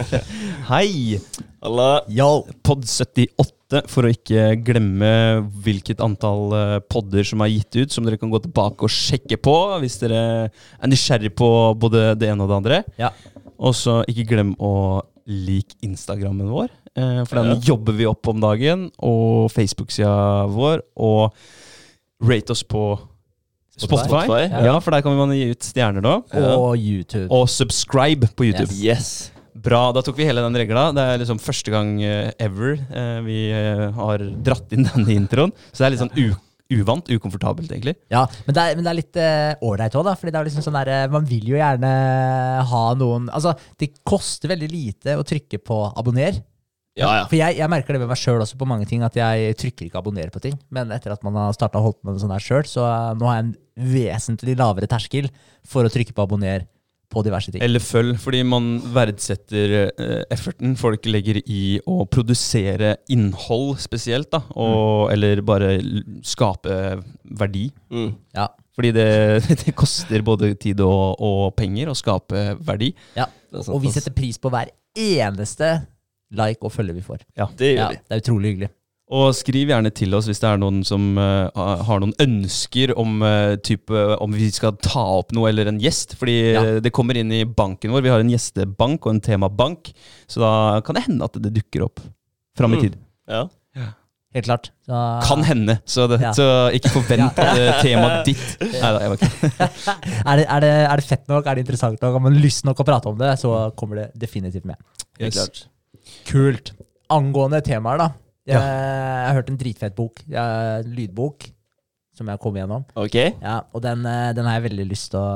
Hei! Alla. Ja, Pod 78, for å ikke glemme hvilket antall eh, podder som er gitt ut, som dere kan gå tilbake og sjekke på hvis dere er nysgjerrig på både det ene og det andre. Ja. Og så ikke glem å like Instagrammen vår, eh, for den jobber vi opp om dagen. Og Facebook-sida vår. Og rate oss på Spotify. Spotify, ja. ja. for der kan man gi ut stjerner nå. Og YouTube. Og subscribe på YouTube. Yes. Bra, da tok vi hele den regla. Det er liksom første gang eh, ever eh, vi eh, har dratt inn denne introen. Så det er litt sånn u uvant, ukomfortabelt, egentlig. Ja, men det er, men det er litt ålreit òg, da. Fordi det er liksom sånn der, man vil jo gjerne ha noen Altså, det koster veldig lite å trykke på abonner. Ja, ja. For jeg, jeg merker det med meg sjøl også på mange ting, at jeg trykker ikke abonner på ting. Men etter at man har starta holdt på med det sånn her sjøl, så nå har jeg en vesentlig lavere terskel for å trykke på abonner på diverse ting. Eller følg, fordi man verdsetter eh, efforten folk legger i å produsere innhold spesielt, da. Og, Eller bare skape verdi. Mm. Ja. Fordi det, det koster både tid og, og penger å skape verdi. ja. Og vi setter pris på hver eneste like og følge vi får. Det gjør Ja, det er utrolig hyggelig. Og skriv gjerne til oss hvis det er noen som uh, har noen ønsker om, uh, type, om vi skal ta opp noe eller en gjest. Fordi Ja. det kommer inn i banken vår. Vi har en gjestebank og en temabank. Så da kan det hende at det dukker opp fram i Mm. tid. Ja. Helt klart. Så, Kan hende, så, det, Ja. så ikke forvent at eh, temaet ditt Nei da, jeg var ikke er, det, er, det, er det fett nok, er det interessant nok, har man lyst nok å prate om det, så kommer det definitivt med. Helt klart. Kult. Angående temaer, da. Jeg, jeg har hørt en dritfett bok. Jeg, en lydbok. Som jeg kom gjennom. Ok. Ja, og den, eh, den har jeg veldig lyst til å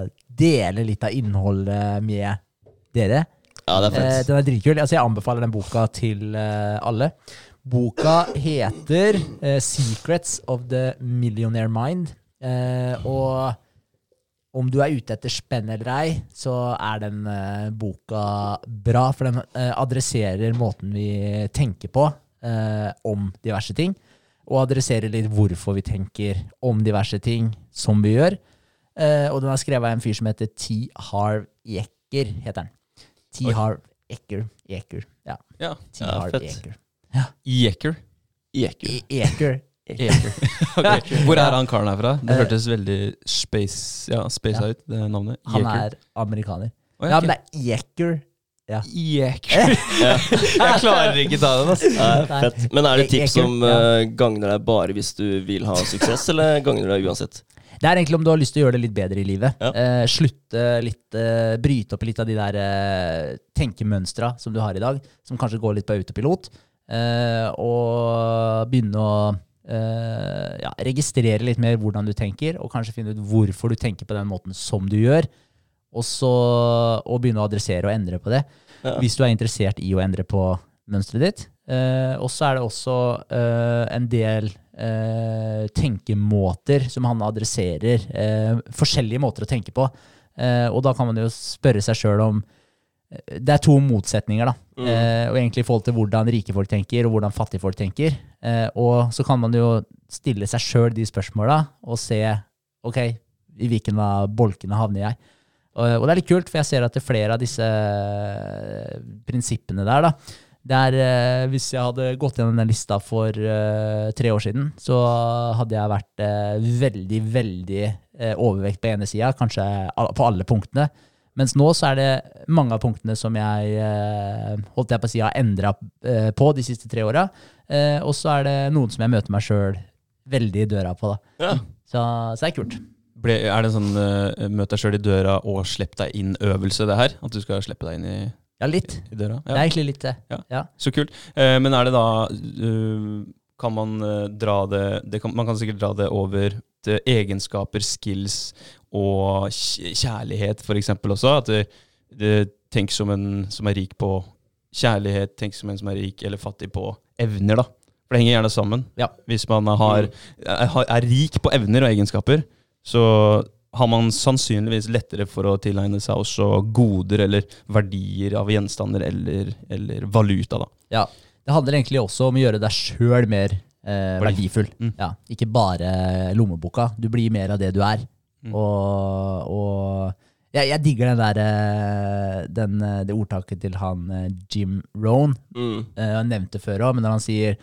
eh, dele litt av innholdet med dere. Ja, det er Eh, fett. den er dritkul. Altså, jeg anbefaler den boka til eh, alle. Boka heter eh, 'Secrets of the Millionaire Mind'. Eh, og om du er ute etter spenn eller ei, så er den eh, boka bra, for den eh, adresserer måten vi tenker på eh, om diverse ting. Og adresserer litt hvorfor vi tenker om diverse ting som vi gjør. Eh, og den er skrevet av en fyr som heter T. Harv Jekker. heter den. T. Oi. Harv Ecker. Ecker. Ja. Ja. T. Ja, Harv. Jekker? Jeker. Jekker. E- Eker. Eker. okay. Hvor er han karen herfra? Det Eh, hørtes veldig space Ja, spacea ut, det navnet. Han Jeker. er amerikaner. Oh, Ja, ok. men det er Eker. Jeker. jeg klarer ikke ta den, altså. Nei. fett. Men er det tips som ja. eh, gagner deg bare hvis du vil ha suksess, eller gagner deg uansett? Det er egentlig om du har lyst til å gjøre det litt bedre i livet. Ja. Uh, slutte litt, uh, bryte opp litt av de der uh, tenkemønstra som du har i dag, som kanskje går litt på autopilot, eh, og begynne å ja, registrere litt mer hvordan du tenker, og kanskje finne ut hvorfor du tenker på den måten som du gjør, og så og begynne å adressere og endre på det. Ja. Hvis du er interessert i å endre på mønsteret ditt. Eh, og så er det også eh, en del eh, tenkemåter som han adresserer. Eh, forskjellige måter å tenke på. Eh, og da kan man jo spørre seg sjøl om eh, Det er to motsetninger, da. Mm. Eh, og egentlig i forhold til hvordan rike folk tenker, og hvordan fattige folk tenker. Eh, og så kan man jo stille seg sjøl de spørsmåla og se ok, i hvilken av bolkene havner jeg. Og, og det er litt kult, for jeg ser at det er flere av disse eh, prinsippene der, da, det er, eh, hvis jeg hadde gått gjennom den lista for eh, tre år siden, så hadde jeg vært eh, veldig, veldig overvekt på ene sida, kanskje på alle punktene. Mens nå så er det mange av punktene som jeg eh, holdt jeg på å si, har endra eh, på de siste tre åra. Eh, og så er det noen som jeg møter meg sjøl veldig i døra på. da. Ja. Så, så det er kult. Ble, er det en sånn uh, møt deg sjøl i døra og slipp deg inn-øvelse, det her? At du skal slippe deg inn i, Ja, litt. i døra? Det er egentlig litt det. Ja. Ja. Så kult. Uh, men er det da uh, Kan man dra det, det kan, Man kan sikkert dra det over egenskaper, skills og kjærlighet, eksempel også. At det, det Tenk som en som er rik på kjærlighet, tenk som en som er rik eller fattig på evner, da. For det henger gjerne sammen. Ja. Hvis man har, er, er rik på evner og egenskaper, så har man sannsynligvis lettere for å tilegne seg også goder eller verdier av gjenstander eller, eller valuta. da. Ja. Det handler egentlig også om å gjøre deg sjøl mer eh, verdifull. Mm. Ja, ikke bare lommeboka. Du blir mer av det du er. Mm. Og, og Jeg, jeg digger den der, eh, den, eh, det ordtaket til han eh, Jim Rohn. Mm. Han nevnte før òg, men når han sier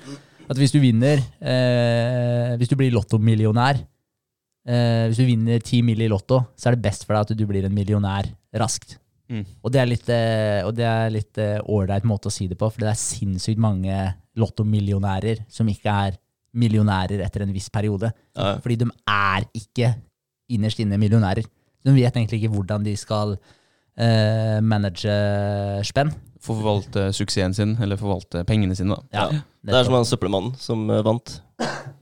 at hvis du vinner eh, Hvis du blir lottomillionær eh, Hvis du vinner ti mill. i Lotto, så er det best for deg at du blir en millionær raskt. Mm. Og det er litt eh, Og det er litt eh, ålreit måte å si det på, for det er sinnssykt mange lottomillionærer som ikke er millionærer etter en viss periode. Ja. Fordi de er ikke innerst inne millionærer. De vet egentlig ikke hvordan de skal eh, manage spenn. Forvalte suksessen sin, eller forvalte pengene sine. da. Ja. Det er som han søppelmannen som eh, vant.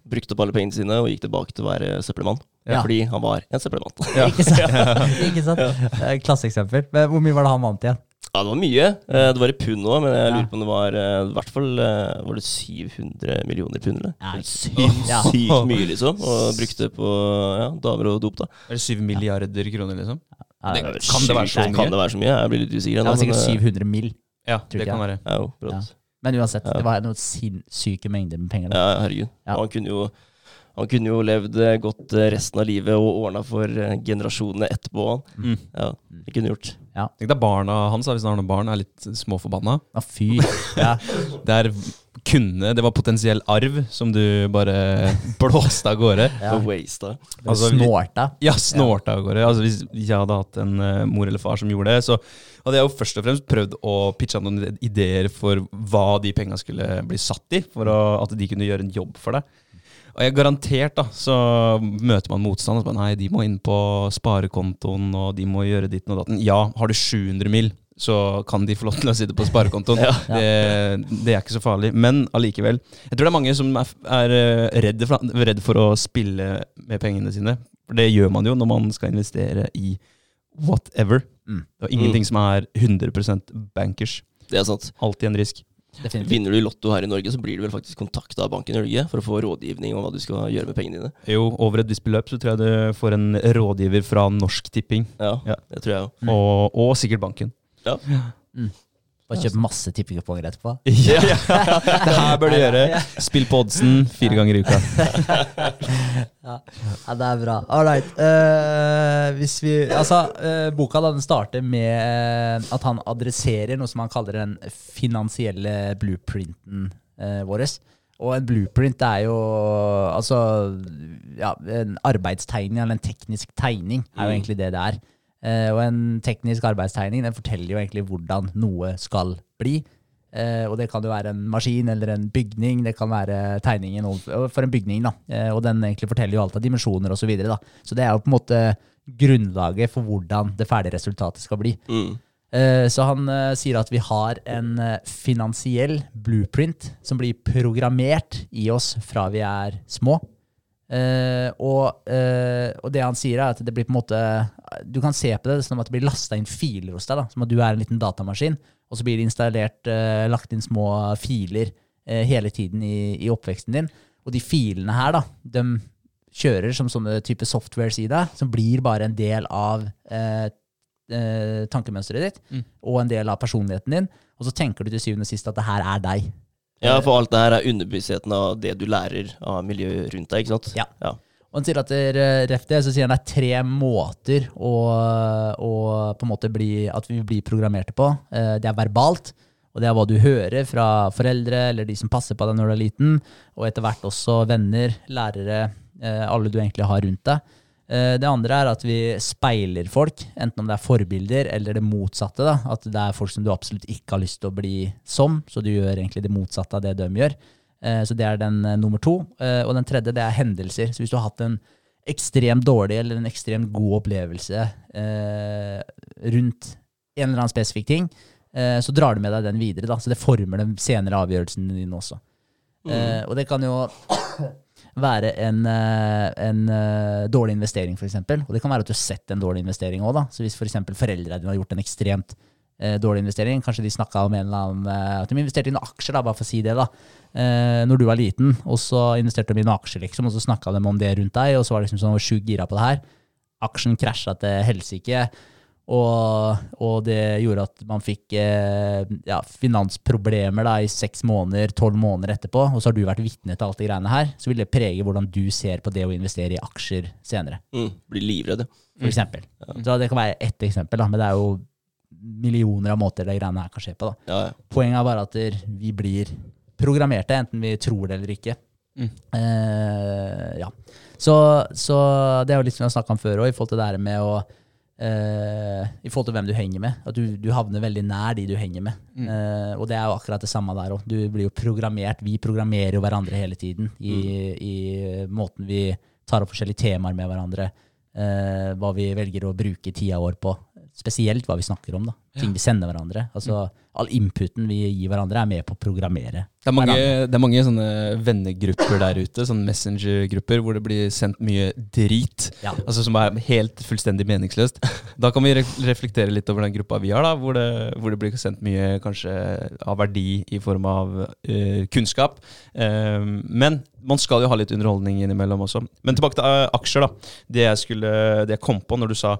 Brukte opp alle pengene sine og gikk tilbake til å være søppelmann. Ja. Fordi han var en søppelmann. Ikke sant? ikke sant? Klasseeksempel. Men hvor mye var det han vant igjen? Ja, det var mye. Eh, Det var i pund òg, men jeg lurer på om det var eh, i hvert fall eh, var det 700 millioner pund. eller? Ja, Sykt Ja. mye, liksom. Og brukte på ja, damer og dop, da. Er det syv milliarder kroner, liksom? Ja, Det- det, kan det være så mye? Kan det være så mye? Jeg blir litt usikker. det var sikkert eh, 700 mill. Ja, det kan være. Ja, jo. Men uansett, Ja. det var noen sinnssyke mengder med penger. Da. Ja, herregud. Han kunne jo han kunne jo levd eh, godt eh, resten av livet og ordna for eh, generasjonene etterpå. Mm. Ja, det kunne gjort. Tenk deg barna hans, hvis han har noen barn, er litt småforbanna. Ja, fy. Ja. Det er kunne, det var potensiell arv som du bare blåste av gårde. Ja. Og wasta. Altså, vi- Snorta. Ja, snorta av gårde. Altså, hvis jeg hadde hatt en uh, mor eller far som gjorde det, så hadde jeg jo først og fremst prøvd å pitche noen ideer for hva de penga skulle bli satt i, for å, at de kunne gjøre en jobb for deg. Og jeg garantert da, så møter man motstand. Og så bare, nei, de må inn på sparekontoen, og de må gjøre ditt og datten. Ja, har du 700 mill., så kan de få lov til å sitte på sparekontoen. Ja. det, det er ikke så farlig. Men allikevel. Jeg tror det er mange som er, er eh, redd, for, redd for å spille med pengene sine. For det gjør man jo når man skal investere i whatever. Mm. Det er ingenting som er 100% bankers. Det er sant. Alltid en risk. Definitivt. Vinner du i Lotto her i Norge, så blir du vel faktisk kontakta av banken i Norge for å få rådgivning om hva du skal gjøre med pengene dine. Jo, over et visst beløp så tror jeg du får en rådgiver fra Norsk Tipping. Ja, Ja. det tror jeg også. Mm. Og, og sikkert banken. Ja. Bare kjøp masse tippekuponger etterpå. Ja, Det her bør du gjøre. Spill på oddsen fire ganger i uka. Ja, det er bra. All right. Uh, hvis vi, altså, uh, boka da, den starter med eh, at han adresserer noe som han kaller den finansielle blueprinten uh, vår. Og en blueprint er jo altså ja, en arbeidstegning, eller en teknisk tegning, er jo Mm. egentlig det det er. Eh, og en teknisk arbeidstegning den forteller jo egentlig hvordan noe skal bli. Eh, og det kan jo være en maskin eller en bygning. Det kan være tegningen for en bygning. da. Eh, og den egentlig forteller jo alt av dimensjoner osv. Så, videre, da. så det er jo på en måte grunnlaget for hvordan det ferdige resultatet skal bli. Mm. Så han sier at vi har en finansiell blueprint som blir programmert i oss fra vi er små. Eh, og, uh, og det han sier, er at det blir på en måte Du kan se på det som at det blir lasta inn filer hos deg. da, Som at du er en liten datamaskin, og så blir det installert, uh, lagt inn små filer hele tiden i, i oppveksten din. Og de filene her, da, de kjører som sånne type softwares i deg, som blir bare en del av tankemønsteret ditt, Mm. og en del av personligheten din. Og så tenker du til syvende og sist at det her er deg. Ja, for alt det her er underbevisstheten av det du lærer av miljøet rundt deg, ikke sant? Ja. ja. Og han sier at det er, ref det, så sier han det er tre måter å, å på en måte bli, at vi blir programmerte på. Eh, Det er verbalt, og det er hva du hører fra foreldre eller de som passer på deg når du er liten, og etter hvert også venner, lærere, eh, alle du egentlig har rundt deg. Eh, Det andre er at vi speiler folk, enten om det er forbilder eller det motsatte. Da. At det er folk som du absolutt ikke har lyst til å bli som, så du gjør egentlig det motsatte av det de gjør. Eh, Så det er den eh, nummer to. Og den tredje det er hendelser. Så hvis du har hatt en ekstremt dårlig eller en ekstremt god opplevelse eh, rundt en eller annen spesifikk ting, eh, så drar du med deg den videre. Da. Så det former den senere avgjørelsen din også. Eh, og det kan jo være en, eh, en eh, dårlig investering, f.eks. Og det kan være at du har sett en dårlig investering òg. Så hvis f.eks. foreldrene dine har gjort en ekstremt eh, dårlig investering, kanskje de snakka om en eller annen At de investerte i noen aksjer, da, bare for å si det, da. Eh, når du var liten, og så investerte de i noen aksjer, liksom, og så snakka de om det rundt deg, og så var det liksom sånn, sjukt gira på det her. Aksjen krasja til helsike. Og, og det gjorde at man fikk eh, ja, finansproblemer da, i seks måneder, tolv måneder etterpå. Og så har du vært vitne til alt det greiene her. Så vil det prege hvordan du ser på det å investere i aksjer senere, Mm. Blir livredd, for eksempel. Så det kan være ett eksempel, da, men det er jo millioner av måter det greiene her kan skje på. da. Ja, ja. Poenget er bare at vi blir programmerte, enten vi tror det eller ikke. Mm. Eh, ja. Så, så det er jo litt som vi har snakka om før òg, i forhold til det her med å eh, I forhold til hvem du henger med. At du, du havner veldig nær de du henger med. Mm. Uh, og det er jo akkurat det samme der òg. Du blir jo programmert. Vi programmerer jo hverandre hele tiden i, i måten vi tar opp forskjellige temaer med hverandre. Uh, hva vi velger å bruke tida vår på. Spesielt hva vi snakker om. da. Ting vi sender hverandre. Altså, All inputen vi gir hverandre, er med på å programmere. Det er mange, det er mange sånne vennegrupper der ute, sånne messenger-grupper, hvor det blir sendt mye drit. Ja. Altså Som er helt fullstendig meningsløst. Da kan vi reflektere litt over den gruppa vi har, da, hvor det, hvor det blir sendt mye kanskje av verdi i form av uh, kunnskap. Um, men man skal jo ha litt underholdning innimellom også. Men tilbake til uh, aksjer. da. Det jeg, skulle, det jeg kom på når du sa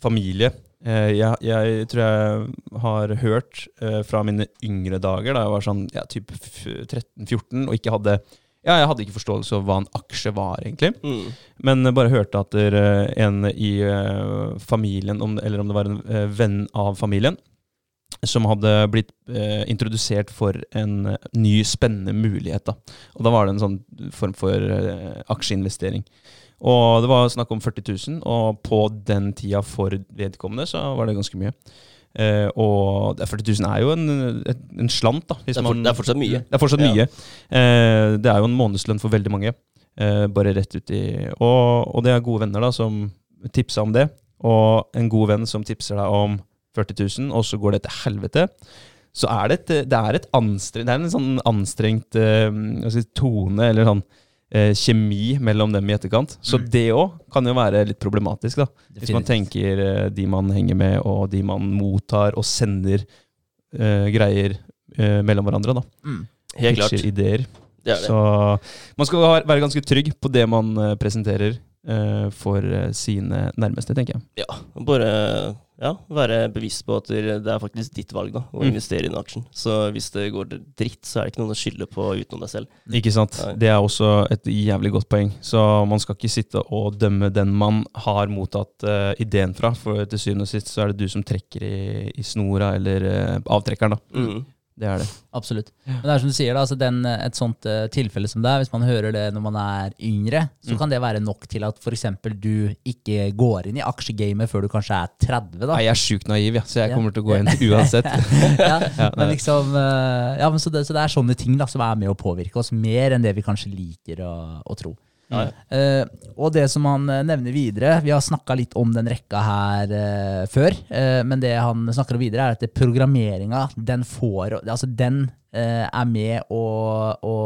familie. Eh, jeg, jeg tror jeg har hørt eh, fra mine yngre dager, da jeg var sånn ja, type 13-14 og ikke hadde ja, jeg hadde ikke forståelse av hva en aksje var, egentlig. Mm. Men bare hørte at eh, en i eh, familien, om, eller om det var en eh, venn av familien, som hadde blitt eh, introdusert for en eh, ny, spennende mulighet. Da. Og da var det en sånn form for eh, aksjeinvestering. Og det var snakk om 40 000, og på den tida for vedkommende så var det ganske mye. Uh, og det er 40 000 er jo en, en slant, da. hvis Det er, for, man- det er fortsatt mye. det er fortsatt Ja. mye. Uh, det er jo en månedslønn for veldig mange. Uh, bare rett ut i og, og det er gode venner da som tipsa om det. Og en god venn som tipser deg om 40 000, og så går det til helvete. Så er det et, det er et anstrengt, det er en sånn anstrengt si, tone, eller sånn eh, kjemi mellom dem i etterkant. Så Mm. det òg kan jo være litt problematisk, da. Hvis man tenker eh, de man henger med, og de man mottar og sender eh, greier eh, mellom hverandre. da. Mm. Helt klart. Pitcher ideer. Det er det. Så man skal være- ganske trygg på det man eh, presenterer eh, for sine nærmeste, tenker jeg. Ja, bare ja, være bevisst på at det er faktisk ditt valg da, å Mm. investere i den aksjen. Så hvis det går dritt, så er det ikke noen å skylde på utenom deg selv. Ikke sant? Det er også et jævlig godt poeng. Så man skal ikke sitte og dømme den man har mottatt uh, ideen fra, for til syvende og sist så er det du som trekker i, i snora, eller uh, avtrekkeren, da. Mm. Det er det. Absolutt. Men det er som du sier, da, altså den, et sånt eh, tilfelle som det er, hvis man hører det når man er yngre, så Mm. kan det være nok til at f.eks. du ikke går inn i aksjegamet før du kanskje er 30. da. Nei, jeg er sjukt naiv, ja, så jeg Ja. kommer til å gå inn uansett. ja, Ja, men liksom, eh, ja, men så, det, så det er sånne ting da, som er med å påvirke oss mer enn det vi kanskje liker å, å tro. Ja. Eh, og det som han eh, nevner videre, vi har snakka litt om den rekka her uh, før, uh, men det han snakker om videre, er at programmeringa, den får Altså, den er med å, å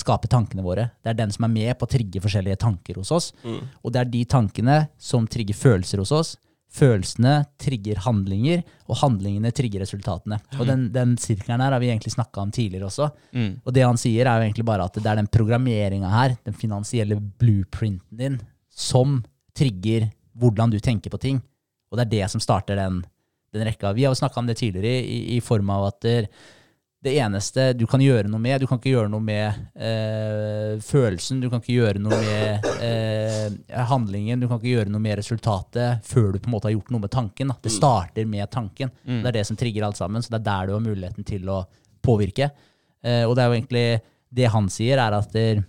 skape tankene våre. Det er den som er med på å trigge forskjellige tanker hos oss. Mm. Og det er de tankene som trigger følelser hos oss. Følelsene trigger handlinger, og handlingene trigger resultatene. Og den, den sirkelen her har vi egentlig snakka om tidligere også. Mm. Og det han sier, er jo egentlig bare at det er den programmeringa her, den finansielle blueprinten din, som trigger hvordan du tenker på ting. Og det er det som starter den, den rekka. Vi har jo snakka om det tidligere i, i form av at det, det eneste du kan gjøre noe med Du kan ikke gjøre noe med eh, følelsen, du kan ikke gjøre noe med eh, handlingen, du kan ikke gjøre noe med resultatet før du på en måte har gjort noe med tanken. Da. Det starter med tanken. Mm. Det er det som trigger alt sammen, så det er der du har muligheten til å påvirke. Eh, og det er jo egentlig det han sier, er at der,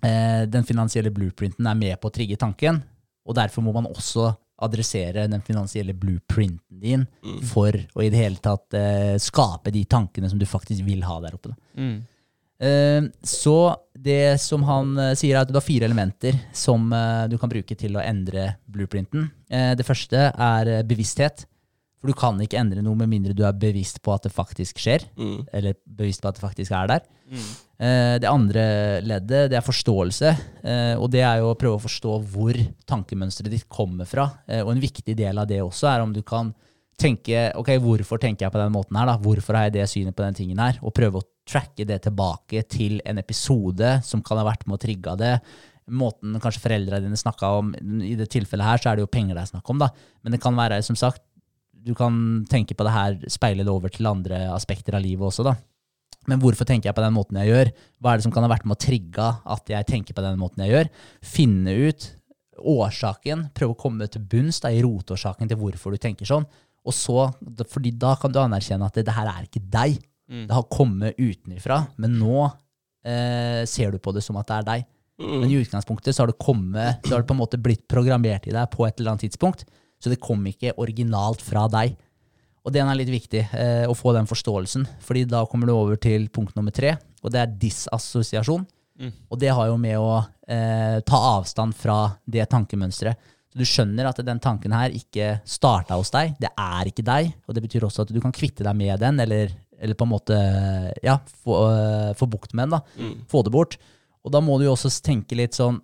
eh, den finansielle blueprinten er med på å trigge tanken, og derfor må man også adressere den finansielle blueprinten din Mm. for å i det hele tatt eh, skape de tankene som du faktisk vil ha der oppe. Da. Mm. Eh, så det som han eh, sier, er at du har fire elementer som eh, du kan bruke til å endre blueprinten. Eh, det første er eh, bevissthet. For du kan ikke endre noe med mindre du er bevisst på at det faktisk skjer. Mm. Eller bevisst på at det faktisk er der. Mm. Eh, Det andre leddet det er forståelse. eh, Og det er jo å prøve å forstå hvor tankemønsteret ditt kommer fra. Eh, Og en viktig del av det også er om du kan tenke ok, hvorfor tenker jeg på den måten her? da? Hvorfor har jeg det synet på den tingen her? Og prøve å tracke det tilbake til en episode som kan ha vært med og trigga det. Måten kanskje foreldrene dine snakka om, i det tilfellet her så er det jo penger det er snakk om, da. Men det kan være som sagt du kan tenke på det her, speile det over til andre aspekter av livet også, da. Men hvorfor tenker jeg på den måten jeg gjør? Hva er det som kan ha vært med å trigge at jeg tenker på den måten jeg gjør? Finne ut årsaken, prøve å komme til bunns da, i rotårsaken til hvorfor du tenker sånn. Og så, fordi da kan du anerkjenne at det, det her er ikke deg. Mm. Det har kommet utenfra, men nå eh, ser du på det som at det er deg. Men i utgangspunktet så har det kommet, så har det på en måte blitt programmert i deg på et eller annet tidspunkt. Så det kom ikke originalt fra deg. Og den er litt viktig, eh, å få den forståelsen. fordi da kommer du over til punkt nummer tre, og det er disassosiasjon. Mm. Og det har jo med å eh, ta avstand fra det tankemønsteret. Så du skjønner at den tanken her ikke starta hos deg. Det er ikke deg. Og det betyr også at du kan kvitte deg med den, eller, eller på en måte ja, få, øh, få bukt med den. da. Mm. Få det bort. Og da må du jo også tenke litt sånn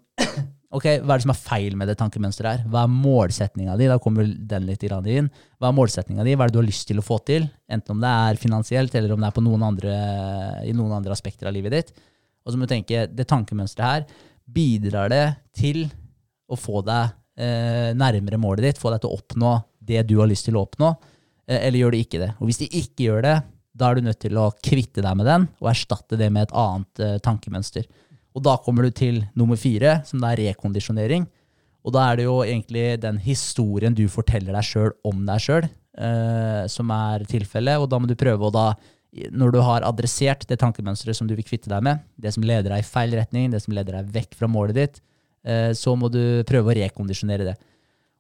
Ok, hva er det som er feil med det tankemønsteret her? Hva er målsetninga di? Da kommer den litt inn. Hva er målsetninga di? Hva er det du har lyst til å få til? Enten om det er finansielt, eller om det er noen andre, i noen andre aspekter av livet ditt. Og så må du tenke, det tankemønsteret her, bidrar det til å få deg eh, nærmere målet ditt? Få deg til å oppnå det du har lyst til å oppnå? Eh, eller gjør det ikke det? Og hvis det ikke gjør det, da er du nødt til å kvitte deg med den, og erstatte det med et annet eh, tankemønster. Og da kommer du til nummer fire, som det er rekondisjonering. Og da er det jo egentlig den historien du forteller deg sjøl om deg sjøl, eh, som er tilfellet. Og da må du prøve å da, når du har adressert det tankemønsteret som du vil kvitte deg med, det som leder deg i feil retning, det som leder deg vekk fra målet ditt, eh, så må du prøve å rekondisjonere det.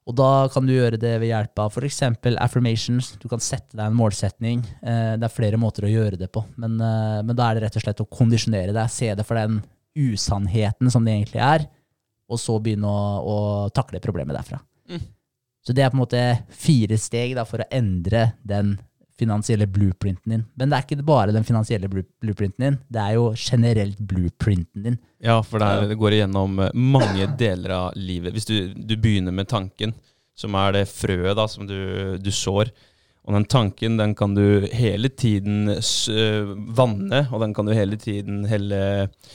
Og da kan du gjøre det ved hjelp av f.eks. affirmations. Du kan sette deg en målsetning. Eh, det er flere måter å gjøre det på, men, eh, men da er det rett og slett å kondisjonere deg. Se det for den usannheten som det egentlig er, og så begynne å, å takle problemet derfra. Mm. Så det er på en måte fire steg da, for å endre den finansielle blueprinten din. Men det er ikke bare den finansielle blueprinten din, det er jo generelt blueprinten din. Ja, for det, er, det går igjennom eh, mange deler av livet. Hvis du, du begynner med tanken, som er det frøet da, som du, du sår, og den tanken den kan du hele tiden øh, vanne, og den kan du hele tiden helle eh,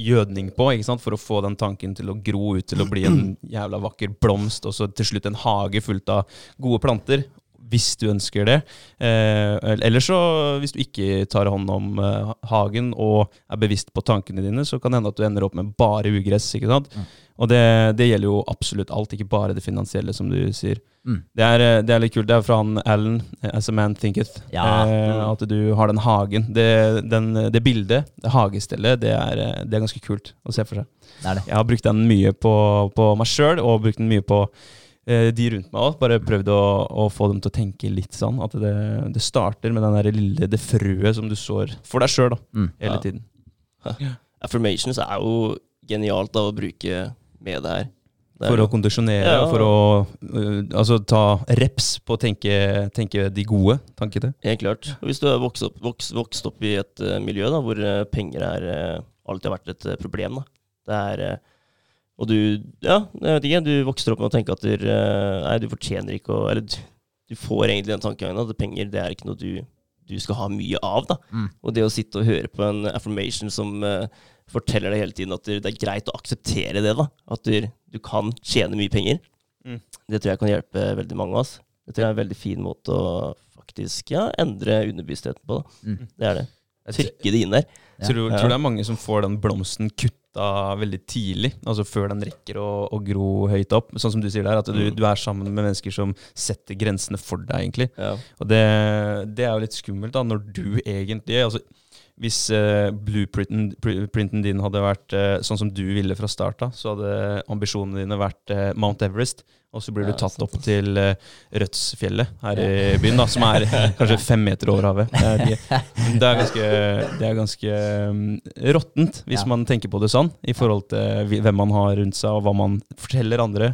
gjødning på, ikke sant? for å få den tanken til å gro ut til å bli en jævla vakker blomst, og så til slutt en hage fullt av gode planter. Hvis du ønsker det. Eh, eller så, hvis du ikke tar hånd om eh, hagen og er bevisst på tankene dine, så kan det hende at du ender opp med bare ugress. ikke sant? Mm. Og det, det gjelder jo absolutt alt, ikke bare det finansielle, som du sier. Mm. Det, er, eh, det er litt kult. Det er fra han Alan, eh, As a Man Thinketh. Ja. Eh, at du har den hagen. Det, den, det bildet, det hagestellet, det er, eh, det er ganske kult å se for seg. Det er det. Jeg har brukt den mye på, på meg sjøl, og brukt den mye på de rundt meg òg. Bare prøvd å, å få dem til å tenke litt sånn. At det, det starter med den der lille, det frøet som du sår for deg sjøl Mm. hele Ja. tiden. Affirmations er jo genialt da å bruke med det her. Det er For å kondisjonere, Ja. og for å uh, altså, ta reps på å tenke, tenke de gode tankene. Helt klart. Og hvis du har vokst opp, vokst, vokst opp i et uh, miljø da, hvor uh, penger er, eh, alltid har vært et eh, problem, da. Det er eh, Og du Ja, jeg vet ikke. Du vokser opp med å tenke at du, eh, nei, du fortjener ikke å Eller du, du får egentlig den tankegangen at penger det er ikke noe du, du skal ha mye av. da. Mm. Og det å sitte og høre på en affirmation som uh, forteller deg hele tiden at det er greit å akseptere det, da. At du, du kan tjene mye penger. Mm. Det tror jeg kan hjelpe veldig mange av oss. Det tror jeg er en veldig fin måte å faktisk ja, endre underbevisstheten på. Da. Mm. Det er det. Trykke det inn der. Tror, Ja. tror det er mange som får den blomsten kutta veldig tidlig, altså før den rekker å, å gro høyt opp. Sånn som du sier der, at du, Mm. du er sammen med mennesker som setter grensene for deg, egentlig. Ja. Og det, det er jo litt skummelt, da, når du egentlig altså, Hvis uh, blueprinten pr- printen din hadde vært uh, sånn som du ville fra start av, så hadde ambisjonene dine vært uh, Mount Everest, og så blir du tatt sant, opp til Rødsfjellet her i byen, da, som er kanskje fem meter over havet. Det er, det er ganske, det er ganske um, råttent, hvis Ja. man tenker på det sånn, i forhold til hvem man har rundt seg, og hva man forteller andre,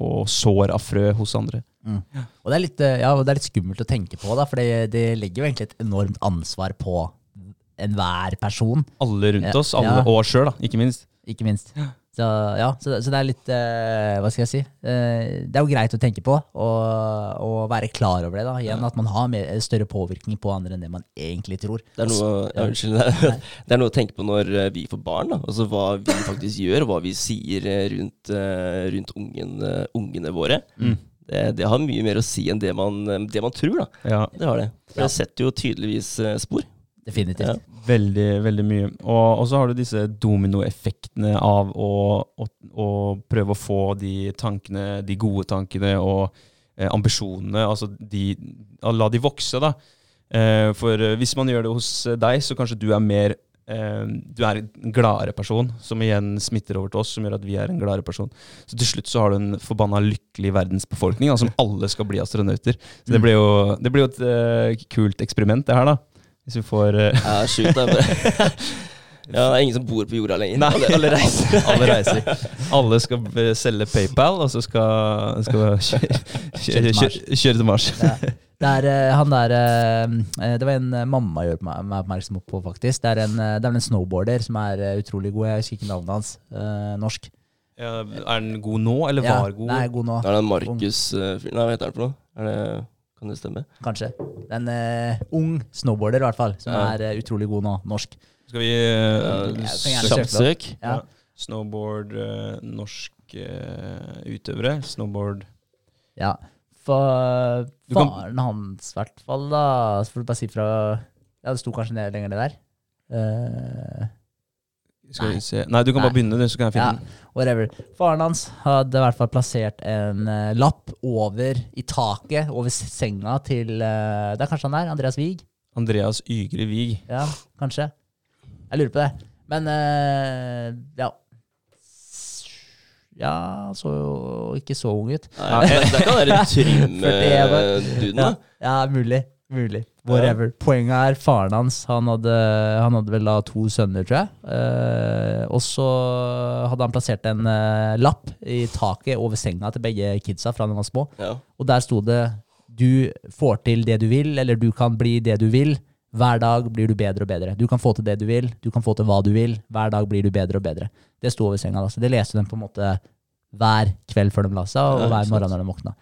og sår av frø hos andre. Mm. Og det litt, ja, og det er litt skummelt å tenke på, da, for det, det legger jo egentlig et enormt ansvar på enhver person, Alle rundt oss, alle, ja. og oss sjøl, ikke minst. ikke minst. Så, ja, så, så det er litt eh, Hva skal jeg si? Eh, det er jo greit å tenke på, og, og være klar over det. da, igjen At man har mer, større påvirkning på andre enn det man egentlig tror. Det er, noe, ja, unnskyld, det, er, det er noe å tenke på når eh, vi får barn. Da. Altså Hva vi faktisk gjør, og hva vi sier eh, rundt, eh, rundt ungen, eh, ungene våre. Mm. det, det har mye mer å si enn det man, det man tror, da. Ja, Det har det. For det setter jo tydeligvis eh, spor. Definitivt. Ja. veldig, veldig mye. Og, og så har du disse dominoeffektene av å, å, å prøve å få de tankene, de gode tankene og eh, ambisjonene, altså de, la de vokse, da. Eh, for eh, hvis man gjør det hos deg, så kanskje du er mer eh, Du er en gladere person, som igjen smitter over til oss, som gjør at vi er en gladere person. Så til slutt så har du en forbanna lykkelig verdensbefolkning, da, som alle skal bli astronauter. Så det blir jo, det blir jo et eh, kult eksperiment, det her, da. Hvis vi får uh... Ja, sjukt. det er Ja, det er ingen som bor på jorda lenger. Nei. Alle, alle reiser. Alle reiser. Alle skal selge PayPal, og så skal, skal kjøre, kjøre, kjøre, kjøre til Mars. Ja. Det er eh, han der eh, Det var en mamma gjorde meg oppmerksom på, faktisk. Det er en, det er vel en snowboarder som er utrolig god. Jeg husker ikke navnet hans. eh, norsk. Ja, er den god nå, eller Ja, var god? Nei, god nå, Er det Markus eh, fyr- Nei, hva heter han for noe? Er det, kan det stemme? kanskje. En uh, ung snowboarder, i hvert fall, som Ja. er uh, utrolig god nå. Norsk. Skal vi uh, Kjapt søk. Ja. Snowboard, eh, norsk utøvere. Snowboard Ja. For faren kan- hans, i hvert fall, da Så får du bare si fra Ja, det sto kanskje ned lenger ned der. Eh, Skal Nei. vi se Nei, du kan Nei. bare begynne, du, så kan jeg Ja. finne den. whatever. Faren hans hadde i hvert fall plassert en eh, lapp over i taket over senga til eh, Det er kanskje han der? Andreas Wiig? Andreas Ygre Wiig. Ja, kanskje. Jeg lurer på det. Men eh, ja. Ja, han så jo ikke så ung ut. Nei, det, det kan være 41. trim-duden, Ja, da. ja mulig. Mulig. Whatever. Poenget er faren hans. Han hadde, han hadde vel da to sønner, tror jeg. Eh, og så hadde han plassert en eh, lapp i taket over senga til begge kidsa fra de var små. Ja. Og der sto det du får til det du vil, eller du kan bli det du vil. Hver dag blir du bedre og bedre. Du kan få til det du vil, du kan få til hva du vil. Hver dag blir du bedre og bedre. Det sto over senga. da, Så det leste de på en måte hver kveld før de la seg, og Ja, hver morgen når de våkna.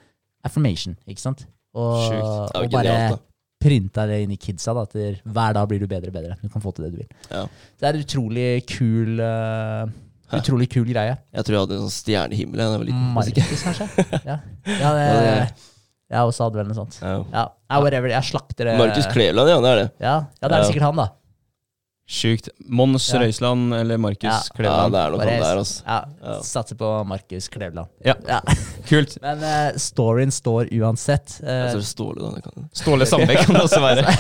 Affirmation, ikke sant? Og, Sjukt. Det er jo genialt, da. Printa det inn i kidsa. da, at Hver dag blir du bedre og bedre. Du kan få til det du vil. Ja. Det er en utrolig kul uh, Utrolig kul greie. Jeg tror jeg hadde en sånn stjernehimmel da jeg var liten. Markus, kanskje? Ja, ja det, Ja, det- jeg også hadde vel noe sånt. Ja. Whatever. Jeg slakter det. Markus Kleveland, ja, det er det. Ja, ja, det er sikkert han, da. Sjukt. Mons Ja. Røisland eller Markus Ja. Ja, det er noe Bare der, altså. Ja, Ja. Satser på Markus Kleveland. Ja. Ja. Kult. Men uh, storyen står uansett. Uh, Jeg Ståle, da. Det kan. Ståle Sandbekk kan det også være.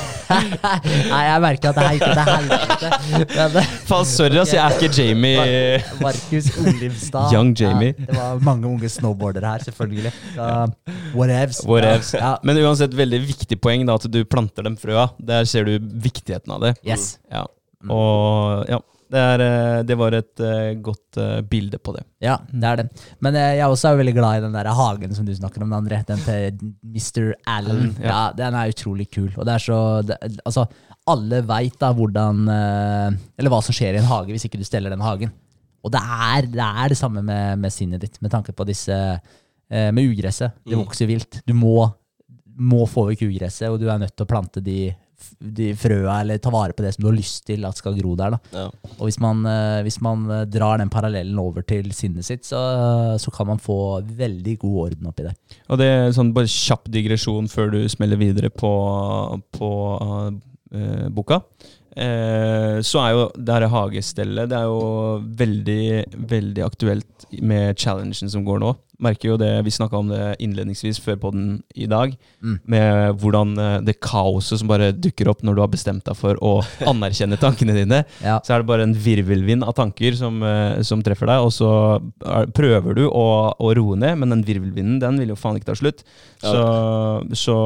Nei, jeg merker at det her ikke til helvete. Men, eh, Faen, sorry, ass. Jeg er ikke Jamie. Markus Olivstad. Young Jamie. Ja, det var mange unge snowboardere her, selvfølgelig. Så, whatevs. Whatevs. Ja. Men uansett, veldig viktig poeng da, at du planter dem frøa. Der ser du viktigheten av det. Yes. Ja. Og ja, det, er, eh, det var et eh, godt eh, bilde på det. Ja, det er det. Men jeg jeg også er veldig glad i den der hagen som du snakker om, Andre, Den til Mr. Allen. Ja. Ja. den er utrolig kul. Og det er så det, Altså, alle veit da hvordan Eller hva som skjer i en hage hvis ikke du steller den hagen. Og det er det, er det samme med, med sinnet ditt, med tanke på disse Med ugresset. Det Mm. vokser vilt. Du må, må få vekk ugresset, og du er nødt til å plante de, de frøa, eller ta vare på det som du har lyst til at skal gro der. da. Ja. Og hvis man, eh, hvis man eh, drar den parallellen over til sinnet sitt, så, så kan man få veldig god orden oppi det. Og det er sånn bare kjapp digresjon før du smeller videre på, på uh, boka. Eh, så er jo det her hagestellet Det er jo veldig, veldig aktuelt med challengen som går nå. Merker jo det, Vi snakka om det innledningsvis før podden i dag, Mm. med hvordan eh, det kaoset som bare dukker opp når du har bestemt deg for å anerkjenne tankene dine. Ja. Så er det bare en virvelvind av tanker som, eh, som treffer deg, og så er, prøver du å, å roe ned, men den virvelvinden den vil jo faen ikke ta slutt. Ja. Så, så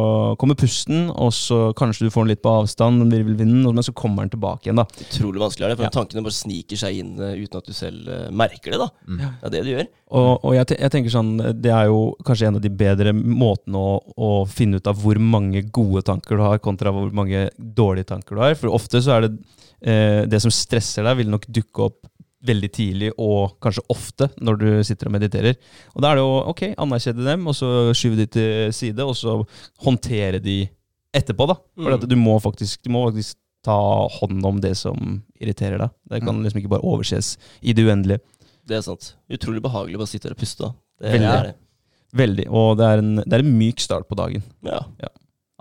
kommer pusten, og så kanskje du får den litt på avstand, den virvelvinden, men så kommer den tilbake igjen. da. Utrolig vanskelig er det, for Ja. tankene bare sniker seg inn eh, uten at du selv merker det. da. Mm. Det er det du gjør. Og, og jeg, jeg tenker sånn, Det er jo kanskje en av de bedre måtene å, å finne ut av hvor mange gode tanker du har, kontra hvor mange dårlige tanker du har. For ofte så er det eh, det som stresser deg, vil nok dukke opp veldig tidlig og kanskje ofte når du sitter og mediterer. Og da er det jo ok, anerkjenne dem, og så skyve de til side, og så håndtere de etterpå. da. For Mm. du må faktisk, du må faktisk ta hånd om det som irriterer deg. Det kan Mm. liksom ikke bare overses i det uendelige. Det er sant. Utrolig behagelig å sitte der og puste. Det, Veldig. er det. Veldig. Og det er en, det er en myk start på dagen. Ja.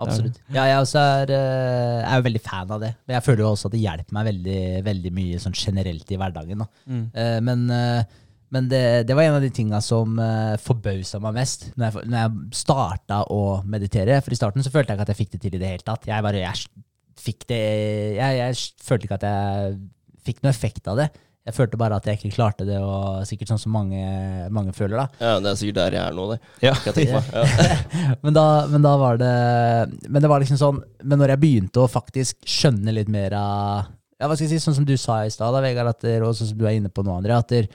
Absolutt. Ja, jeg også er, eh, er jo veldig fan av det. Men jeg føler jo også at det hjelper meg veldig, veldig mye sånn generelt i hverdagen. Da. Eh, Men, eh, men det, det var en av de tinga som uh, forbausa meg mest når jeg, når jeg starta å meditere. For i starten så følte jeg ikke at jeg fikk det til i det hele tatt. Jeg bare, jeg fikk det jeg, jeg følte ikke at jeg fikk noe effekt av det. Jeg følte bare at jeg ikke klarte det, og sikkert sånn som mange, mange føler. da. ja, det er sikkert der jeg er nå, det. Ja. Kan jeg tenke meg. Ja. Men da, men da var det Men det var liksom sånn Men når jeg begynte å faktisk skjønne litt mer av Ja, hva skal jeg si, sånn som du sa i stad, Vegard, at og sånn som du er inne på nå, André, at der,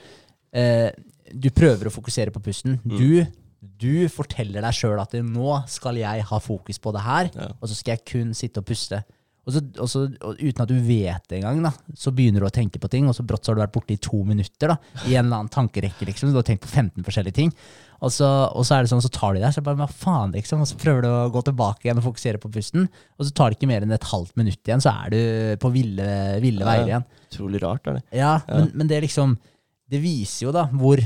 eh, du prøver å fokusere på pusten. Du, du forteller deg sjøl at nå skal jeg ha fokus på det her, Ja. og så skal jeg kun sitte og puste. Og, så, og, så, og uten at du vet det engang, da, så begynner du å tenke på ting, og så brått så har du vært borte i to minutter da, i en eller annen tankerekke. liksom, Du har tenkt på 15 forskjellige ting. Og så, og så er det sånn, så tar de deg, så bare, hva faen, liksom, og så prøver du å gå tilbake igjen og fokusere på pusten, og så tar det ikke mer enn et halvt minutt igjen, så er du på ville, ville Ja, veier ja. igjen. Utrolig rart er det. Ja, Men, men det liksom, det viser jo da hvor,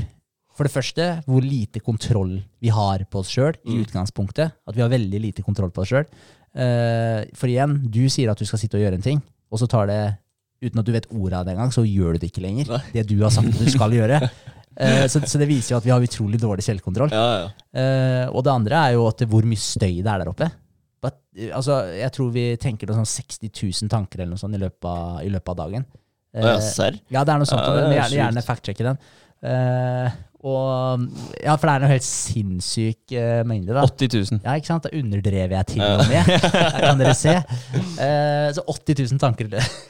for det første, hvor lite kontroll vi har på oss sjøl i Mm. utgangspunktet. At vi har veldig lite kontroll på oss sjøl. For igjen, du sier at du skal sitte og gjøre en ting, og så tar det Uten at du vet ordet av det engang, så gjør du det ikke lenger. Nei. Det du har sagt at du skal gjøre. Eh, så, så det viser jo at vi har utrolig dårlig selvkontroll. Ja, ja. Eh, og det andre er jo at hvor mye støy det er der oppe. But, eh, altså, jeg tror vi tenker noe sånn 60 000 tanker eller noe sånt i løpet av, i løpet av dagen. Uh, ja, Eh, serr? ja, det er noe sånt. Ja, og det er gjerne, gjerne fact-sjekke den. Eh, og, ja, for det er en helt sinnssyk uh, mengde, da. 80 000. Ja, ikke sant? Da underdrev jeg til og med. Der kan dere se. Uh, så 80 000 tanker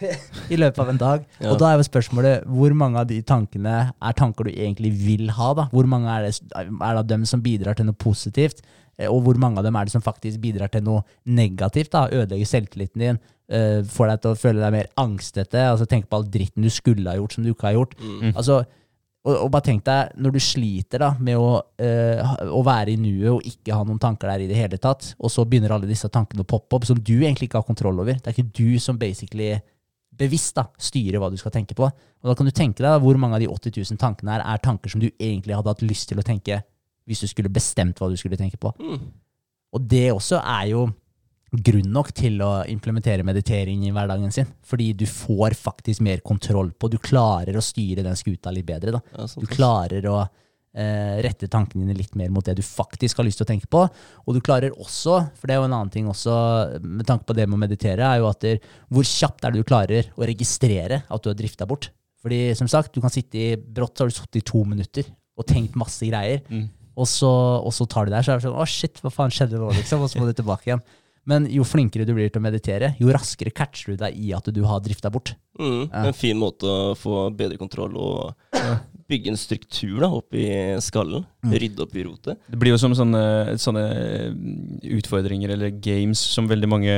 i løpet av en dag. Ja. Og da er jo spørsmålet hvor mange av de tankene er tanker du egentlig vil ha? da? Hvor mange er det, er det dem som bidrar til noe positivt? Eh, Og hvor mange av dem er det som faktisk bidrar til noe negativt? da? Ødelegger selvtilliten din, uh, får deg til å føle deg mer angstete, altså tenk på all dritten du skulle ha gjort som du ikke har gjort. Mm. Altså, og, og bare tenk deg, når du sliter da med å, øh, å være i nuet og ikke ha noen tanker der i det hele tatt, og så begynner alle disse tankene å poppe opp som du egentlig ikke har kontroll over. Det er ikke du som basically bevisst da, styrer hva du skal tenke på. Og da kan du tenke deg da, hvor mange av de 80 000 tankene her er tanker som du egentlig hadde hatt lyst til å tenke hvis du skulle bestemt hva du skulle tenke på. Mm. Og det også er jo grunn nok til å implementere meditering i hverdagen sin. Fordi du får faktisk mer kontroll på Du klarer å styre den skuta litt bedre. da. Du klarer å eh, rette tankene dine litt mer mot det du faktisk har lyst til å tenke på. Og du klarer også, for det er jo en annen ting også, med tanke på det med å meditere, er jo at der, hvor kjapt er det du klarer å registrere at du har drifta bort. Fordi som sagt, du kan sitte i brått, så har du sittet i to minutter og tenkt masse greier. Mm. Og, så, og så tar du deg, så er det sånn Å, shit, hva faen skjedde nå, liksom? Og så må du tilbake igjen. Men jo flinkere du blir til å meditere, jo raskere catcher du deg i at du har drifta bort. Mm. Ja. En fin måte å få bedre kontroll og bygge en struktur da, opp i skallen. Mm. Rydde opp i rotet. Det blir jo som sånne, sånne utfordringer eller games som veldig mange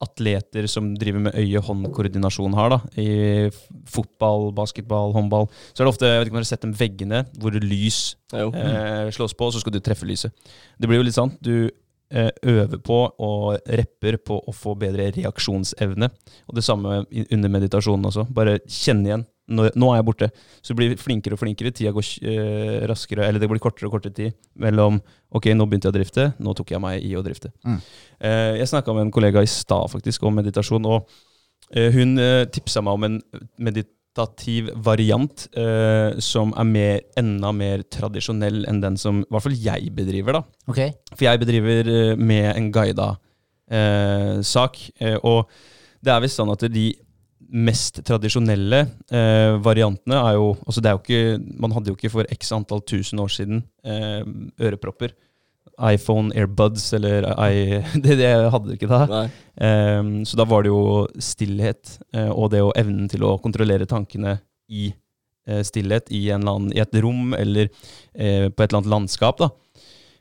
atleter som driver med øye-hånd-koordinasjon har. da, I fotball, basketball, håndball. Så er det ofte jeg vet ikke om dere har sett de veggene hvor lys eh, slås på, og så skal du treffe lyset. Det blir jo litt sånn. Du øver på og repper på å få bedre reaksjonsevne. Og det samme under meditasjonen også. Bare kjenne igjen. Nå, nå er jeg borte. Så du blir flinkere og flinkere. Tida går eh, raskere, eller det blir kortere og kortere tid mellom Ok, nå begynte jeg å drifte. Nå tok jeg meg i å drifte. Mm. Eh, jeg snakka med en kollega i stad faktisk om meditasjon, og eh, hun eh, tipsa meg om en meditativ variant eh, som er mer, enda mer tradisjonell enn den som i hvert fall jeg bedriver. da. Okay. For jeg bedriver eh, med en guida eh, sak, og det er visst sånn at de mest tradisjonelle eh, variantene er jo altså det er jo ikke, Man hadde jo ikke for x antall tusen år siden eh, ørepropper. iPhone, AirBuds eller i, det, det hadde du ikke da. Ehm, så da var det jo stillhet, uh, og det å evnen til å kontrollere tankene i uh, stillhet i, annen, i et rom eller uh, på et eller annet landskap. da.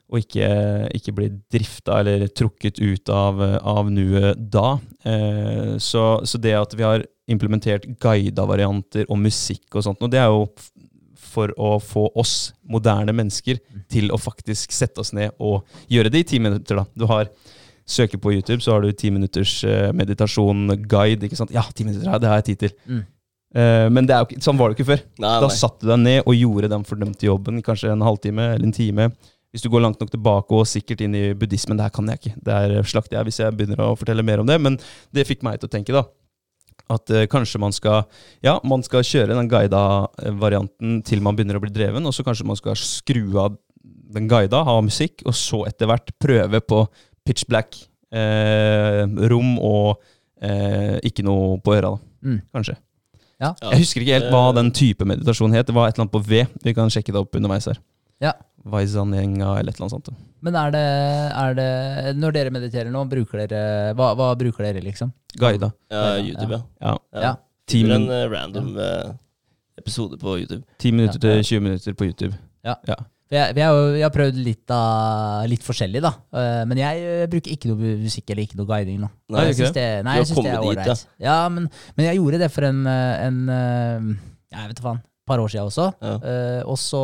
Og ikke, ikke bli drifta eller trukket ut av, av nuet da. Så, så det at vi har implementert guida varianter og musikk og sånt, og det er jo for å få oss moderne mennesker til å faktisk sette oss ned og gjøre det i ti minutter. da. Du har søker på YouTube, så har du ti minutters eh, meditasjon, guide. ikke sant? Ja, ti minutter, ja, det har jeg tid til. Mm. Eh, men det jo, sånn var det jo ikke før. Nei, Da satte du deg ned og gjorde den fordømte jobben, kanskje en halvtime eller en time. hvis du går langt nok tilbake og sikkert inn i buddhismen, det her kan jeg ikke. Det er slakt jeg hvis jeg begynner å fortelle mer om det. Men det fikk meg til å tenke, da. At uh, kanskje man skal Ja, man skal kjøre den guida eh, varianten til man begynner å bli dreven, og så kanskje man skal skru av den guida, ha musikk, og så etter hvert prøve på pitch black eh, rom og eh, ikke noe på øra, da. Mm. Kanskje. Ja. Ja. Jeg husker ikke helt hva den type meditasjon het. Det var et eller annet på V. Vi kan sjekke det opp underveis her. Ja. Vaizanyenga eller et eller annet sånt. Men er det, er det Når dere mediterer nå, bruker dere Hva, hva bruker dere, liksom? Guida. Ja, YouTube, ja. Ja. Ja. En eh, random eh, episode på YouTube. 10 minutter til 20 minutter på YouTube. Ja. ja. vi har vi har prøvd litt, av, litt forskjellig, da. Eh, Men jeg bruker ikke noe musikk eller ikke noe guiding nå. Nei, jeg syns det, nei, jeg synes det er ålreit. Ja, men, men jeg gjorde det for en, en Jeg vet da faen. Par år siden også. Ja. Uh, og så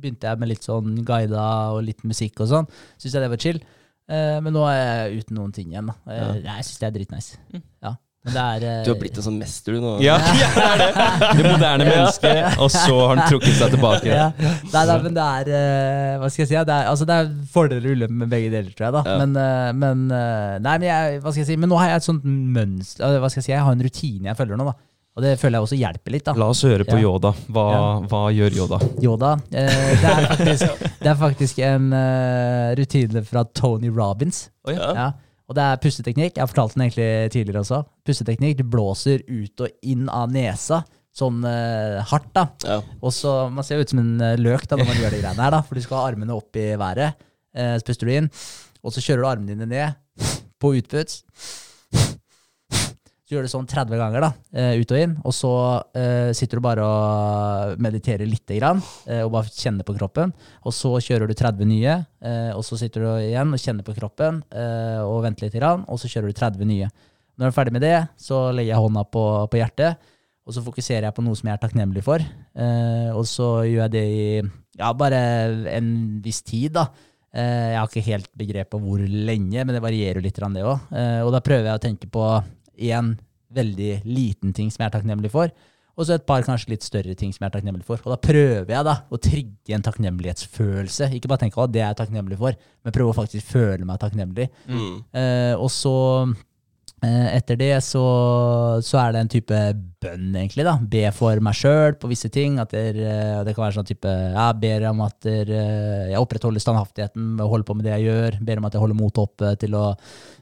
begynte jeg med litt sånn guida og litt musikk og sånn. Syns jeg det var chill. Uh, men nå er jeg uten noen ting igjen. da. ja. Jeg syns det er dritnice. Ja. Men det er Du har blitt en sånn mester, du nå. Ja, det er det! Det moderne mennesket, og så har han trukket seg tilbake. ja. Nei, nei, men det er Hva skal jeg si? Det er, altså, det er fordeler og ulemper med begge deler, tror jeg. da Ja. Men, men Nei, men jeg, hva skal jeg si? Men nå har jeg et sånt mønster eh, Hva skal jeg si? Jeg har en rutine jeg følger nå, da. Og det føler jeg også hjelper litt. da La oss høre på Ja. Yoda. Hva, Ja. hva gjør Yoda? Yoda. Eh, det, er faktisk, det er faktisk en uh, rutine fra Tony Robins. Oh, Ja. Ja. Og det er pusteteknikk. Jeg har fortalt den egentlig tidligere også. Pusteteknikk, Du blåser ut og inn av nesa. Sånn uh, hardt, da. Ja. Og så, Man ser jo ut som en eh, løk da, når man gjør de greiene her, da, for du skal ha armene opp i været. Eh, så puster du inn, og så kjører du armene dine ned på utputs. Så gjør du sånn 30 ganger, da, eh, ut og inn. Og så eh, sitter du bare og mediterer lite grann, eh, og bare kjenner på kroppen. Og så kjører du 30 nye, eh, og så sitter du igjen og kjenner på kroppen eh, og venter litt, grann, og så kjører du 30 nye. Når du er ferdig med det, så legger jeg hånda på, på hjertet, og så fokuserer jeg på noe som jeg er takknemlig for. Eh, og så gjør jeg det i ja, bare en viss tid, da. Jeg har ikke helt begrep på hvor lenge, men det varierer jo litt, det òg. Og da prøver jeg å tenke på én veldig liten ting som jeg er takknemlig for, og så et par kanskje litt større ting som jeg er takknemlig for. Og da prøver jeg da å trigge en takknemlighetsfølelse. Ikke bare tenke at det er jeg takknemlig for, men prøve å faktisk føle meg takknemlig. Mm. Eh, og så eh, etter det så, så er det en type bønn, egentlig. da. Be for meg sjøl på visse ting. At der, eh, det kan være sånn type Jeg ber om at der, eh, jeg opprettholder standhaftigheten med å holde på med det jeg gjør. Ber om at jeg holder motet oppe til å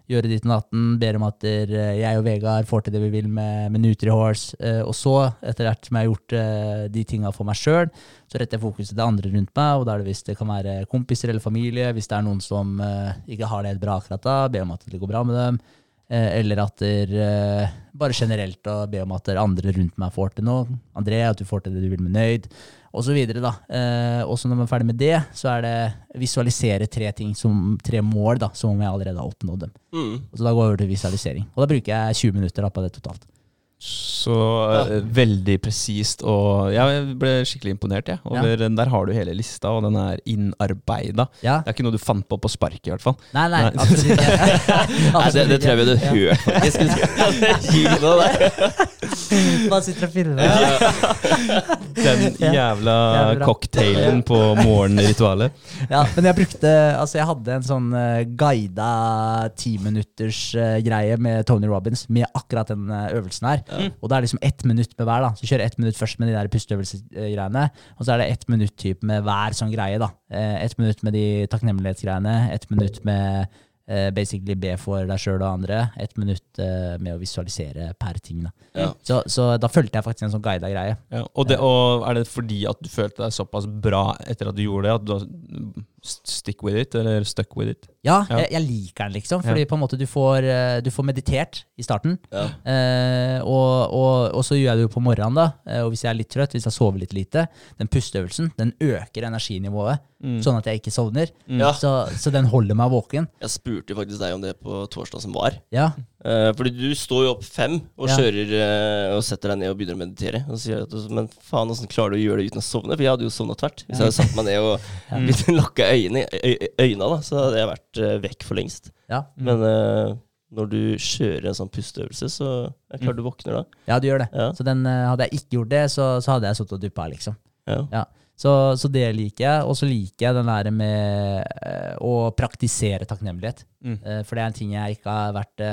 gjøre ditt natten. Ber om at der, jeg og Vegard får til det vi vil med, med Nutrihorse. Eh, og så, etter hvert som jeg har gjort eh, de tinga for meg sjøl, så retter jeg fokuset til andre rundt meg, og da er det hvis det kan være kompiser eller familie, hvis det er noen som eh, ikke har det helt bra akkurat da, be om at det går bra med dem. Eh, eller at der, eh, bare generelt å be om at andre rundt meg får til noe. André, at du får til det du vil med nøyd, og så videre. da. Eh, og så når man er ferdig med det, så er det visualisere tre ting, som, tre mål, da, som om jeg allerede har oppnådd dem. Mm. Og så da går jeg over til visualisering. Og da bruker jeg 20 minutter da, på det totalt. Så ja. veldig presist, og jeg ble skikkelig imponert. Ja, over, Der har du hele lista, og den er innarbeida. Ja. Det er ikke noe du fant på på sparket, i hvert fall. Nei, nei, Nei. absolutt ikke. Nei, det, det tror jeg vi hadde hørt, faktisk. Ja. Bare sitter og filmer. Den Ja. jævla cocktailen på morgenritualet. Ja, men jeg brukte Altså, jeg hadde en sånn uh, guida timinutters uh, greie med Tony Robins med akkurat den eh, øvelsen her. Ja. Og det er liksom ett minutt med hver. da Så kjør ett minutt først med de der pusteøvelsesgreiene, og så er det ett minutt typ med hver sånn greie. da Eh, Ett minutt med de takknemlighetsgreiene, ett minutt med eh, basically be for deg sjøl og andre, ett minutt eh, med å visualisere per ting. da Ja. så, så da fulgte jeg faktisk en sånn guida greie. Ja, og, det, og er det fordi at du følte deg såpass bra etter at du gjorde det, at du stick with it, eller stuck with it? Ja, Ja. Jeg, jeg liker den, liksom. Fordi på en måte du får, eh, du får meditert i starten. Ja. Eh, og, og, og så gjør jeg det jo på morgenen, da. Eh, og hvis jeg er litt trøtt, hvis jeg sover litt lite, den pusteøvelsen den øker energinivået, sånn at jeg ikke sovner. Ja. Så, så den holder meg våken. Jeg spurte faktisk deg om det på torsdag som var. Ja, Eh, fordi du står jo opp fem og Ja. kjører eh, og setter deg ned og begynner å meditere. Og så sier jeg at Men faen, åssen klarer du å gjøre det uten å sovne? For jeg hadde jo sovna tvert. Hvis jeg hadde satt meg ned og begynt å lukke øynene, øy, da, så hadde jeg vært eh, vekk for lengst. ja. Men eh, når du kjører en sånn pusteøvelse, så er det klart du våkner da. ja du gjør det. Ja. Så den, hadde jeg ikke gjort det, så, så hadde jeg sittet og duppa, liksom. Ja. Ja. Så, så det liker jeg. Og så liker jeg den der med å praktisere takknemlighet. Mm. For det er en ting jeg ikke har vært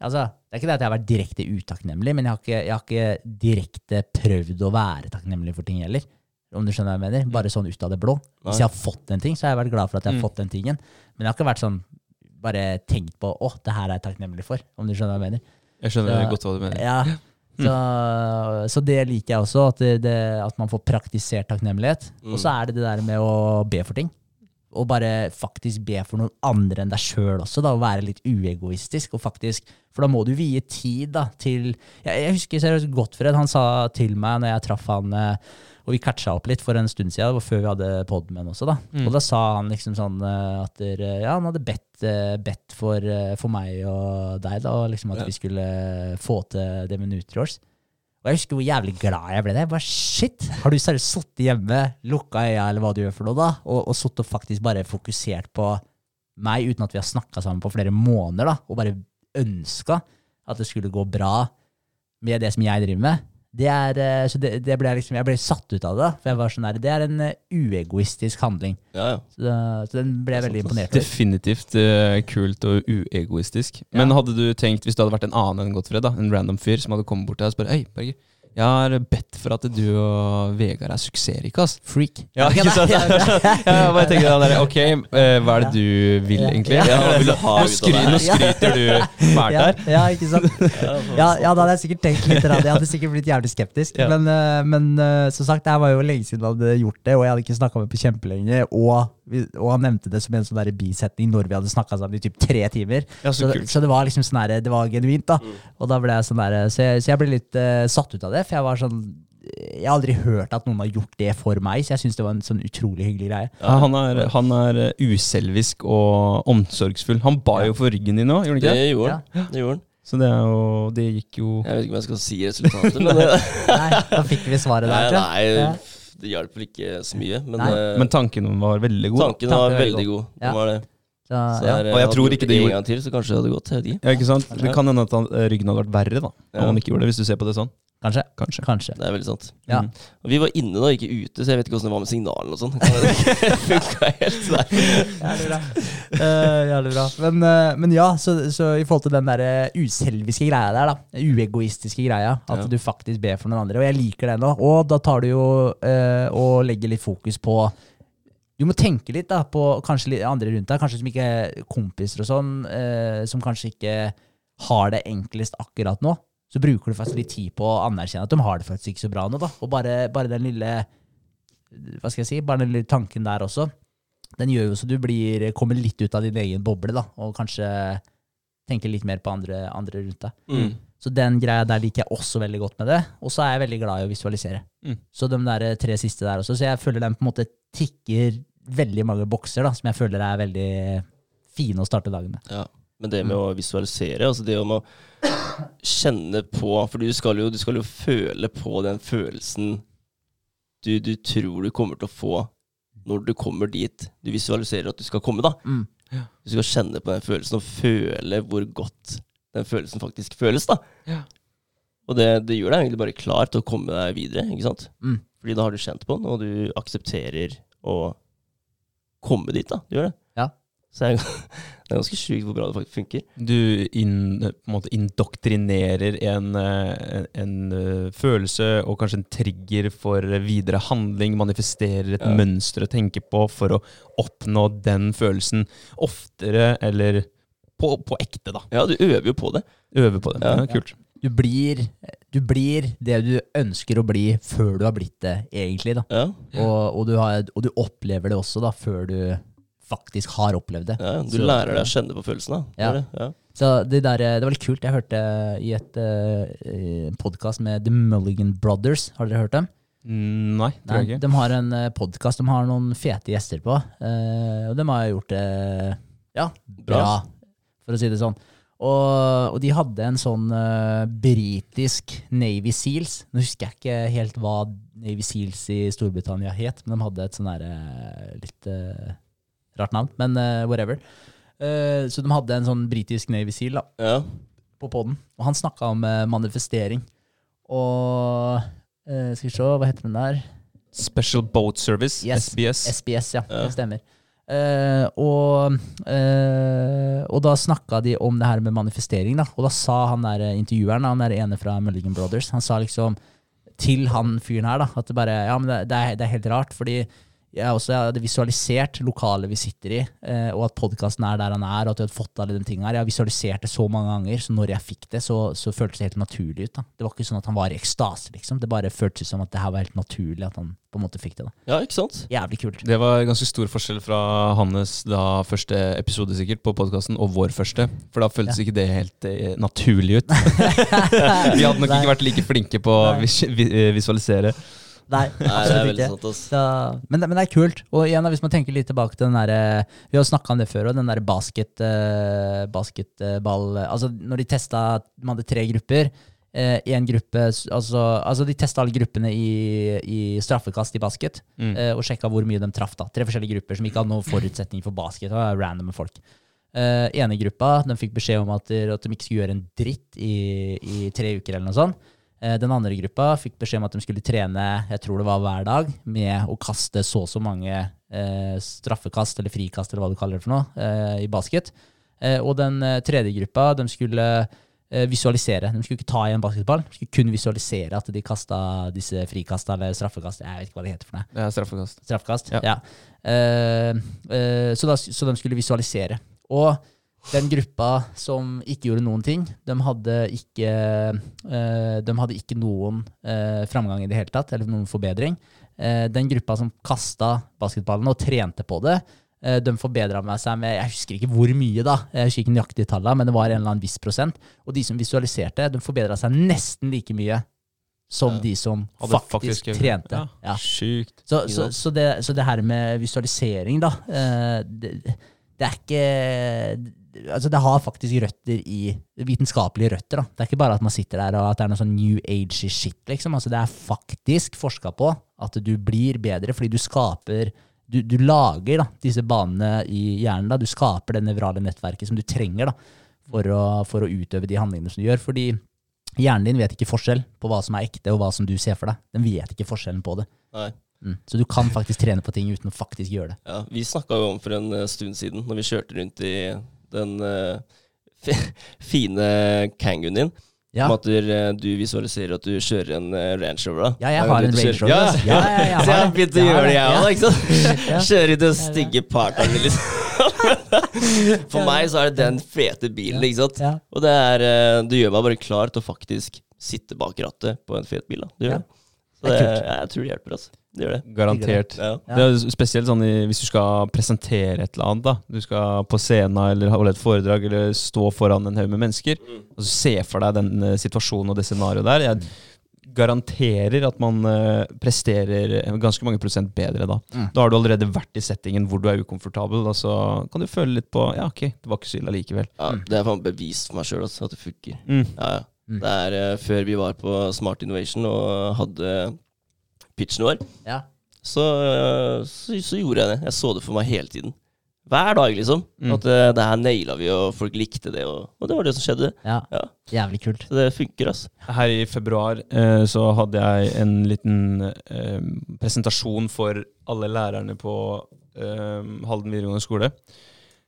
Altså, det er ikke det at jeg har vært direkte utakknemlig, men jeg har ikke, jeg har ikke direkte prøvd å være takknemlig for ting heller. Om du skjønner hva jeg mener? Bare sånn ut av det blå. Hvis jeg har fått en ting, så har jeg vært glad for at jeg har Mm. fått den tingen. Men jeg har ikke vært sånn bare tenkt på 'å, det her er jeg takknemlig for', om du skjønner hva jeg mener. Jeg skjønner Så- godt hva du mener. Ja. Så, så det liker jeg også, at, det, det, at man får praktisert takknemlighet. Og så er det det der med å be for ting. Og bare faktisk be for noen andre enn deg sjøl også, da, og være litt uegoistisk. Og faktisk, for da må du vie tid da, til Jeg, jeg husker seriøst Gottfred, han sa til meg når jeg traff han eh, og vi catcha opp litt for en stund siden, før vi hadde podmen også. da. Og da sa han liksom sånn eh, at der, ja, han hadde bedt, eh, bedt for, eh, for meg og deg, da, og liksom at Ja. vi skulle få til det med Nutriors. Og jeg husker hvor jævlig glad jeg ble. Jeg bare, shit, Har du seriøst sittet hjemme, lukka øya eller hva du gjør for noe, da, og, og sittet og faktisk bare fokusert på meg uten at vi har snakka sammen på flere måneder, da, og bare ønska at det skulle gå bra med det som jeg driver med? Det er, eh, så det, det ble liksom, jeg ble satt ut av det. For jeg var sånn der, Det er en eh, uegoistisk handling. Ja, ja. Så, det- så den ble jeg veldig imponert over. Definitivt uh, kult og uegoistisk. Men hadde du tenkt, hvis det hadde vært en annen enn Gottfred, da, en random fyr som hadde kommet bort til deg og spurt Hei, Berger, jeg har bedt for at du og Vegard er suksessrike, ass. Freak. Ja, ikke sant? Jeg bare tenker da, der, ok, eh, hva er det du vil, egentlig? Ja, hva vil du ha Nå, ut av skry, det? nå skryter du fælt Ja, her. ja, ikke sant? Ja, ja, da hadde jeg sikkert tenkt litt. Jeg hadde sikkert blitt jævlig skeptisk. Men, eh, men eh, som sagt, det her var jo lenge siden jeg hadde gjort det, og jeg hadde ikke snakka med på kjempelenge. Og, og han nevnte det som en sånn bisetning når vi hadde snakka sammen i typ tre timer. Ja, så Så, så det var liksom sånn der, det var genuint, da. Og da ble jeg sånn der, så, jeg, så jeg ble litt uh, satt ut av det, for jeg var sånn Jeg har aldri hørt at noen har gjort det for meg, så jeg syns det var en sånn utrolig hyggelig greie. Ja, han, er, han er eh, uselvisk og omsorgsfull. Han ba jo for ryggen din òg, gjorde han Det ikke det? gjorde han. Det gjorde han. Så det, er jo, det gikk jo Jeg vet ikke om jeg skal si resultatet, men Nei, da fikk vi svaret der, Nei. Ja. nei, det hjalp vel ikke så mye. Men, eh, Men tanken var veldig god. tanken var tanken veldig god. Ja. Den var det. Så, Så ja. er, Og jeg hadde tror gjort ikke det en gjorde- gang til, så kanskje det hadde gått. Jeg vet ikke. Ja, ikke sant? Det kan hende at han, ryggen hadde vært verre, da. Om Ja. han ikke gjorde det, hvis du ser på det sånn. Kanskje. Kanskje. Kanskje. Det er veldig sant. Ja. Mm. Og vi var inne da, ikke ute, så jeg vet ikke hvordan det var med signalene og sånn. Det funka helt. der. Jævlig bra. Uh, jævlig bra. Men, uh, men ja, så, så i forhold til den der eh, uselviske greia der, da. Uegoistiske greia. At Ja. du faktisk ber for noen andre. Og jeg liker det nå. Og da tar du jo uh, og legger litt fokus på Du må tenke litt da på kanskje litt andre rundt deg, kanskje som ikke er kompiser og sånn, eh, som kanskje ikke har det enklest akkurat nå. Så bruker du faktisk litt tid på å anerkjenne at de har det faktisk ikke så bra nå. da. Og bare, bare den lille hva skal jeg si, bare den lille tanken der også, den gjør jo så du blir, kommer litt ut av din egen boble, da, og kanskje tenker litt mer på andre, andre rundt deg. Mm. Så den greia der liker jeg også veldig godt med det. Og så er jeg veldig glad i å visualisere. Mm. Så de der tre siste der også. Så jeg føler den på en måte tikker veldig mange bokser, da, som jeg føler er veldig fine å starte dagen med. Ja. Men det med å visualisere, altså det om å kjenne på For du skal jo, du skal jo føle på den følelsen du, du tror du kommer til å få når du kommer dit du visualiserer at du skal komme, da. Mm. Du skal kjenne på den følelsen og føle hvor godt den følelsen faktisk føles, da. Ja. Og det, det gjør deg egentlig bare klar til å komme deg videre, ikke sant? Mm. Fordi da har du kjent på den, og du aksepterer å komme dit, da. Du gjør det. Ja. Så jeg, det er ganske sjukt hvor bra det faktisk funker. Du in, på en måte indoktrinerer en, eh, en, en eh, følelse og kanskje en trigger for videre handling, manifesterer et Ja. mønster å tenke på for å oppnå den følelsen oftere eller på, på ekte, da. Ja, du øver jo på det. Øver på det. Ja. Ja, kult. Du blir, du blir det du ønsker å bli før du har blitt det, egentlig. da. Ja, Og, og, du har, og du opplever det også da, før du faktisk har opplevd det. ja Du Så- lærer deg å kjenne på følelsene. Ja. Det? Ja. Så det, der, det var litt kult. Jeg hørte i et uh, podkast med The Mulligan Brothers. Har dere hørt dem? Mm, Nei, tror Nei, jeg ikke. de har en podkast. De har noen fete gjester på. Uh, og de har gjort det ja, bra, Bra. for å si det sånn. Og, og de hadde en sånn uh, britisk Navy Seals. Nå husker jeg ikke helt hva Navy Seals i Storbritannia het, men de hadde et sånn derre litt eh, rart navn. Men uh, whatever. Uh, så de hadde en sånn britisk Navy Seal da, Ja. på poden, og han snakka om uh, manifestering. Og eh, skal vi se, hva heter den der? Special Boat Service, Yes. SBS. SBS, ja. Ja. Det stemmer. Eh, og, eh, og da snakka de om det her med manifestering, da. Og da sa han der intervjueren, han der ene fra Mulligan Brothers, han sa liksom til han fyren her, da, at det bare Ja, men det, det, er, det er helt rart, fordi jeg også jeg hadde visualisert lokalet vi sitter i, eh, og at podkasten er der han er, og at vi hadde fått alle de tingene her. Jeg har visualisert det så mange ganger, så når jeg fikk det, så, så føltes det helt naturlig ut. da. Det var ikke sånn at han var i ekstase, liksom. Det bare føltes som at det her var helt naturlig at han på en måte fikk det. da. Ja, ikke sant? Jævlig kult. Det var ganske stor forskjell fra hans da første episode sikkert på podkasten og vår første. For da føltes ikke det helt eh, naturlig ut. Vi hadde nok Nei. ikke vært like flinke på å eh, visualisere. Nei, absolutt ikke. sant, men, det- men det er kult. Og igjen, hvis man tenker litt tilbake til den derre Vi har snakka om det før, og den derre basket, uh, basketball Altså, når de testa Man hadde tre grupper. Én gruppe altså, altså, de testa alle gruppene i, i straffekast i basket, Mm. eh, og sjekka hvor mye de traff. da Tre forskjellige grupper som ikke hadde noen forutsetning for basket. Det var random folk. Uh, ene gruppa de fikk beskjed om at, de- at de ikke skulle gjøre en dritt i, i tre uker. eller noe sånt. Eh, Den andre gruppa fikk beskjed om at de skulle trene jeg tror det var hver dag, med å kaste så og så mange eh, straffekast eller frikast eller hva du kaller det for noe, eh, i basket. Eh, og den eh, tredje gruppa de skulle eh, visualisere. De skulle ikke ta i en basketball, de skulle kun visualisere at de kasta disse frikasta eller straffekast. Jeg vet ikke hva det heter for noe. Er straffekast. Straffekast? Ja. Ja. Så, da, så de skulle visualisere. Og den gruppa som ikke gjorde noen ting, de hadde ikke, eh, de hadde ikke noen eh, framgang i det hele tatt, eller noen forbedring. Eh, den gruppa som kasta basketballen og trente på det, de forbedra seg med Jeg husker ikke hvor mye, da, jeg husker ikke nøyaktig tallene, men det var en eller annen viss prosent. Og de som visualiserte, de forbedra seg nesten like mye som de som faktisk, faktisk- trente. Ja. Ja. Sjukt. Så, så, så, det, så det her med visualisering, da det, det er ikke Altså, det har faktisk røtter i Vitenskapelige røtter. da. Det er ikke bare at man sitter der og at det er noe sånn new age shit, liksom. Altså, det er faktisk forska på at du blir bedre fordi du skaper du, du lager da, disse banene i hjernen. da. Du skaper det nevrale nettverket som du trenger da, for å, for å utøve de handlingene som du gjør. Fordi hjernen din vet ikke forskjell på hva som er ekte, og hva som du ser for deg. Den vet ikke forskjellen på det. Nei. Mm. Så du kan faktisk trene på ting uten å faktisk gjøre det. Ja, vi snakka jo om for en eh, stund siden, når vi kjørte rundt i den uh, fi- fine Kangooen din, Ja, om at du, eh, du visualiserer at du kjører en Range Rover. da. ja jeg har en Range Rover. Ja, altså. Ja, ja, Så jeg har begynt å gjøre det, jeg ja. òg. ikke? Ja. Kjøre i den Ja, ja. stygge partneren, liksom. For meg så er det den fete bilen, ikke sant. Ja. Og det er Du gjør meg bare klar til å faktisk sitte bak rattet på en fet bil. da. Du gjør Ja. det. Så Det jeg tror det hjelper, altså. Det gjør det. Garantert. Ja. Det er spesielt sånn i, hvis du skal presentere et eller annet. da Du skal på scenen eller holde et foredrag eller stå foran en haug med mennesker. Og så Se for deg den eh, situasjonen og det scenarioet der. Jeg garanterer at man eh, presterer ganske mange prosent bedre da. Mm. Da har du allerede vært i settingen hvor du er ukomfortabel, Da, så kan du føle litt på Ja, ok, det var ikke så ille allikevel. Ja, det er faen bevist for meg sjøl at det funker. Mm. Ja, ja. Mm. Det er uh, før vi var på Smart Innovation og hadde pitchen vår, Ja. så, uh, så, så gjorde jeg det. Jeg så det for meg hele tiden. Hver dag, liksom. Mm. At uh, det her naila vi, og folk likte det. Og, og det var det som skjedde. ja. Ja. Jævlig kult. Så det funker, altså. Her i februar eh, så hadde jeg en liten presentasjon for alle lærerne på eh, Halden videregående skole.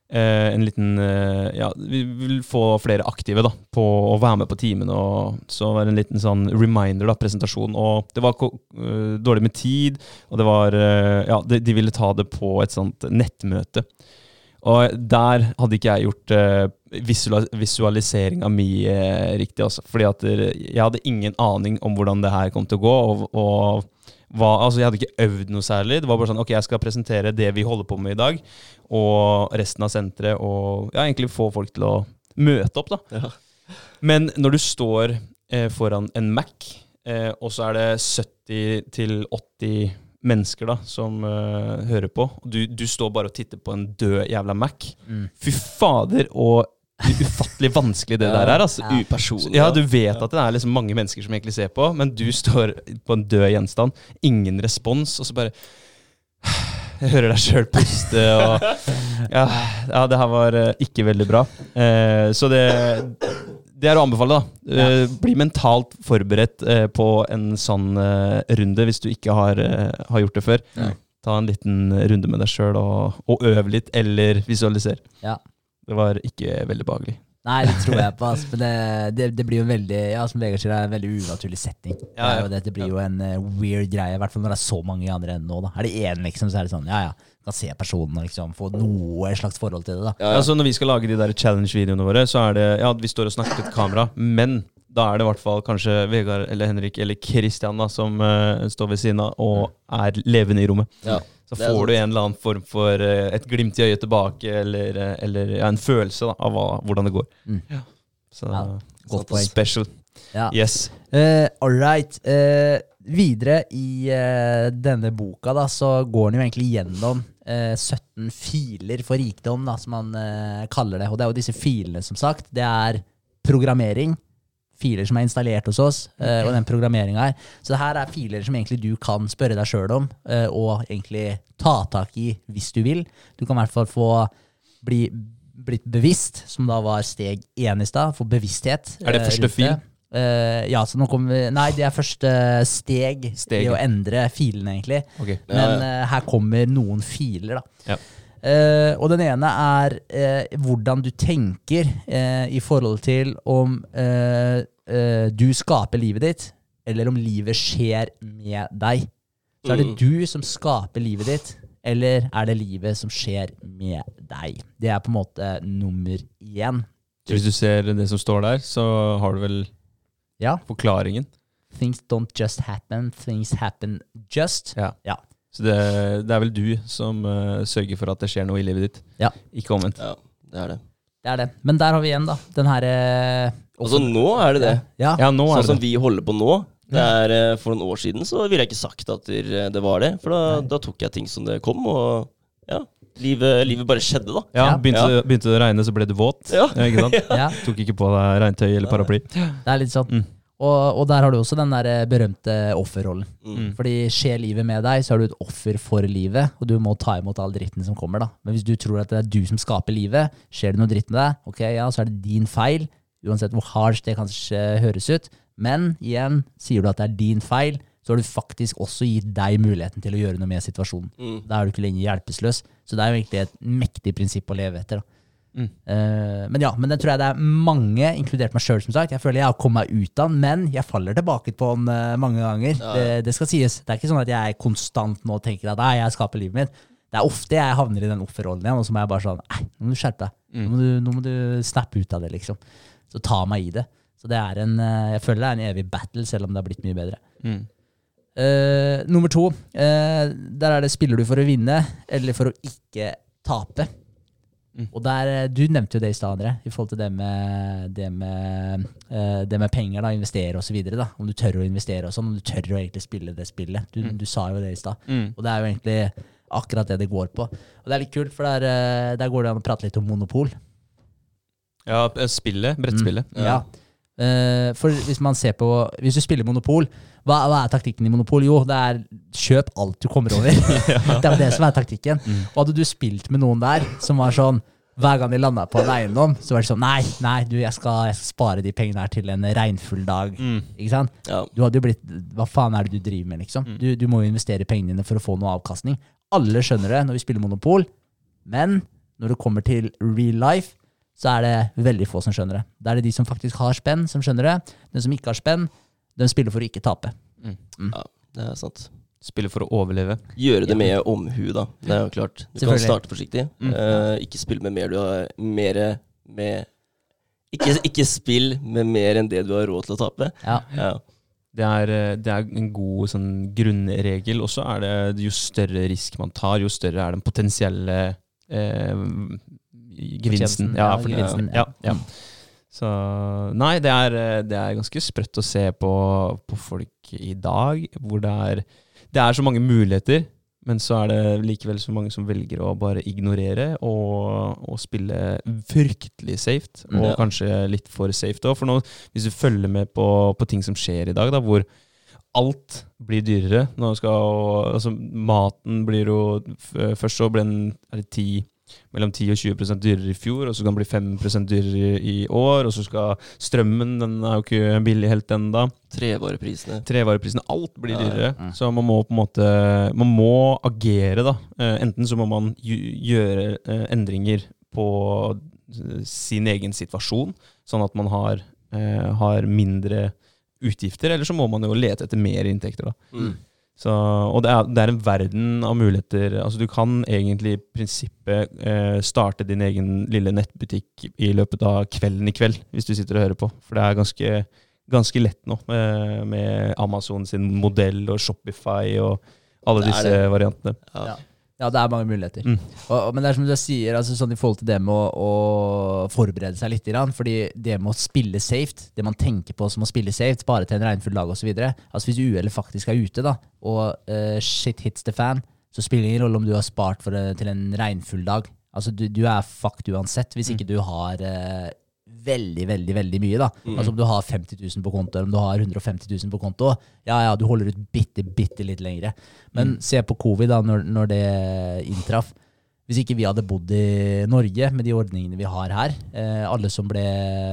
Eh, en liten eh, Ja, vi vil få flere aktive da på å være med på timene. Og så var det en liten sånn reminder, da, presentasjon. Og det var eh, dårlig med tid, og det var uh, Ja, de, de ville ta det på et sånt nettmøte. Og der hadde ikke jeg gjort uh, visual, visualiseringa mi uh, riktig, altså. Fordi at eh, jeg hadde ingen aning om hvordan det her kom til å gå. Og, og hva, altså jeg hadde ikke øvd noe særlig. Det var bare sånn ok, jeg skal presentere det vi holder på med i dag, og resten av senteret, og ja, egentlig få folk til å møte opp, da. Ja. Men når du står eh, foran en Mac, eh, og så er det 70-80 mennesker da, som eh, hører på, og du, du står bare og titter på en død jævla Mac. Mm. Fy fader, og ufattelig vanskelig det der er. Altså. Ja. Upersonlig. Ja, du vet at det er liksom mange mennesker som egentlig ser på, men du står på en død gjenstand. Ingen respons, og så bare Jeg hører deg sjøl puste, og ja, ja, det her var eh, ikke veldig bra. Eh, så det det er å anbefale, da. Eh, bli mentalt forberedt eh, på en sånn eh, runde hvis du ikke har, eh, har gjort det før. Ja. Ta en liten runde med deg sjøl og, og øv litt, eller visualiser. Ja. Det var ikke veldig behagelig. Nei, det tror jeg på. Altså, men det, det, det blir jo en veldig ja, som Vegard sier, det er en veldig unaturlig setting. Ja, ja. Det, det, blir jo en uh, weird greie, i hvert fall når det er så mange i andre enden nå. Da. Er det én, liksom, så er det sånn, ja ja, kan se personen og liksom få noe slags forhold til det. da. Ja, ja. Altså Når vi skal lage de der challenge-videoene våre, så er det Ja, vi står og snakker til et kamera, men da er det i hvert fall kanskje Vegard eller Henrik eller Christian da, som uh, står ved siden av og er levende i rommet. Ja. Så får du en eller annen form for eh, et glimt i øyet tilbake, eller, eh, eller ja, en følelse da, av hva, hvordan det går. Mm. Ja. Så Ja, godt poeng. special. Ja. Yes. Uh, all right. Uh, videre i uh, denne boka da, så går den jo egentlig gjennom eh, 17 filer for rikdom, da, som man eh, kaller det. Og det er jo disse filene, som sagt. Det er programmering. Filer som er installert hos oss, okay. og den programmeringa her. Så det her er filer som egentlig du kan spørre deg sjøl om, eh, og egentlig ta tak i hvis du vil. Du kan i hvert fall få bli blitt bevisst, som da var steg én i stad. Få bevissthet. Er det eh, første fil? Eh, ja, så nå kommer vi Nei, det er første steg, Steg. i å endre filene, egentlig. Ok. Men eh, her kommer noen filer, da. Ja. Eh, og den ene er uh, hvordan du tenker uh, i forhold til om du skaper livet ditt, eller om livet skjer med deg. Så er det Mm. du som skaper livet ditt, eller er det livet som skjer med deg? Det er på en måte nummer én. Så hvis du ser det som står der, så har du vel Ja. forklaringen. Things don't just happen, things happen just. Ja. Ja. Så det, det er vel du som uh, sørger for at det skjer noe i livet ditt, Ja. ikke omvendt. ja, det er det. Det er det. Men der har vi igjen, da. Den herre Altså, nå er det det. Ja. Ja, nå Sånn er det som det. vi holder på nå. Det er, eh, for noen år siden så ville jeg ikke sagt at det det var det. For da, da tok jeg ting som det kom, og ja, livet, livet bare skjedde, da. Ja, Ja. begynte, begynte det å regne, så ble du våt. Ja. ikke sant? ja, Tok ikke på deg regntøy eller paraply. det er litt sånn. Mm. Og, og der har du også den der eh, berømte offerrollen. Mm. Fordi skjer livet med deg, så er du et offer for livet, og du må ta imot all dritten som kommer. da. Men hvis du tror at det er du som skaper livet, skjer det noe dritt med deg, ok, ja, så er det din feil, uansett hvor hardt det kanskje høres ut. Men igjen, sier du at det er din feil, så har du faktisk også gitt deg muligheten til å gjøre noe med situasjonen. Mm. Da er du ikke lenger hjelpeløs. Så det er jo egentlig et mektig prinsipp å leve etter. da. Mm. Eh, men ja, men det tror jeg det er mange, inkludert meg sjøl, som sagt. Jeg føler jeg har kommet meg ut av den, men jeg faller tilbake på den uh, mange ganger. Ja. Det, det skal sies. Det er ikke sånn at jeg konstant nå tenker at nei, jeg skaper livet mitt. Det er ofte jeg havner i den offerrollen igjen, og så må jeg bare sånn Nei, nå må du skjerpe deg. Nå, må du, nå må du snappe ut av det, liksom. Så ta meg i det. Så det er en uh, Jeg føler det er en evig battle, selv om det har blitt mye bedre. Mm. Nummer to. der er det spiller du for å vinne, eller for å ikke tape. Mm. Og der, eh, Du nevnte jo det i stad, André, i forhold til det med, det med, eh, det med penger, da, investere osv. Om du tør å investere og sånn, om du tør å egentlig spille det spillet. Du, Mm. du sa jo det i stad. Mm. Og det er jo egentlig akkurat det det går på. Og det er litt kult, for der, eh, der går det an å prate litt om monopol. Ja, spillet. Brettspillet. Mm, ja. Eh, for hvis man ser på Hvis du spiller Monopol, hva, hva er taktikken i Monopol? Jo, det er kjøp alt du kommer over. det er det som er taktikken. Og hadde du spilt med noen der som var sånn hver gang de landa på en eiendom, så var det sånn Nei, nei, du, jeg skal, jeg skal spare de pengene her til en regnfull dag. Mm. Ikke sant? Ja. Du hadde jo blitt Hva faen er det du driver med, liksom? Du, du må jo investere pengene dine for å få noe avkastning. Alle skjønner det når vi spiller Monopol, men når det kommer til real life, så er det veldig få som skjønner det. Da er det de som faktisk har spenn, som skjønner det. Den som ikke har spenn, den spiller for å ikke tape. ja, det er sant. Spiller for å overleve. Gjøre det med omhu, da. Det er jo klart. Du kan starte forsiktig. Mm. Uh, ikke spill med mer du har Mere med ikke, ikke spill med mer enn det du har råd til å tape. Ja. Ja. Det er, eh, det er en god sånn, grunnregel. Og så er det jo større risk man tar, jo større er den potensielle eh, gevinsten. Ja, for- gevinsten, Ja, ja. ja. Så nei, det er, det er ganske sprøtt å se på, på folk i dag, hvor det er Det er så mange muligheter, men så er det likevel så mange som velger å bare ignorere og, og spille fryktelig safe, og Ja. kanskje litt for safe òg. For nå, hvis du følger med på, på ting som skjer i dag, da, hvor alt blir dyrere. Nå skal, altså, maten blir jo Først så ble den er det 10 mellom 10 og 20% dyrere i fjor, og så kan det bli 5% dyrere i år. Og så skal strømmen Den er jo ikke billig helt ennå. Trevareprisene. Trevareprisene. Alt blir Ja, ja. dyrere. Mm. Så man må på en måte Man må agere, da. Eh, Enten så må man gjøre eh, endringer på sin egen situasjon, sånn at man har, eh, har mindre utgifter, eller så må man jo lete etter mer inntekter, da. Mm. Så, og det er, det er en verden av muligheter. Altså Du kan egentlig i prinsippet eh, starte din egen lille nettbutikk i løpet av kvelden i kveld, hvis du sitter og hører på. For det er ganske, ganske lett nå med, med Amazon sin modell og Shopify og alle disse det. variantene. Ja. Ja. Det er mange muligheter. Mm. Og, men det er som du sier, altså sånn i forhold til det med å, å forberede seg litt. Fordi det med å spille safe, det man tenker på som å spille safe, bare til en regnfull dag osv. Altså hvis uhellet faktisk er ute, da, og uh, shit hits the fan, så spiller det ingen rolle om du har spart for, uh, til en regnfull dag. Altså du, du er fucked uansett, hvis ikke du har eh, veldig, veldig veldig mye. da. Altså Om du har 50 000 på konto, eller om du har 150 000 på konto, ja ja, du holder ut bitte, bitte litt lengre. Men se på covid, da, når, når det inntraff. Hvis ikke vi hadde bodd i Norge med de ordningene vi har her, eh, alle som ble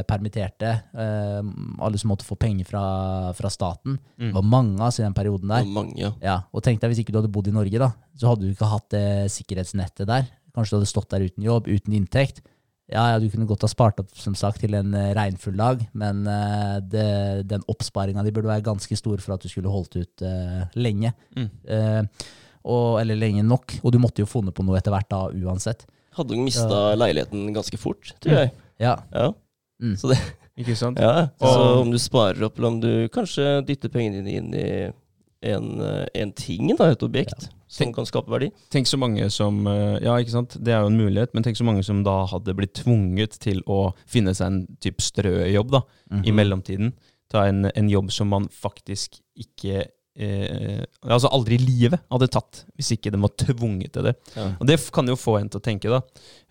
permitterte, eh, alle som måtte få penger fra, fra staten, det var mange oss i den perioden der. er mange, ja. Ja, og tenk deg hvis ikke du hadde bodd i Norge, da, så hadde du ikke hatt det sikkerhetsnettet der. Kanskje du hadde stått der uten jobb, uten inntekt. Ja, ja, du kunne godt ha spart opp som sagt, til en eh, regnfull dag, men uh, det, den oppsparinga di burde være ganske stor for at du skulle holdt ut uh, lenge. Mm. Uh, og, eller lenge nok. Og du måtte jo funnet på noe etter hvert da, uansett. Hadde du mista leiligheten ganske fort, tror jeg. Ja. Ja. Mm. Så det, Ikke sant? ja. Så om du sparer opp, eller om du kanskje dytter pengene dine inn i en, en ting, da, et objekt, som Tenk- kan skape verdi. Tenk så mange som eh, Ja, ikke sant, det er jo en mulighet, men tenk så mange som da hadde blitt tvunget til å finne seg en type strøjobb da, i Mhm. mellomtiden. Ta en, en jobb som man faktisk ikke eh, Altså aldri i livet hadde tatt, hvis ikke den var tvunget til det. Ja. Og det kan jo få en til å tenke, da.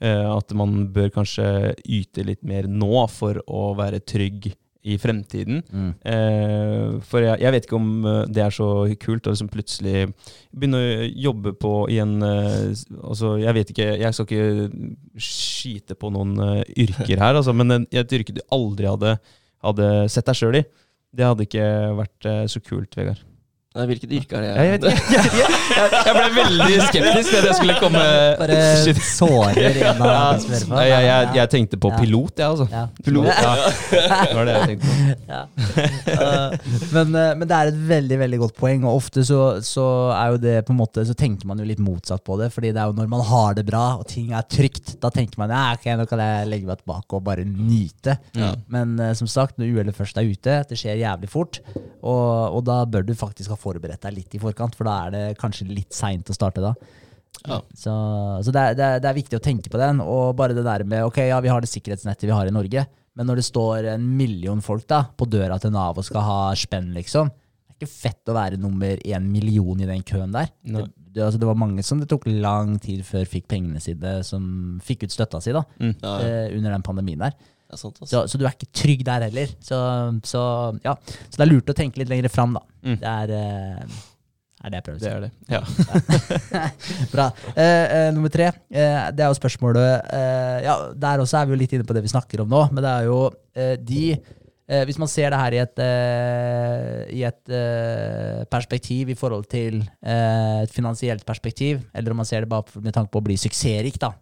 eh, at man bør kanskje yte litt mer nå for å være trygg i fremtiden. Mm. Eh, for jeg, jeg vet ikke om eh, det er så kult å liksom plutselig begynne å jobbe på i en eh, Altså, jeg vet ikke Jeg skal ikke skite på noen eh, yrker her, altså, men en, et yrke du aldri hadde, hadde sett deg sjøl i, det hadde ikke vært eh, så kult, Vegard. Nei, hvilket yrke er det? Jeg, vet ikke, jeg, jeg, jeg, jeg ble veldig skeptisk ved at jeg skulle komme Bare Shit. sårer en av Ja. Nei, jeg, jeg, jeg tenkte på pilot, jeg, altså. Ja. Pilot, ja. Det var det jeg tenkte på. Ja. Eh, men, eh, men det er et veldig veldig godt poeng, og ofte så, så er jo det på en måte Så tenker man jo litt motsatt på det, fordi det er jo når man har det bra og ting er trygt, da tenker man ja, ok, nå kan jeg legge meg tilbake og bare nyte. Ja. Men eh, som sagt, når uhellet først er ute, det skjer jævlig fort, og, og da bør du faktisk ha forberedt deg litt i forkant, for da er det kanskje litt seint å starte da. Ja. Så, så det, er, det, er, det er viktig å tenke på den, og bare det der med ok, ja, vi har det sikkerhetsnettet vi har i Norge, men når det står en million folk da på døra til Nav og skal ha spenn, liksom, det er ikke fett å være nummer en million i den køen der. Det, det, altså, det var mange som det tok lang tid før fikk pengene sine, som fikk ut støtta si da, Mm. Ja, ja. eh, under den pandemien der. Er sant, altså. Så, så du er ikke trygg der heller. Så, så, ja. så det er lurt å tenke litt lenger fram, da. Mm. Det er, eh, er det jeg prøver å si. Det er det. Ja. Bra. Eh, eh, nummer tre, eh, det er jo spørsmålet eh, Ja, der også er vi jo litt inne på det vi snakker om nå, men det er jo eh, de eh, Hvis man ser det her i et, i et perspektiv i forhold til et finansielt perspektiv, eller om man ser det bare med tanke på å bli suksessrik, da,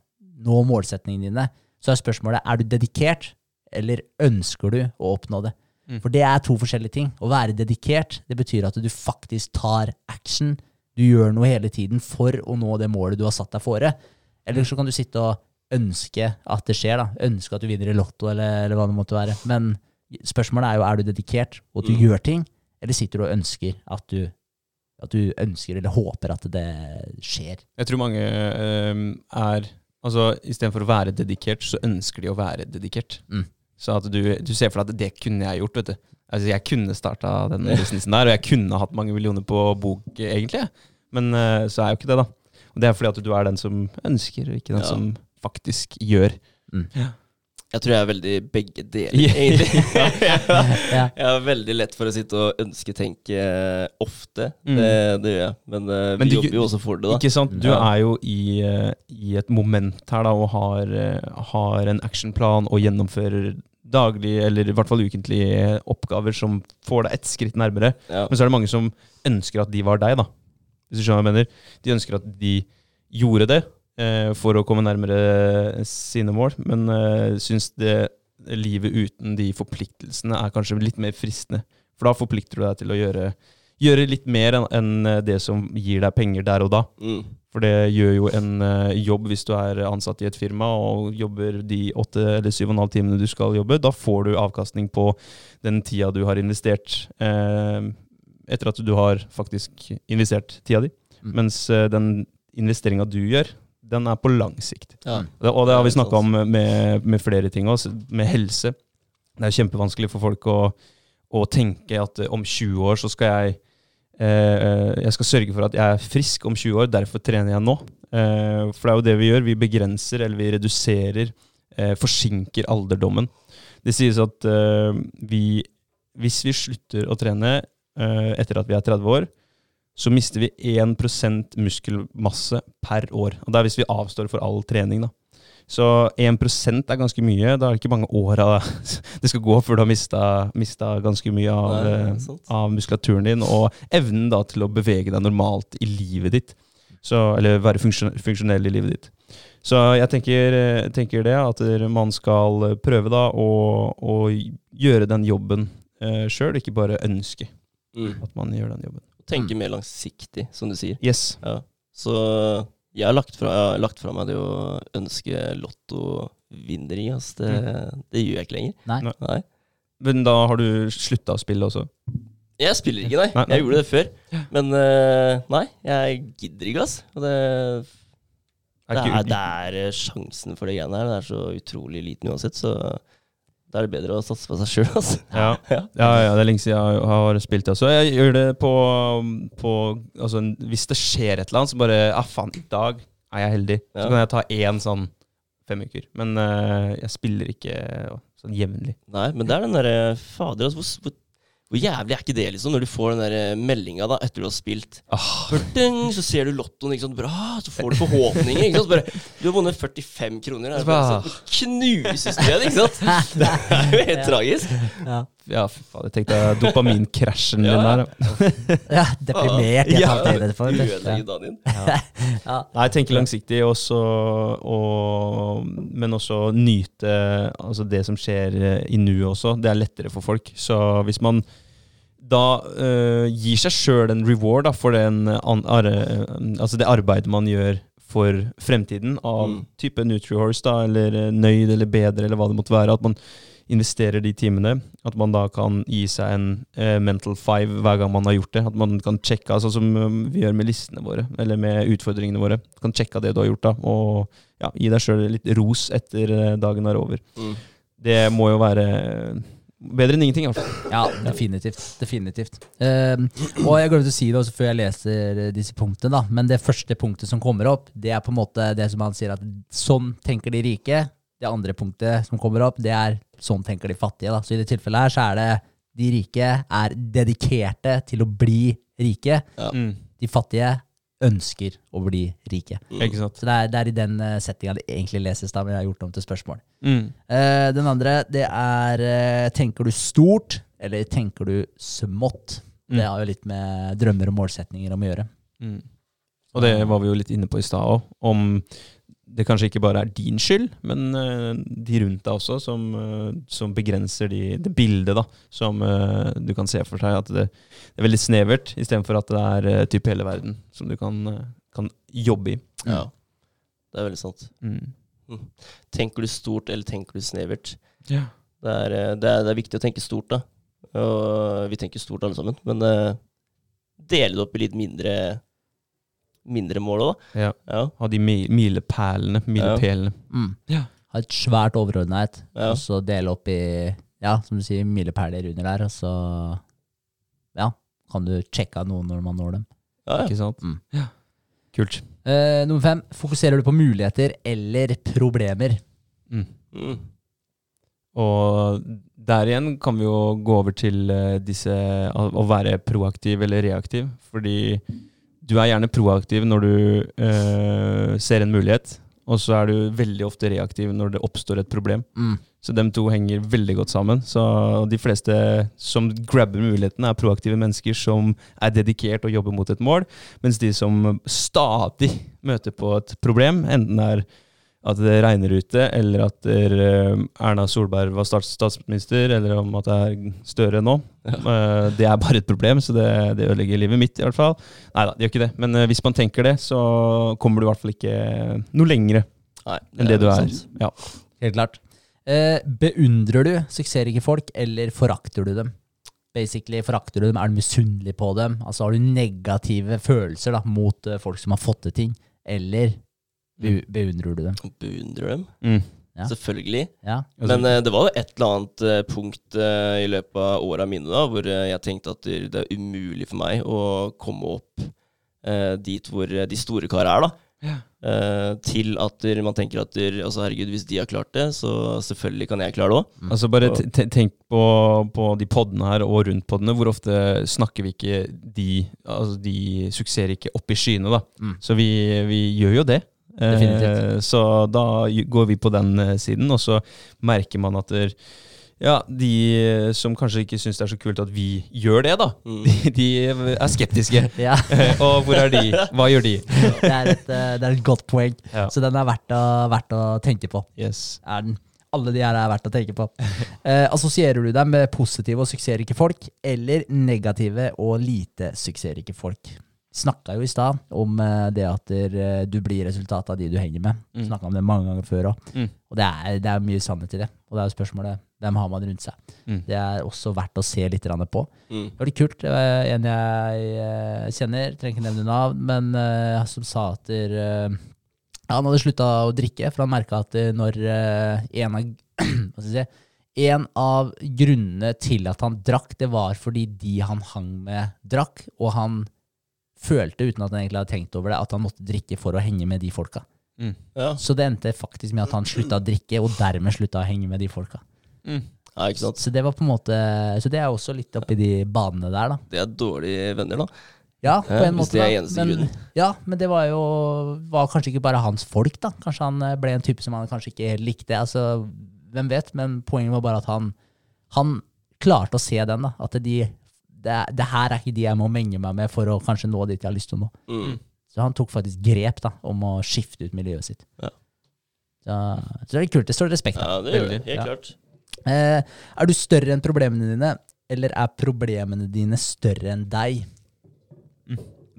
nå målsetningene dine, så er spørsmålet er du dedikert, eller ønsker du å oppnå det? Mm. For det er to forskjellige ting. Å være dedikert, det betyr at du faktisk tar action. Du gjør noe hele tiden for å nå det målet du har satt deg fore. Eller så kan du sitte og ønske at det skjer. da. Ønske at du vinner i Lotto, eller, eller hva det måtte være. Men spørsmålet er jo er du dedikert, og at du Mm. gjør ting, eller sitter du og ønsker at du, at du ønsker eller håper at det skjer. Jeg tror mange øh, er Altså, Istedenfor å være dedikert, så ønsker de å være dedikert. Mm. Så at du, du ser for deg at det kunne jeg gjort, vet du. Altså, Jeg kunne starta den businessen der, og jeg kunne hatt mange millioner på bok, egentlig. Men eh, så er jo ikke det, da. Og det er fordi at du er den som ønsker, og ikke den Ja. som faktisk gjør. Mm. Ja. Jeg tror jeg er veldig begge deler, egentlig. Jeg har veldig lett for å sitte og ønsketenke ofte. Mm. Det, det gjør jeg. Men, vi Men du- jobber jo også for det, da. Ikke sant? Du er jo i, eh, i et moment her da, og har, eh, har en actionplan og gjennomfører daglig, eller i hvert fall ukentlige oppgaver som får deg ett skritt nærmere. Ja. Men så er det mange som ønsker at de var deg, da. Hvis du skjønner hva jeg mener. De ønsker at de gjorde det eh, for å komme nærmere sine mål, men eh, syns det livet uten de forpliktelsene er kanskje litt mer fristende. For da forplikter du deg til å gjøre, gjøre litt mer enn enn det som gir deg penger der og da. Mm. For det gjør jo en eh, jobb hvis du er ansatt i et firma og jobber de åtte eller syv og en halv timene du skal jobbe. Da får du avkastning på den tida du har investert, eh, etter at du har faktisk investert tida di. Mm. Mens eh, den investeringa du gjør, den er på lang sikt. Ja. Det, og det har vi snakka om med, med flere ting også, med helse. Det er kjempevanskelig for folk å, å tenke at eh, om 20 år så skal jeg eh, Jeg skal sørge for at jeg er frisk om 20 år, derfor trener jeg nå. Eh, for det er jo det vi gjør. Vi begrenser, eller vi reduserer, eh, forsinker alderdommen. Det sies at eh, vi, hvis vi slutter å trene eh, etter at vi er 30 år, så mister vi 1% muskelmasse per år. Og det er hvis vi avstår for all trening, da. Så 1 er ganske mye. Da er det ikke mange åra det skal gå før du har mista, mista ganske mye av, Nei, eh, av muskulaturen din, og evnen da til å bevege deg normalt i livet ditt. Så, eller være funksjonell i livet ditt. Så jeg tenker, eh, tenker det, at man skal prøve da å, å gjøre den jobben eh, sjøl, ikke bare ønske Mm. at man gjør den jobben. Tenke mer langsiktig, som du sier. Yes. Ja. Så jeg har lagt fra, jeg har lagt fra meg det å ønske lottovinneri. Altså. Det, det gjør jeg ikke lenger. Nei. Nei. Men da har du slutta å spille også? Jeg spiller ikke, nei. Nei, nei. Jeg gjorde det før. Men uh, nei, jeg gidder ikke, altså. Og det, det, er, det er sjansen for det greiene her. Det er så utrolig liten uansett, så da er det bedre å satse på seg sjøl, altså. Ja. Ja. Ja, ja, det er lenge siden jeg har spilt det Så Jeg gjør det på, på altså, Hvis det skjer et eller annet, så bare Ah, faen, i dag er jeg heldig. Ja. Så kan jeg ta én sånn fem uker. Men uh, jeg spiller ikke sånn jevnlig. Nei, men det er den derre Fader, altså, hvor, hvor, hvor jævlig er ikke det, liksom, når du får den der meldinga da, etter du har spilt? Oh. Ding, så ser du lottoen, ikke sant? Bra, så får du forhåpninger. Ikke sant? Bare, du har vunnet 45 kroner. Det er bare sånn, knuses igjen, ikke sant? Det er jo helt tragisk. Ja. ja, fy faen. Jeg tenkte dopaminkrasjen din der. ja. ja, deprimert Jeg et Ja. det du. Ødelegge dagen. Ja. Nei, tenke langsiktig, også, og, men også nyte altså det som skjer eh, i nuet også. Det er lettere for folk. Så hvis man da uh, gir seg sjøl en reward da, for den, an, ar, altså det arbeidet man gjør for fremtiden, av Mm. type Nutrihorse, da, eller eh, Nøyd eller Bedre, eller hva det måtte være. At man investerer de timene. At man da kan gi seg en uh, mental five hver gang man har gjort det. At man kan sjekke, sånn som eh, vi gjør med listene våre, eller med utfordringene våre. Kan sjekke det du har gjort, da, og ja, gi deg sjøl litt ros etter eh, dagen er over. Mm. Det må jo være bedre enn ingenting, i hvert fall. Ja, definitivt. definitivt. Ehm, og jeg glemte å si det også før jeg leser disse punktene, da. men det første punktet som kommer opp, det er på en måte det som han sier at sånn tenker de rike. Det andre punktet som kommer opp, det er sånn tenker de fattige. Da. Så i det tilfellet her så er det de rike er dedikerte til å bli rike. Ja. De fattige ønsker å bli rike. Mm. Ikke sant? Så det er, det er i den uh, settinga det egentlig leses, da, men jeg har gjort det om til spørsmål. Mm. Uh, den andre, det er eh, Tenker du stort, eller tenker du smått? Mm. Det har jo litt med drømmer og målsetninger om å gjøre. Mm. Og det var vi jo litt inne på i stad òg, om det kanskje ikke bare er din skyld, men eh, de rundt deg også, som, eh, som begrenser de, det bildet da, som eh, du kan se for deg. At det, det er veldig snevert, istedenfor at det er uh, typ hele verden som du kan, kan jobbe i. Ja. Det er veldig sant. Mm. Tenker du stort, eller tenker du snevert? Ja. Det er, det er, det er viktig å tenke stort, da. Og vi tenker stort alle sammen. Men uh, dele det opp i litt mindre, mindre mål òg, da. Ja. Ja. Ha de mi- milepælene, milepælene. Mm. Ja. Ha et svært overordna et, Ja. og så dele opp i ja, som du sier, milepæler under der, og så ja, kan du sjekke av noen når man når dem. Ja, ja. Ikke sant? Mm. Ja. Kult. Uh, nummer fem, fokuserer du på muligheter eller problemer? Mm. Mm. Og der igjen kan vi jo gå over til eh, disse å å være proaktiv eller reaktiv. Fordi du er gjerne proaktiv når du eh, ser en mulighet, og så er du veldig ofte reaktiv når det oppstår et problem. Mm. Så de to henger veldig godt sammen. Så de fleste som grabber mulighetene, er proaktive mennesker som er dedikert og jobber mot et mål, mens de som stadig møter på et problem, enten er at det regner ute, eller at der, eh, Erna Solberg var stats statsminister, eller om at det er Støre nå. Eh, det er bare et problem, så det, det ødelegger livet mitt, i hvert fall. Nei da, det gjør ikke det. Men eh, hvis man tenker det, så kommer du i hvert fall ikke noe lengre Nei, enn det du er. Ja. Helt klart. Eh, beundrer du suksessrike folk, eller forakter du dem? Basically, forakter du dem? Er du misunnelig på dem? Altså, har du negative følelser da, mot folk som har fått til ting? Eller beundrer du dem? Beundrer dem, Mm. Ja. selvfølgelig. Ja. Altså- Men uh, det var jo et eller annet uh, punkt uh, i løpet av åra mine da, hvor jeg tenkte at det er umulig for meg å komme opp eh, dit hvor de store karene er, da. Ja. Eh, til at man tenker at altså herregud, hvis de har klart det, så selvfølgelig kan jeg klare det òg. Altså bare te- te- tenk på, på de poddene her og rundt poddene. Hvor ofte snakker vi ikke de, altså de suksessrike opp i skyene, da. Mm. Så vi, vi gjør jo det. Eh, Definitivt. så da går vi på den eh, siden, og så merker man at der, ja, de som kanskje ikke syns det er så kult at vi gjør det, da, Mm. de, de er skeptiske. ja. og hvor er de? Hva gjør de? Det, er et, eh, det er et godt poeng. Ja. Så den er verdt å, verdt å tenke på. Yes. Er den. Alle de her er verdt å tenke på. Eh, assosierer du deg med positive og suksessrike folk, eller negative og lite suksessrike folk? Snakka jo i stad om eh, det at eh, du blir resultatet av de du henger med. Mm. Snakka om det mange ganger før òg. Mm. Og det er, det er mye sannhet i det. Og det er jo spørsmålet hvem har man rundt seg. Mm. Det er også verdt å se litt på. Mm. Det var litt kult. Det var en jeg eh, kjenner, trenger ikke nevne navn, men som sa at der, eh, han hadde slutta å drikke, for han merka at når en av hva skal jeg si, en av grunnene til at han drakk, det var fordi de han hang med, drakk, og han følte, uten at han egentlig hadde tenkt over det, at han måtte drikke for å henge med de folka. Mm. Ja. Så det endte faktisk med at han slutta å drikke, og dermed slutta å henge med de folka. Mm. ja, ikke sant. Så det var på en måte Så det er også litt oppi de banene der, da. Det er dårlige venner, da. Ja, på en ja, måte. det er eneste men, grunnen. ja, men det var jo var kanskje ikke bare hans folk, da. Kanskje han eh, ble en type som han kanskje ikke helt likte. Altså, hvem vet? Men poenget var bare at han, han klarte å se den, da. At de, det, det her er ikke de jeg må menge meg med for å kanskje nå dit jeg har lyst til å nå. Mm. Så han tok faktisk grep da, om å skifte ut miljøet sitt. Ja. Så, så det er kult. Det står respekt av. Ja, det gjør det. Helt ja. klart. Eh, er du større enn problemene dine, eller er problemene dine større enn deg?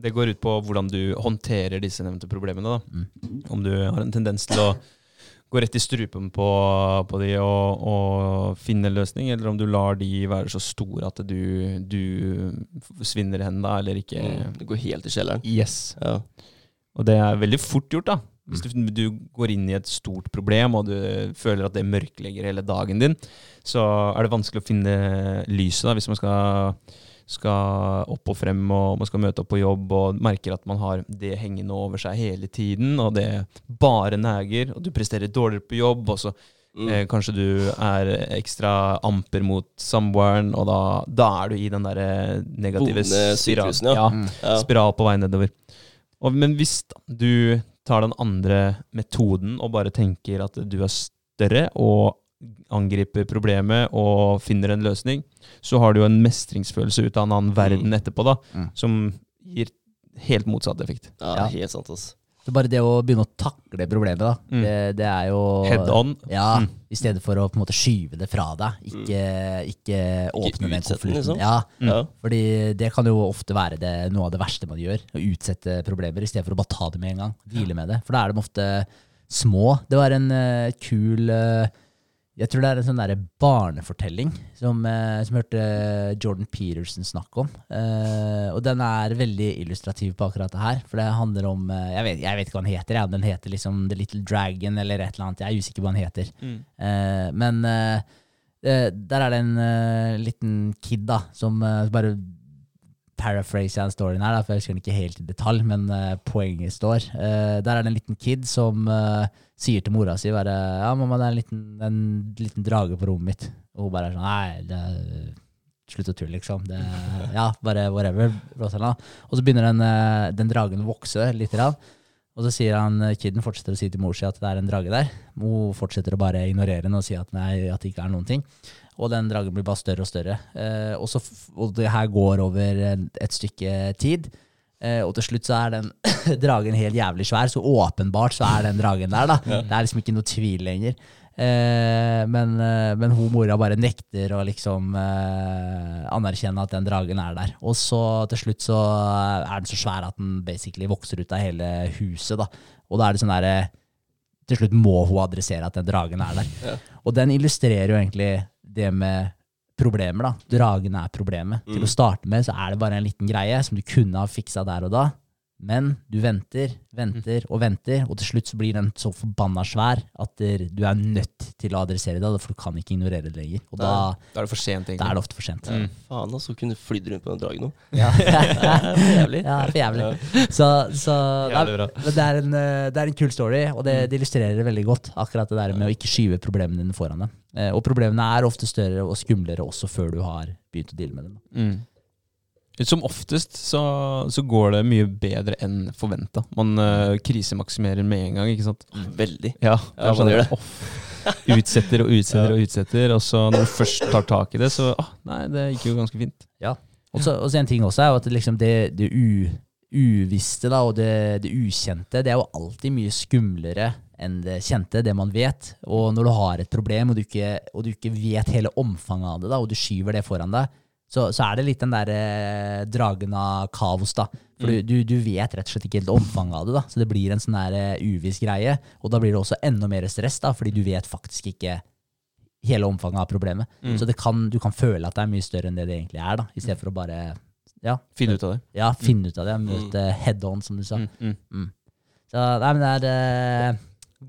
Det går ut på hvordan du håndterer disse nevnte problemene. Da. Mm. Om du har en tendens til å gå rett i strupen på, på de og, og finne en løsning, eller om du lar de være så store at du, du svinner hen da, eller ikke. Mm. Det går helt i kjelleren. Yes. Ja. Og det er veldig fort gjort, da. Hvis du, du går inn i et stort problem, og du føler at det mørklegger hele dagen din, så er det vanskelig å finne lyset da, hvis man skal, skal opp og frem og man skal møte opp på jobb og merker at man har det hengende over seg hele tiden, og det bare neger, og du presterer dårligere på jobb, og så Mm. eh, kanskje du er ekstra amper mot samboeren, og da, da er du i den der negative Vonde spiral- ja. ja Mm. Ja. spiral på vei nedover. Og, men hvis du tar den andre metoden og bare tenker at du er større og angriper problemet og finner en løsning, så har du jo en mestringsfølelse ut av en annen verden etterpå, da, Mm. som gir helt motsatt effekt. ja, Ja. helt sant, ass. Så bare det å begynne å takle problemet, da, Mm. det, det er jo Head on. Ja, Mm. i stedet for å på en måte skyve det fra deg. Ikke, ikke åpne ikke utsette den, konflikten. liksom. Ja, Mm. Ja. fordi det kan jo ofte være det, noe av det verste man gjør. Å utsette problemer i stedet for å bare ta det med en gang. Hvile med det. For da er de ofte små. Det var en uh, kul eh, Jeg tror det er en sånn derre barnefortelling som, eh, som jeg hørte Jordan Peterson snakke om. Eh, og den er veldig illustrativ på akkurat det her. For det handler om eh, jeg, vet, jeg vet ikke hva den heter. Ja. Den heter liksom The Little Dragon eller et eller annet. Jeg er usikker på hva den heter. Mm. Eh, men eh, eh, der er det en liten kid da, som bare paraphraser den storyen her, da, for jeg husker den ikke helt i detalj, men poenget står. Der er det en liten kid som sier til mora si bare Ja, mamma, det er en liten, en liten drage på rommet mitt. Og hun bare er sånn Nei, det slutt å tulle, liksom. Det, ja, bare whatever. Og så begynner den, eh, den dragen å vokse litt. Og så sier han, eh, kiden fortsetter å si til mor si at det er en drage der. Hun fortsetter å bare ignorere den og si at, nei, at det ikke er noen ting. Og den dragen blir bare større og større. Eh, og, så, og det her går over et stykke tid. Eh, og til slutt så er den dragen helt jævlig svær, så åpenbart så er den dragen der. da. Det er liksom ikke noe tvil lenger. Eh, men, eh, men hun mora bare nekter å liksom anerkjenne at den dragen er der. Og så til slutt så er den så svær at den basically vokser ut av hele huset. da. Og da er det sånn derre Til slutt må hun adressere at den dragen er der. Og den illustrerer jo egentlig det med problemer, da. Dragene er problemet. Til Mm. å starte med så er det bare en liten greie som du kunne ha fiksa der og da. Men du venter, venter og venter, og til slutt så blir den så forbanna svær at du er nødt til å adressere det, for du kan ikke ignorere det lenger. Og da, Da er det for sent, egentlig. da er det ofte for sent. Mm. Faen, altså. Kunne flydd rundt på den dragen nå. Ja, Jævlig. ja for jævlig. Så, så det, er, det, er en, eh, det er en kul story, og det, det illustrerer det veldig godt. Akkurat det der med å ikke skyve problemene dine foran deg. Eh, Og problemene er ofte større og skumlere også før du har begynt å deale med dem. Mm. Som oftest så, så går det mye bedre enn forventa. Man uh, krisemaksimerer med en gang, ikke sant? Veldig. Ja, Ja, man gjør det. off. Utsetter og utsetter og utsetter, og så når du først tar tak i det, så ah, Nei, det gikk jo ganske fint. Så og så en ting også er jo at liksom det, det u, uvisste da, og det, det ukjente, det er jo alltid mye skumlere enn det kjente, det man vet. Og når du har et problem, og du ikke, og du ikke vet hele omfanget av det, da, og du skyver det foran deg, så, så er det litt den der eh, dragen av kaos, da. For du, du, du vet rett og slett ikke helt omfanget av det, da. Så det blir en sånn der eh, uviss greie. Og da blir det også enda mer stress, da, fordi du vet faktisk ikke hele omfanget av problemet. Mm. Så det kan, du kan føle at det er mye større enn det det egentlig er, da, i stedet for å bare ja, Finne ut av det. ja finne ut av det. Møte head on, som du sa. Mm, mm. Så nei, men det er eh,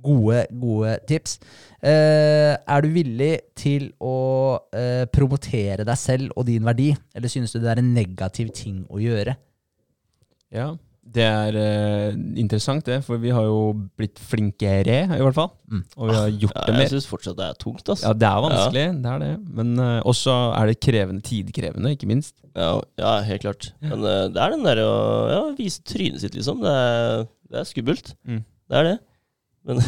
gode, gode tips. Eh, er du villig til å eh, promotere deg selv og din verdi, eller synes du det er en negativ ting å gjøre? Ja, det er eh, interessant, det. For vi har jo blitt flinkere, i hvert fall. Mm. Og vi har gjort Ja, det jeg mer. syns fortsatt det er tungt, Altså. Ja, det er vanskelig, det er det. Men eh, også er det krevende, tidkrevende, ikke minst. Ja, ja, helt klart. Men eh, det er den derre å ja, vise trynet sitt, liksom. Det er, det er skummelt. Mm. Det er det. Men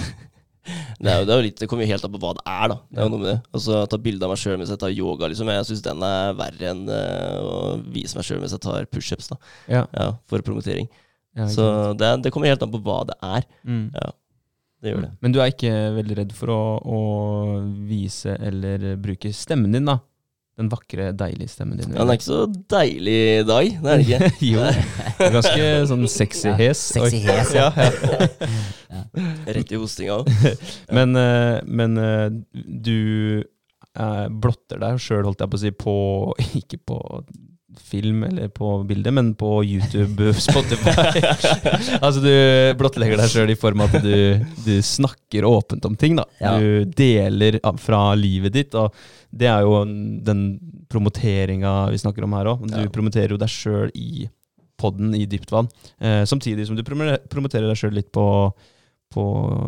det er, jo, det er jo litt Det kommer jo helt an på hva det er, da. Det er jo noe med det. Altså ta bilde av meg sjøl mens jeg tar yoga, liksom. Jeg syns den er verre enn eh, å vise meg sjøl mens jeg tar pushups, da. Ja, Ja, for promotering. ja, Så det, det kommer helt an på hva det er. mm. Ja, det gjør det. Men du er ikke veldig redd for å, å vise eller bruke stemmen din, da? Den vakre, deilige stemmen din. Ja, den er ikke så deilig i dag, det er den ikke. jo. Er ganske sånn sexy Ja, hes. sexy hes, ja. ja. ja. Rett i hostinga òg. Men, eh, men eh, du eh, blotter deg sjøl, holdt jeg på å si, på Ikke på film eller på bildet, men på YouTube, Spotify. altså du blottlegger deg sjøl i form av at du, du snakker åpent om ting. da. Ja. Du deler fra livet ditt, og det er jo den promoteringa vi snakker om her òg. Du Ja. promoterer jo deg sjøl i podden i dypt vann, eh, samtidig som du promoterer deg sjøl litt på på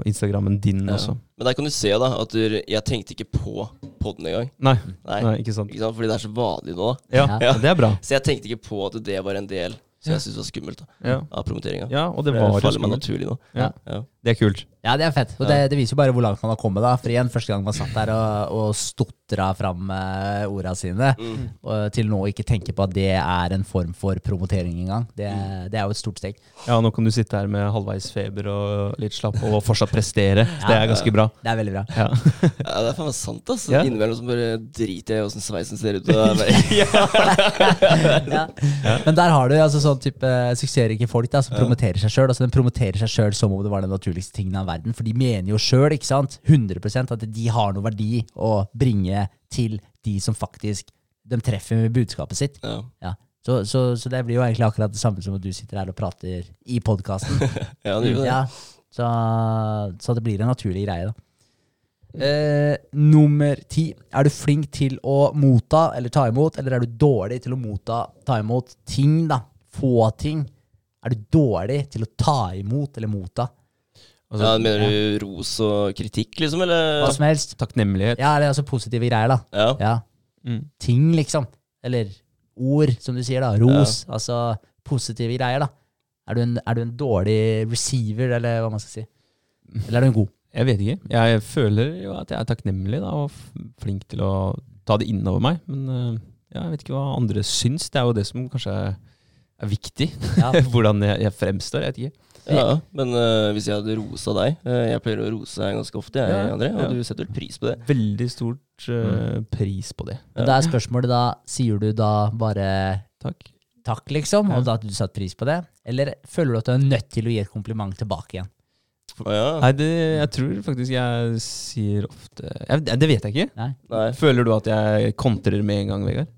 Instagrammen din Ja. også. Men der kan du se da at du, jeg tenkte ikke på podden engang. Nei, Nei. nei, ikke sant. Ikke sant? Fordi det er så vanlig nå. Ja, Ja. det er bra. Så jeg tenkte ikke på at det var en del som jeg syntes var skummelt da, Ja, av promoteringa. ja og det det var det faller meg naturlig nå. Ja. Ja. Det er kult. Ja, det er fett. Og det, det viser jo bare hvor langt man har kommet. da. For igjen, første gang man satt der og, og stotra fram eh, orda sine, Mm. og til nå ikke tenke på at det er en form for promotering engang, det, det er jo et stort steg. Ja, nå kan du sitte her med halvveis feber og litt slapp og fortsatt prestere. Det er ganske bra. Det er veldig bra. Ja. Ja, det er faen meg sant, ass. Ja. Innimellom så bare driter jeg i åssen sveisen ser ut. Og jeg bare, ja. Men der har du altså sånn type suksessrike folk da, som promoterer seg sjøl. Altså, den promoterer seg sjøl som om det var den naturligste tingen av verden. For de mener jo sjøl 100% at de har noe verdi å bringe til de som faktisk de treffer med budskapet sitt. ja. Ja. Så, så, så det blir jo egentlig akkurat det samme som at du sitter her og prater i podkasten. ja, det gjør det. Ja, så, så det blir en naturlig greie, da. Eh, nummer ti. Er du flink til å motta eller ta imot, eller er du dårlig til å motta, ta imot ting, da? Få ting. Er du dårlig til å ta imot eller motta? Altså, ja, mener du ros og kritikk, liksom, eller? Hva som helst. Takknemlighet. Ja, eller altså positive greier, da. Ja. Ja. Mm. Ting, liksom. Eller ord, som du sier, da. Ros. Altså positive greier, da. Er du, en, er du en dårlig receiver, eller hva man skal si? Eller er du en god? Jeg vet ikke. Jeg føler jo at jeg er takknemlig da, og flink til å ta det innover meg. Men eh, ja, jeg vet ikke hva andre syns. Det er jo det som kanskje er viktig. Ja. Hvordan jeg, jeg fremstår. Jeg vet ikke. Ja. Men uh, hvis jeg hadde rosa deg uh, Jeg pleier å rose deg ganske ofte, jeg, Ja, André. Og ja. du setter vel pris på det? Veldig stort eh, pris på det. Men da er spørsmålet da, sier du da bare Takk. takk, liksom, og da at du satte pris på det? Eller føler du at du er nødt til å gi et kompliment tilbake igjen? Å ja. Nei, det, jeg tror faktisk jeg sier ofte jeg, Det vet jeg ikke. Nei? Nei. Føler du at jeg kontrer med en gang, Vegard?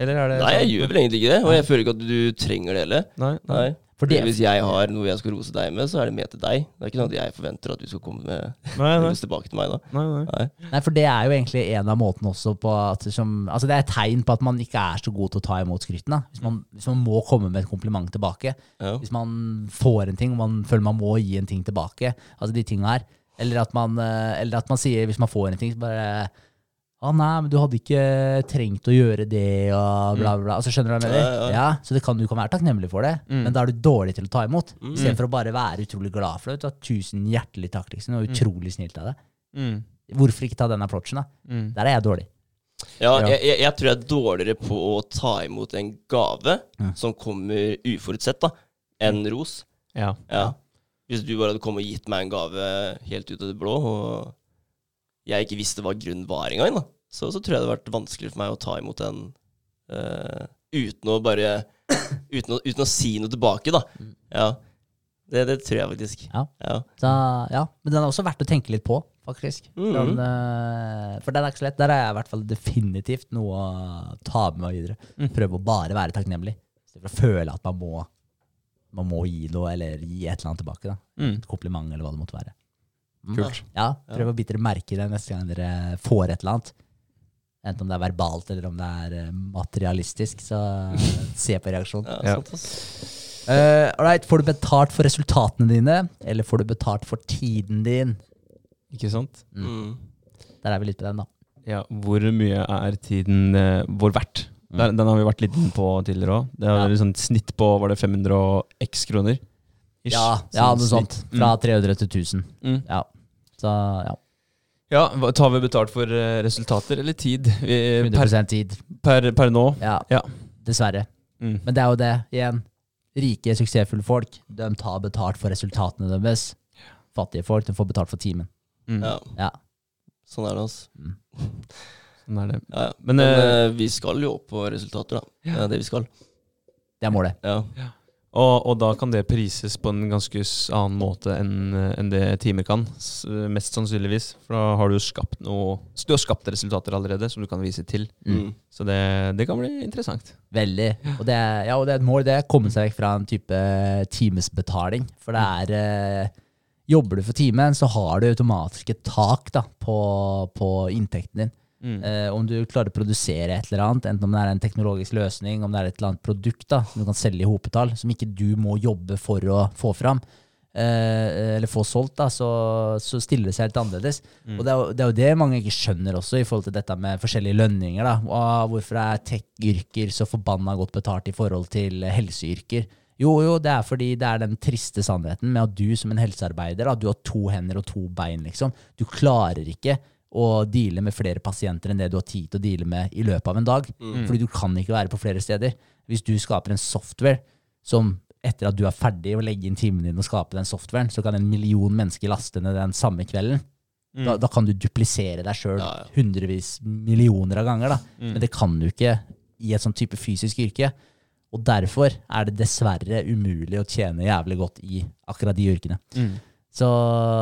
Eller er det Nei, jeg gjør vel egentlig ikke det. Og jeg føler ikke at du trenger det heller. Nei, nei. Nei. For det, Hvis jeg har noe jeg skal rose deg med, så er det med til deg. Det er ikke sånn at jeg forventer at du skal komme med Nei, nei. tilbake til meg da. nei, nei. Nei. nei, for det er jo egentlig en av måtene også på at det som, Altså det er et tegn på at man ikke er så god til å ta imot skrytene. Hvis man, hvis man må komme med et kompliment tilbake. Ja. Hvis man får en ting, og man føler man må gi en ting tilbake. Altså de tinga her. Eller at man, eh, eller at man sier, hvis man får en ting, så bare Å nei, men du hadde ikke trengt å gjøre det, og bla, bla, bla. Altså, skjønner du hva jeg mener? Ja, ja. Ja, så det kan, du kan være takknemlig for det, Mm. men da er du dårlig til å ta imot. Mm. Istedenfor å bare være utrolig glad for det. Tusen hjertelig takk, liksom. og utrolig snilt av deg. Mm. Hvorfor ikke ta den approachen, da? Mm. Der er jeg dårlig. Ja. Jeg, jeg, jeg tror jeg er dårligere på å ta imot en gave som kommer uforutsett, da, enn ros. Ja. Ja. Hvis du bare hadde kommet og gitt meg en gave helt ut av det blå, og jeg ikke visste hva grunn var engang, da, så, så tror jeg det hadde vært vanskelig for meg å ta imot den uh, uten å bare uten å, uten å si noe tilbake, da. Mm. Ja. Det, det tror jeg faktisk. Ja. Ja. Så, ja, Men den er også verdt å tenke litt på, faktisk. Mhm. Den, uh, for den er ikke så lett. Der er jeg i hvert fall definitivt noe å ta med meg videre. Mm. Prøve å bare være takknemlig. For å føle at man må, man må gi noe, eller gi et eller annet tilbake. da. Mm. Et kompliment, eller hva det måtte være. Mm. Kult. Ja, Prøv å bite dere merke i det neste gang dere får et eller annet. Enten om det er verbalt eller om det er eh, materialistisk. Så se på reaksjonen. Ja. Sant. Uh, right. Får du betalt for resultatene dine, eller får du betalt for tiden din? Ikke sant? Mm. Der er vi litt på den, da. Ja, hvor mye er tiden uh, vår verdt? Mm. den har vi vært litt på tidligere òg. Det er Ja. sånn snitt på var det 500 og x kroner? Ish. Ja, ja Sånn noe snitt. sånt. Fra 300 til 1000. Mm. Ja. Så ja, Ja, Tar vi betalt for eh, resultater eller tid? Vi, 100 per, tid. per, per nå? Ja, Ja. dessverre. Mm. Men det er jo det, igjen. Rike, suksessfulle folk, de tar betalt for resultatene deres. Fattige folk, de får betalt for timen. Mm. Ja. Ja. Sånn er det, altså. Sånn er det. Ja, ja. Men, Men, eh, eh, vi skal jo opp på resultater, da. Det er det vi skal. Det er målet. Ja. Og, og da kan det prises på en ganske annen måte enn en det timer kan. Mest sannsynligvis. For da har du skapt noe Du har skapt resultater allerede som du kan vise til. Mm. Så det, det kan bli interessant. Veldig. Og det, er- ja, og det er et mål, det. Komme seg vekk fra en type timesbetaling. For det er eh, Jobber du for timen, så har du automatisk et tak da, på, på inntekten din. Mm. Eh, om du klarer å produsere et eller annet, enten om det er en teknologisk løsning, om det er et eller annet produkt da, som du kan selge i hopetall, som ikke du må jobbe for å få fram, eh, eller få solgt, da, så, så stiller det seg helt annerledes. Og det er, jo, det er jo det mange ikke skjønner også, i forhold til dette med forskjellige lønninger. da. Hvorfor er tech-yrker så forbanna godt betalt i forhold til helseyrker? Jo, jo, det er fordi det er den triste sannheten med at du som en helsearbeider, da, du har to hender og to bein, liksom. Du klarer ikke å deale med flere pasienter enn det du har tid til å deale med i løpet av en dag. Fordi du kan ikke være på flere steder. Hvis du skaper en software som etter at du er ferdig å legge inn timen din og skape den softwaren, så kan en million mennesker laste ned den samme kvelden. Da, da kan du duplisere deg sjøl Ja, ja. hundrevis, millioner av ganger. da. Men det kan du ikke i et sånn type fysisk yrke. Og derfor er det dessverre umulig å tjene jævlig godt i akkurat de yrkene. Mm. Så,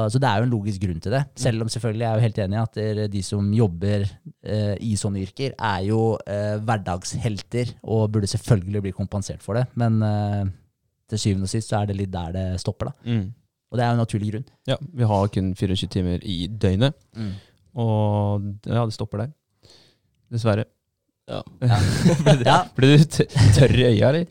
så det er jo en logisk grunn til det. Selv om selvfølgelig jeg er jo helt enig i at de som jobber eh, i sånne yrker, er jo eh, hverdagshelter og burde selvfølgelig bli kompensert for det. Men eh, til syvende og sist så er det litt der det stopper. da. Mm. Og det er jo en naturlig grunn. Ja, vi har kun 24 timer i døgnet. Og ja, det stopper der. Dessverre. Ja. Ja. Ble du t tørr i øya, eller?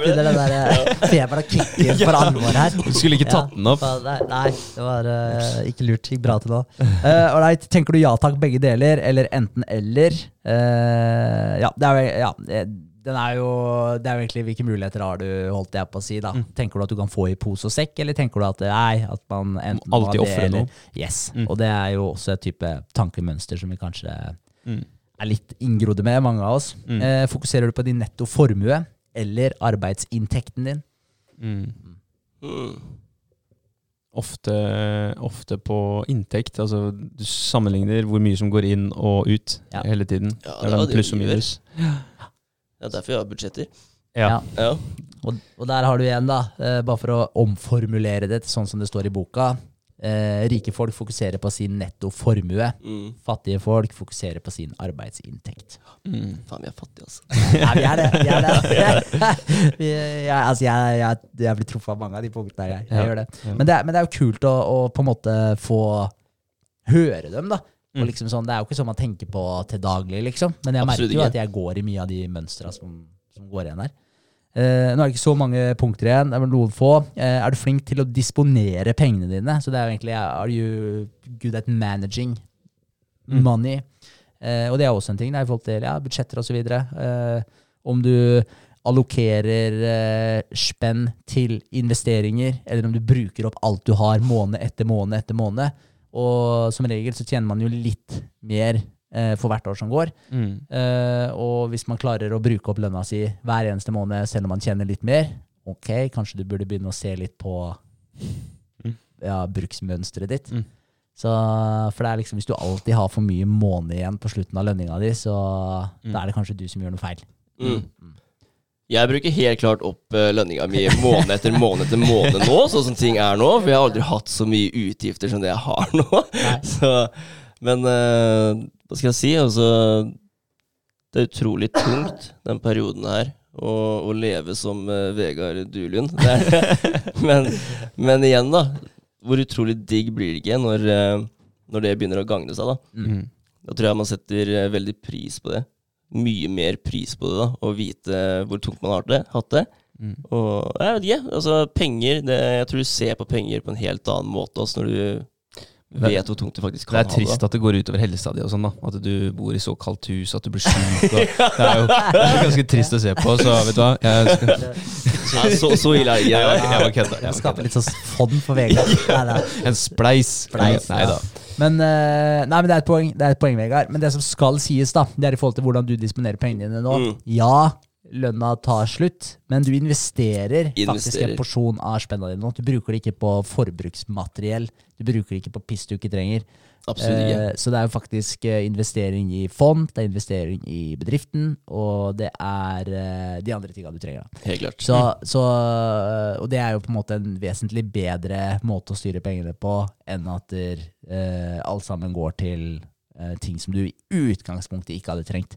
Begynner den der eh, feberen å kicke for alvor her. Du skulle ikke tatt den opp. Ja, nei, nei, det var eh, ikke lurt. Gikk bra til nå. Uh, Ålreit, tenker du ja takk, begge deler, eller enten eller? Eh, ja, det er, ja, eh, den er jo Det er jo egentlig hvilke muligheter har du, holdt jeg på å si. da. Mm. Tenker du at du kan få i pose og sekk, eller tenker du at nei, at man enten må ha Alltid det eller- noe. Yes. Mm. Og det er jo også et type tankemønster som vi kanskje Mm. Er litt inngrodde med, mange av oss. Mm. Eh, fokuserer du på din netto formue eller arbeidsinntekten din? Mm. Mm. Ofte, ofte på inntekt. Altså, du sammenligner hvor mye som går inn og ut Ja. hele tiden. Ja, det er pluss og minus. Det er derfor jeg har budsjetter. Ja. Ja. Ja. Og, og der har du igjen, da, eh, bare for å omformulere det til sånn som det står i boka. Eh, rike folk fokuserer på sin netto formue. Mm. Fattige folk fokuserer på sin arbeidsinntekt. Mm. Faen, vi er fattige, altså. Ja, vi er det. Vi er det. vi, jeg, altså, jeg, jeg, jeg blir truffet av mange av de punktene her. Jeg, jeg Ja. gjør det. Men det, er, men det er jo kult å, å på en måte få høre dem, da. Og Mm. liksom sånn, det er jo ikke sånn man tenker på til daglig, liksom. Men jeg Absolutt merker jo ikke. at jeg går i mye av de mønstra som, som går igjen her. Eh, nå er det ikke så mange punkter igjen, det er vel noen få. Eh, er du flink til å disponere pengene dine? Så det er jo egentlig Are you good at managing Mm. money? Eh, og det er også en ting, det er i forhold til ja, budsjetter osv. Uh, om du allokerer eh, spenn til investeringer, eller om du bruker opp alt du har måned etter måned etter måned. Og som regel så tjener man jo litt mer for hvert år som går. Mm. Eh, og hvis man klarer å bruke opp lønna si hver eneste måned, selv om man tjener litt mer, ok, kanskje du burde begynne å se litt på Mm. ja, bruksmønsteret ditt. Mm. Så, for det er liksom, hvis du alltid har for mye måned igjen på slutten av lønninga di, så Mm. da er det kanskje du som gjør noe feil. Mm. Jeg bruker helt klart opp uh, lønninga mi måned etter måned etter måned nå, sånn som ting er nå. For jeg har aldri hatt så mye utgifter som det jeg har nå. Så, men eh, hva skal jeg si? Altså Det er utrolig tungt, den perioden her, å, å leve som uh, Vegard Dulund. Men, men igjen, da. Hvor utrolig digg blir det ikke når, uh, når det begynner å gagne seg, da. Mm. Da tror jeg man setter eh, veldig pris på det. Mye mer pris på det, da. Å vite hvor tungt man har det, hatt det. Mm. Og jeg vet ikke, altså penger det, Jeg tror du ser på penger på en helt annen måte også når du vet hvor tungt du faktisk kan ha det. er trist at det går utover helsa di og sånn, da. At du bor i så kaldt hus at du blir sjuk. Det er jo det er ganske trist å se på, så vet du hva. Jeg skal, Ja, så, så ille er det jeg var, jeg var kødda. jeg skaper Skape litt sånn fond for Vegard. Nei. En spleis. Spleis, Nei da. Men, eh, nei, men det er et poeng, det er et poeng, Vegard. Men det som skal sies, da, det er i forhold til hvordan du disponerer pengene dine nå. Mm. Ja, lønna tar slutt, men du investerer, faktisk Investerer. en porsjon av spenna dine. Du bruker det ikke på forbruksmateriell. Du bruker det ikke på piss du ikke trenger. Absolutt ikke. Eh, så det er jo faktisk eh, investering i fond, det er investering i bedriften, og det er eh, de andre tinga du trenger. da. Helt klart. Så, så, øh, og det er jo på en måte en vesentlig bedre måte å styre pengene på enn at der, eh, alt sammen går til eh, ting som du i utgangspunktet ikke hadde trengt.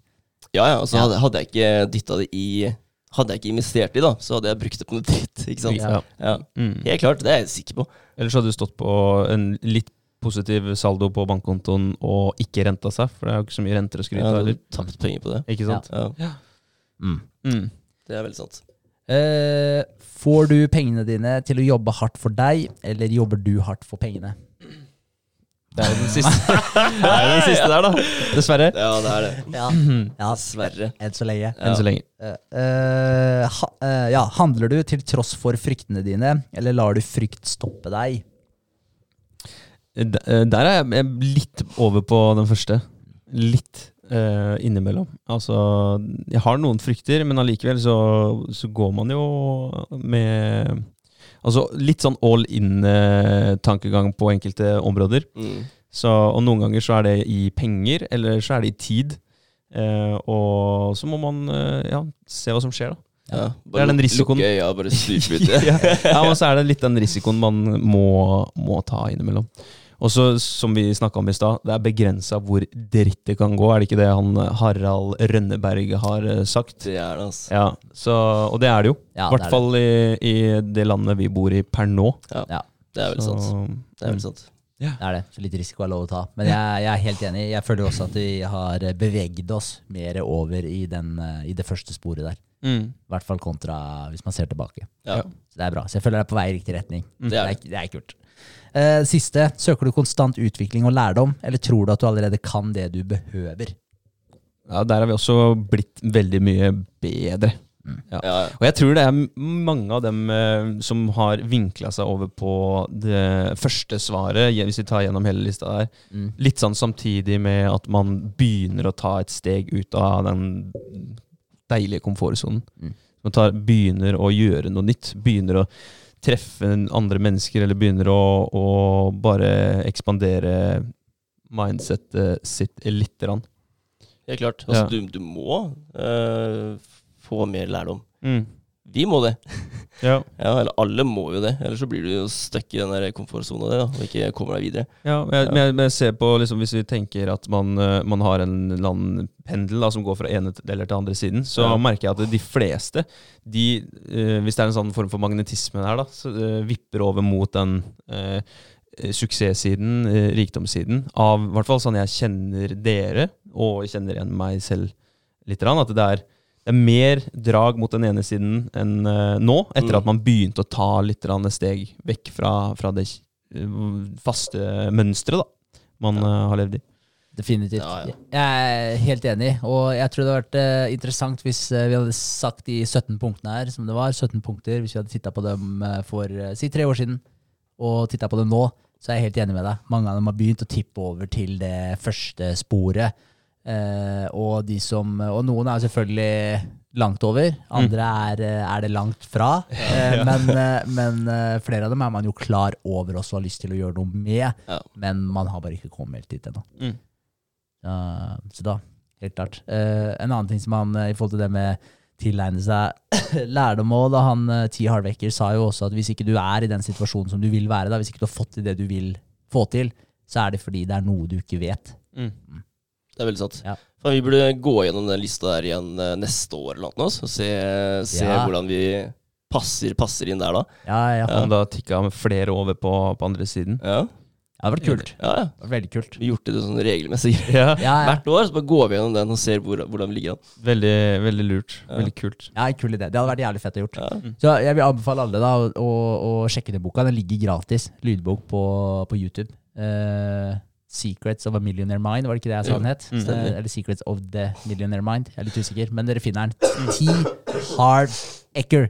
Ja, ja, altså hadde, hadde jeg ikke dytta det i Hadde jeg ikke investert i, da, så hadde jeg brukt det på noe dritt. Ikke sant? Ja. Ja. Mm. Helt klart, det er jeg sikker på. Ellers hadde du stått på en litt positiv saldo på bankkontoen og ikke renta seg, for det er jo ikke så mye renter å skryte av Ja, du tapt penger på det. Ikke sant? Ja, Mm. Det er veldig sant. Eh, får du pengene dine til å jobbe hardt for deg, eller jobber du hardt for pengene? Det er jo den siste, det er den siste der, da. Dessverre. Ja, det er det. Ja, ja Dessverre. enn så lenge. Ja. Enn så lenge. Uh, uh, ha, eh, ja, handler du til tross for fryktene dine, eller lar du frykt stoppe deg? Eh, Der er jeg- litt over på den første. Litt eh, innimellom. Altså, jeg har noen frykter, men allikevel så, så går man jo med Altså litt sånn all in-tankegang på enkelte områder. Mm. Så, og noen ganger så er det i penger, eller så er det i tid. Eh, og så må man eh, ja, se hva som skjer, da. Ja, Det er den risikoen. Lukke øya bare stupe ja, ja, men så er det litt den risikoen man må, må ta innimellom. Og så, som vi snakka om i stad, det er begrensa hvor dritt det kan gå. Er det ikke det han Harald Rønneberg har eh, sagt? Det er det, altså. Ja, så, Og det er det jo. I Ja, hvert er fall i, i det landet vi bor i per nå. Det er vel Så, sant. Det er vel sant. Ja. Det er det. Så litt risiko er lov å ta. Men jeg, jeg er helt enig. Jeg føler også at vi har beveget oss mer over i, den, eh, i det første sporet der. Mm. I hvert fall kontra hvis man ser tilbake. Ja. Så det er bra. Så jeg føler det er på vei i riktig retning. Det Det er, det er kult. Eh, siste. Søker du konstant utvikling og lærdom, eller tror du at du allerede kan det du behøver? Ja, der har vi også blitt veldig mye bedre. Ja, ja. Og jeg tror det er mange av dem eh, som har vinkla seg over på det første svaret, hvis vi tar gjennom hele lista der. Mm. Litt sånn samtidig med at man begynner å ta et steg ut av den deilige komfortsonen. Mm. Man tar, begynner å gjøre noe nytt. Begynner å treffe andre mennesker, eller begynner å, å bare ekspandere mindsettet sitt lite grann. Helt klart. Altså, Ja. du, du må uh, få mer lærdom. Mm. Vi må det. Ja. Ja, eller alle må jo det. Ellers så blir du jo stuck i den der komfortsona di og ikke kommer deg videre. Ja, men jeg, men jeg, ser på liksom, Hvis vi tenker at man, eh, man har en eller annen pendel da, som går fra ene eller til andre siden, så Ja. merker jeg at de fleste, de, uh, hvis det er en sånn form for magnetisme her, da, så uh, vipper over mot den eh, suksesssiden, rikdomssiden, av i hvert fall sånn jeg kjenner dere, og kjenner igjen meg selv litt, at det er, det er mer drag mot den ene siden enn eh, nå, etter Mm. at man begynte å ta litt steg vekk fra, fra det eh, faste mønsteret da, man eh, har levd i. Definitivt. Ja, ja. Jeg er helt enig, og jeg tror det hadde vært uh, interessant hvis uh, vi hadde sagt de 17 punktene her som det var. 17 punkter, Hvis vi hadde titta på dem uh, for si tre år siden, og titta på dem nå, så er jeg helt enig med deg. Mange av dem har begynt å tippe over til det første sporet. Eh, og, de som, og noen er selvfølgelig langt over, andre er, eh, er det langt fra. Eh, men men flere av dem er man jo klar over også og har lyst til å gjøre noe med, men man har bare ikke kommet helt dit ennå. Mm. Så da, helt klart. En annen ting som han, i forhold til det med tilegne seg lærdom òg, han T. Harvecker sa jo også at hvis ikke du er i den situasjonen som du vil være, da, hvis ikke du har fått til det du vil få til, så er det fordi det er noe du ikke vet. Mm. Det er veldig sant. Ja. For vi burde gå gjennom den lista der igjen eh, neste år eller noe, og se, se Ja. hvordan vi passer, passer inn der da. Ja, ja. Om da tikka med flere over på, på andre siden. Ja, Det hadde vært kult. ja, ja. Det Veldig kult. Vi har gjort det sånn regelmessig. Ja, Ja, ja. Hvert år så bare går vi gjennom den og ser hvor, hvordan vi ligger an. veldig, veldig lurt. Ja. Veldig kult. ja, en kul idé. Det hadde vært jævlig fett å gjort. Ja. Så jeg vil anbefale alle da å, å, å sjekke den boka. Den ligger gratis. Lydbok på, på YouTube. Eh, Secrets of a Millionaire Mind, var det ikke det jeg sa den het? Mm. Eh, Eller Secrets of the Millionaire Mind. Jeg er litt usikker, men dere finner den. T. Hard Ecker.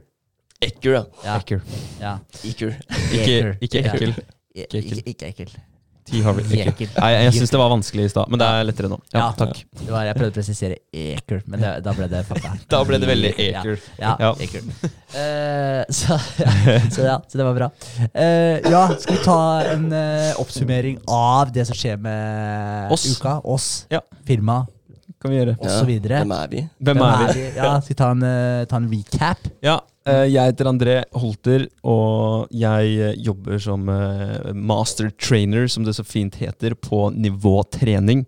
Ecker, ja. Ja, Ekkel. ja. Ikke, ikke ekkel. Ikke ekkel. T. Harvey. Ekkel. Ekel. Nei, jeg syns det var vanskelig i stad, men det er lettere nå. Ja, Ja. takk. Det var, jeg prøvde å presisere eker, men det, da ble det fucka. Da ble det veldig Ja. Ja, Ja. ekel. Eh, så, så ja, så det var bra. Uh, ja, skal vi ta en uh, oppsummering av det som skjer med Oss. uka? Oss, Ja. firma, Kan vi gjøre. og så videre. Hvem er vi? Hvem er vi? Ja, skal vi ta en, eh, ta en recap? Ja, eh, jeg heter André Holter, og jeg eh, jobber som eh, master trainer, som det så fint heter, på nivåtrening.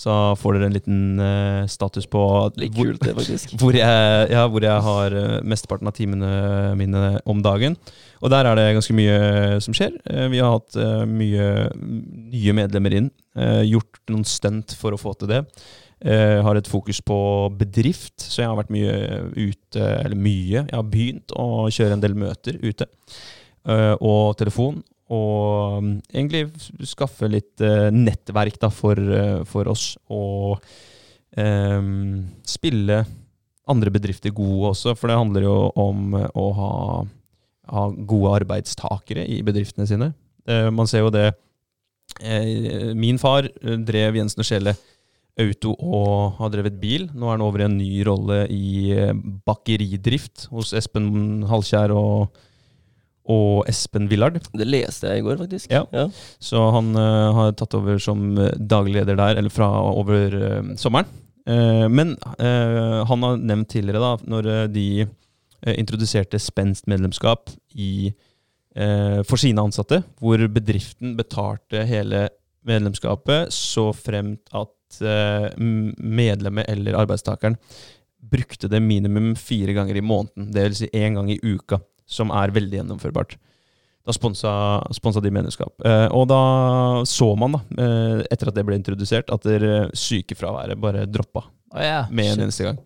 Så får dere en liten eh, status på Litt hvor, kult det, faktisk. hvor, jeg, ja, hvor jeg har eh, mesteparten av timene mine om dagen. Og der er det ganske mye som skjer. Eh, Vi har hatt eh, mye nye medlemmer inn. eh, Gjort noen stunt for å få til det. Eh, har et fokus på bedrift, så jeg har vært mye ute, eller mye. Jeg har begynt å kjøre en del møter ute. eh, Og telefon. Og mm, egentlig skaffe litt eh, nettverk da, for, eh, for oss. Og um, spille andre bedrifter gode også, for det handler jo om eh, å ha, ha gode arbeidstakere i bedriftene sine. Eh, man ser jo det eh, Min far eh, drev Jensen og Skjelle Auto og har drevet bil. Nå er han over i en ny rolle i eh, bakeridrift hos Espen Halkjær og, og Espen Villard. Det leste jeg i går, faktisk. Ja. Så han uh, har tatt over som eh, daglig leder der, eller fra over uh, sommeren. Uh, men han har nevnt tidligere, da, når de introduserte spenst-medlemskap i, eh, for sine ansatte, hvor bedriften betalte hele medlemskapet så fremt at eh, medlemmet eller arbeidstakeren brukte det minimum fire ganger i måneden, dvs. Si én gang i uka, som er veldig gjennomførbart. da sponsa, sponsa de medlemskap. Eh, og da så man, da, eh, etter at det ble introdusert, at sykefraværet bare droppa oh, yeah. med en eneste gang.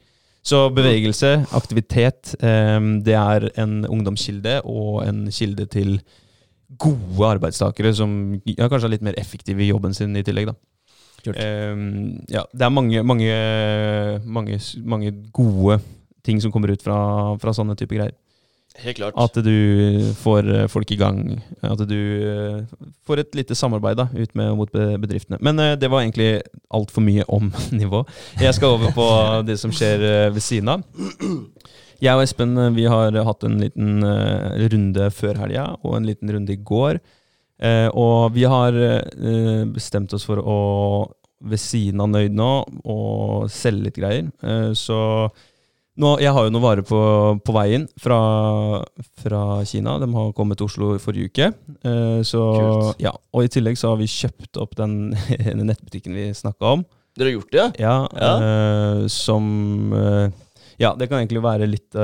Så bevegelse, aktivitet, det er en ungdomskilde og en kilde til gode arbeidstakere som ja, kanskje er litt mer effektive i jobben sin i tillegg. da. Kult. Eh, ja, det er mange, mange, mange, mange gode ting som kommer ut fra, fra sånne type greier. Helt klart. At du får eh, folk i gang. At du eh, får et lite samarbeid da, ut med, mot bedriftene. Men uh, det var egentlig altfor mye om nivå. Jeg skal over på det som skjer ved siden av. Jeg og Espen vi har hatt en liten runde før helga og en liten runde i går. Eh, og vi har eh, bestemt oss for å, ved siden av Nøyd nå, å selge litt greier. Eh, så nå, jeg har jo noen varer på, på veien fra, fra Kina. De har kommet til Oslo i forrige uke. Eh, så, Kult. ja, og i tillegg så har vi kjøpt opp den den nettbutikken vi snakka om. Dere har gjort det, ja? Ja, eh, som eh, Ja, det kan egentlig være litt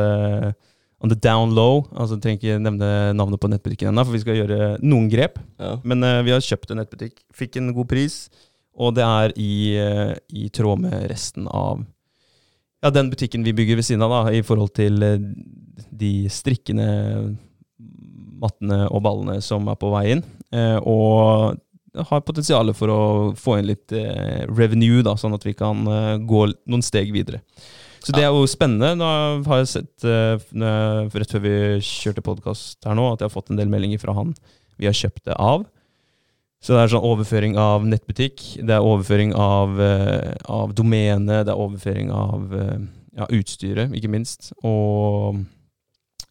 on the down low. Altså, Jeg trenger ikke nevne navnet på nettbutikken ennå, for vi skal gjøre noen grep. ja. Men uh, vi har kjøpt en nettbutikk, fikk en god pris, og det er i, uh, i tråd med resten av ja, den butikken vi bygger ved siden av, da, i forhold til eh, de strikkende mattene og ballene som er på vei Eh, og har potensial for å få inn litt revenue, da, sånn at vi kan gå noen steg videre. Så det er jo spennende. Nå har jeg sett, eh, rett før vi kjørte podkast her nå, at jeg har fått en del meldinger fra han vi har kjøpt det av. Så det er sånn overføring av nettbutikk, det er overføring av, eh, av domene, det er overføring av eh, ja, utstyret, ikke minst. Og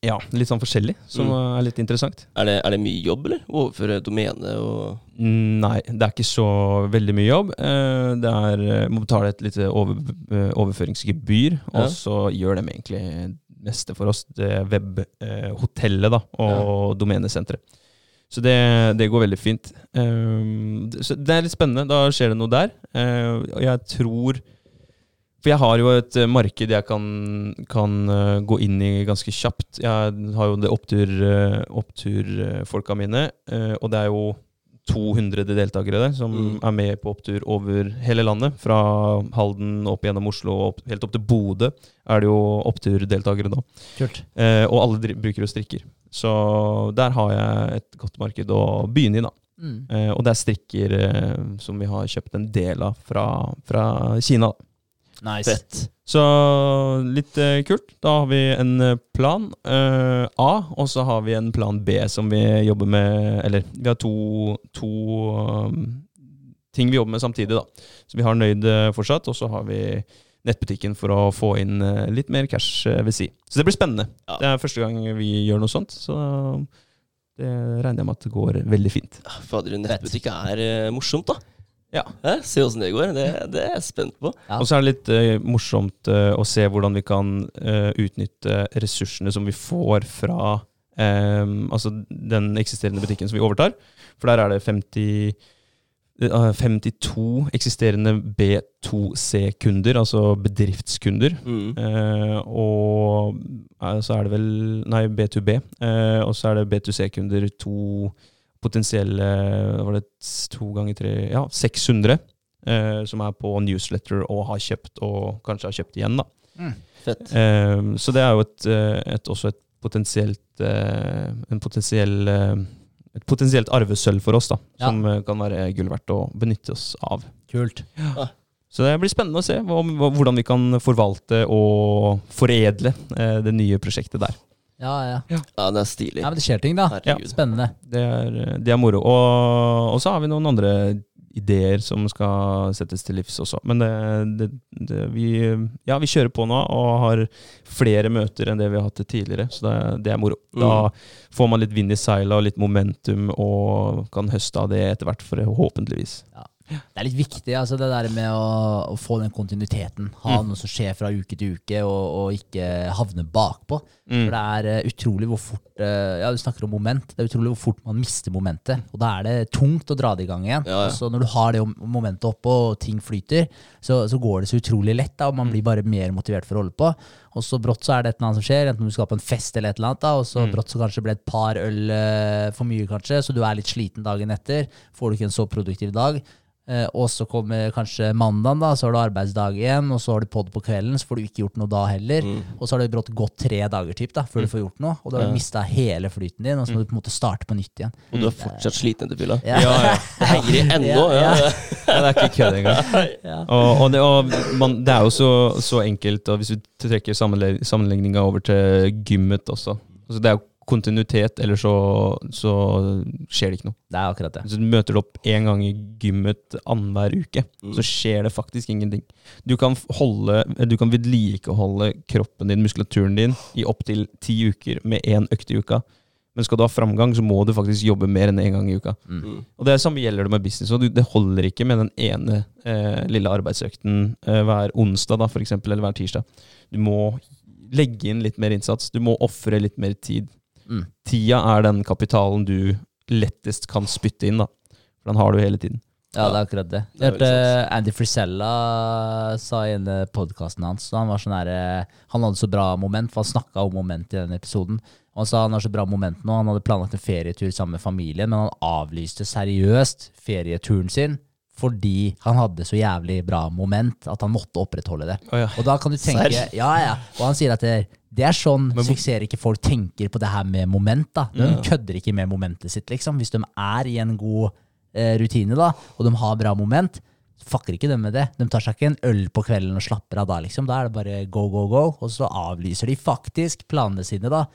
ja, litt sånn forskjellig, som Mm. er litt interessant. Er, det, er det mye jobb, eller? Å overføre domene og Mm, Nei, det er ikke så veldig mye jobb. Eh, Det er, eh, må betale et lite over, eh, overføringsgebyr, Ja. og så gjør de egentlig det meste for oss. Det webhotellet da, og domenesenteret. Så det, det går veldig fint. Det- Så det er litt spennende. Da skjer det noe der. Og jeg tror For jeg har jo et eh, marked jeg kan, kan eh, gå inn i ganske kjapt. Jeg har jo det opptur, eh, oppturfolka mine, eh, og det er jo 200 deltakere der som Mm. er med på opptur over hele landet. Fra Halden opp gjennom Oslo og opp, helt opp til Bodø er det jo oppturdeltakere da. Kult. Eh, og alle bruker jo strikker. Så der har jeg et godt marked å begynne i, da. Mm. Eh, og det er strikker eh, som vi har kjøpt en del av fra, fra Kina. da. Nice. fett? Så litt eh, kult. Da har vi en eh, plan eh, A, og så har vi en plan B som vi jobber med Eller vi har to, to um, ting vi jobber med samtidig, da. Så vi har Nøyd eh, fortsatt, og så har vi nettbutikken for å få inn eh, litt mer cash ved si. Så det blir spennende. Ja. Det er første gang vi gjør noe sånt, så det regner jeg med at det går veldig fint. Ah, Fader, nettbutikk er morsomt, da. Ja. Se åssen det går. Det, det er jeg spent på. Ja. Og så er det litt uh, morsomt uh, å se hvordan vi kan uh, utnytte ressursene som vi får fra um, altså den eksisterende butikken som vi overtar. For der er det 50, eh, 52 eksisterende B2C-kunder, altså bedriftskunder. Mm. Eh, og så er det vel Nei, B2B. Eh, og så er det B2C-kunder to potensielle Var det to ganger tre Ja, 600 eh, som er på newsletter og har kjøpt, og kanskje har kjøpt igjen, da. Fett. Eh, så det er jo et, eh, et, også et potensielt eh, En potensiell eh, et potensielt arvesølv for oss, da, Ja. som eh, kan være gull verdt å benytte oss av. Kult. Så det blir spennende å se hvordan vi kan forvalte og foredle det nye prosjektet der. Ja, ja. Ja, det er stilig. ja, men det skjer ting, da. Herregud. Spennende. Det er, det er moro. Og, og så har vi noen andre ideer som skal settes til livs også. Men det, det, det, vi, ja, vi kjører på nå og har flere møter enn det vi har hatt tidligere. Så det, det er moro. Da får man litt vind i seila og litt momentum og kan høste av det etter hvert, forhåpentligvis. Det er litt viktig, altså det der med å, å få den kontinuiteten. Ha Mm. noe som skjer fra uke til uke, og, og ikke havne bakpå. Mm. For det er eh, utrolig hvor fort eh, Ja, du snakker om moment. Det er utrolig hvor fort man mister momentet. Og da er det tungt å dra det i gang igjen. Ja, ja. Så når du har det momentet oppe, og ting flyter, så, så går det så utrolig lett, da, og man blir bare mer motivert for å holde på. og så brått så er det et eller annet som skjer, enten du skal på en fest eller et eller annet, da, og så Mm. brått så kanskje ble det et par øl eh, for mye, kanskje, så du er litt sliten dagen etter. Får du ikke en så produktiv dag. Eh, og så kommer kanskje mandagen, da, så har du arbeidsdag igjen, og så har du pod på kvelden, så får du ikke gjort noe da heller. Mm. Og så har det brått gått tre dager typ, da, før du får gjort noe, og da har du Ja. mista hele flyten din, og så må du på en måte starte på nytt igjen. Og du er fortsatt sliten etter fylla. Ja. Ja, ja. Det henger i ennå. Ja, Ja, det er ikke kødd engang. Ja. Og, og, det, og man, det er jo så, så enkelt, og hvis du trekker sammenligninga over til gymmet også altså Det er jo kontinuitet, eller så, så skjer det ikke noe. Det er akkurat det. Så du møter du opp én gang i gymmet annenhver uke, Mm. så skjer det faktisk ingenting. Du kan holde, du kan vedlikeholde kroppen din, muskulaturen din, i opptil ti uker med én økt i uka. Men skal du ha framgang, så må du faktisk jobbe mer enn én gang i uka. Mm. Og det samme gjelder det med business. Og det holder ikke med den ene eh, lille arbeidsøkten eh, hver onsdag, da, for eksempel, eller hver tirsdag. Du må legge inn litt mer innsats. Du må ofre litt mer tid. Mm. Tida er den kapitalen du lettest kan spytte inn, da. For den har du hele tiden. Ja, det er akkurat det. Er Jeg hørte Andy Frisella sa i en podkasten hans så Han var sånn her, eh, Han hadde så bra moment, for han snakka om moment i den episoden. Og han sa han har så bra moment nå. Han hadde planlagt en ferietur sammen med familien, men han avlyste seriøst ferieturen sin fordi han hadde så jævlig bra moment at han måtte opprettholde det. Oh, ja. Og da kan du tenke Serr? Ja, ja. Og han sier at det, det er sånn suksesser suksessrike folk tenker på det her med moment. da. De Ja. kødder ikke med momentet sitt, liksom. Hvis de er i en god eh, rutine, da, og de har bra moment, fucker ikke de med det. De tar seg ikke en øl på kvelden og slapper av da, liksom. Da er det bare go, go, go. Og så avlyser de faktisk planene sine, da.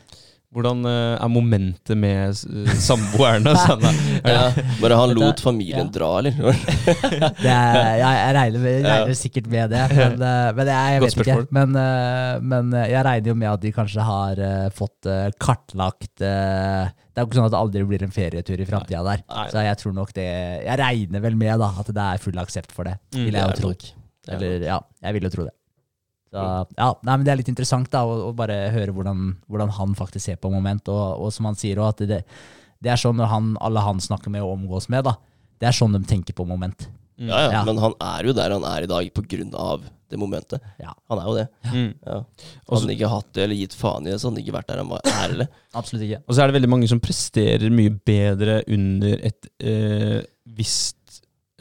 Hvordan eh, er momentet med uh, samboerne? Sånn. Ja, bare han lot familien dra, eller? Det er, jeg, jeg regner, med, jeg regner sikkert med det, men, eh, men jeg, jeg vet ikke. Men, eh, men eh, jeg regner jo med at de kanskje har eh, fått eh, kartlagt eh, Det er jo ikke sånn at det aldri blir en ferietur i framtida der. Så jeg tror nok det Jeg regner vel med da at det er full aksept for det. Mm, vil jeg jo tro. er Eller ja, jeg vil jo tro det. Så, ja, nei, men Det er litt interessant da, å, å bare høre hvordan, hvordan han faktisk ser på moment. Og, og som han sier også, at det, det er sånn han, alle han snakker med og omgås med, da, det er sånn de tenker på moment. Ja, ja, Ja. men han er jo der han er i dag på grunn av det momentet. Ja. Han er jo det. Mm. Ja. Hadde han ikke hatt det eller gitt faen i det, så hadde han ikke vært der han var, er, eller? Absolutt ikke. Og så er det veldig mange som presterer mye bedre under et øh, visst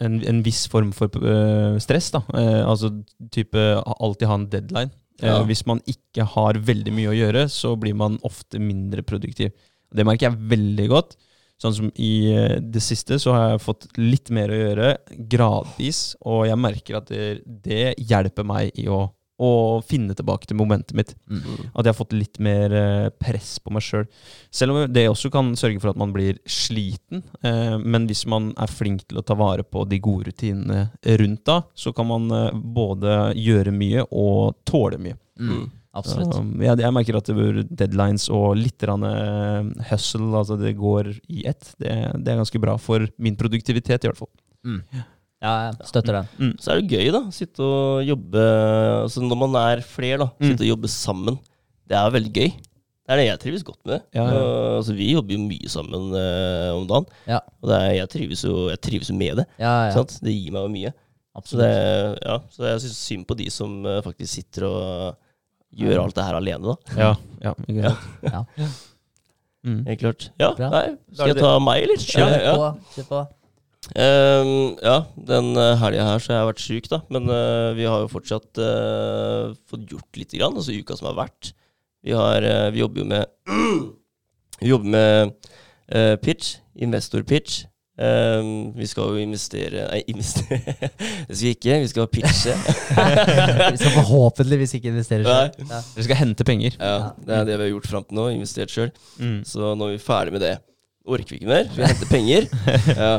en, en viss form for eh, stress. da. Eh, altså type alltid ha en deadline. Eh, Ja. Hvis man ikke har veldig mye å gjøre, så blir man ofte mindre produktiv. Det merker jeg veldig godt. Sånn som i det siste så har jeg fått litt mer å gjøre, gradvis, og jeg merker at det, det hjelper meg i å, å finne tilbake til momentet mitt. Mm. At jeg har fått litt mer eh, press på meg sjøl. Selv om det også kan sørge for at man blir sliten. Eh, men hvis man er flink til å ta vare på de gode rutinene rundt da, så kan man eh, både gjøre mye og tåle mye. Mm. Absolutt. Så, jeg, jeg merker at deadlines og litt hustle, altså det går i ett, det, det er ganske bra for min produktivitet i hvert fall. Mm. Ja, jeg støtter den. Så er det gøy, da. Sitte og jobbe altså Når man er flere, da. Mm. Sitte og jobbe sammen. Det er veldig gøy. Det er det jeg trives godt med. Ja, ja. Og, altså, vi jobber jo mye sammen uh, om dagen. Ja. Og det er, jeg, trives jo, jeg trives jo med det. Ja, ja. Sant? Det gir meg jo mye. Så, det, ja, så jeg syns synd på de som uh, faktisk sitter og gjør alt det her alene, da. Ja, ja, Ja. Ja. Mm. Helt klart. Ja, Bra. nei, skal jeg ta meg, eller? Kjør Ja, ja. på. Kjør på. Ehm, ja, den uh, helga her så har jeg vært syk, da. Men uh, vi har jo fortsatt uh, fått gjort lite grann, altså uka som har vært. Vi, har, eh, vi jobber jo med Vi jobber med eh, pitch, investor-pitch. Ehm, vi skal jo investere Nei, investere Det skal vi ikke. Vi skal pitche. Vi skal forhåpentligvis ikke investere sjøl. Ja. Dere skal hente penger. Ja, Det er det vi har gjort fram til nå. Investert sjøl. Mm. Så nå er vi ferdig med det. Orker vi ikke mer. Vi henter penger. Ja.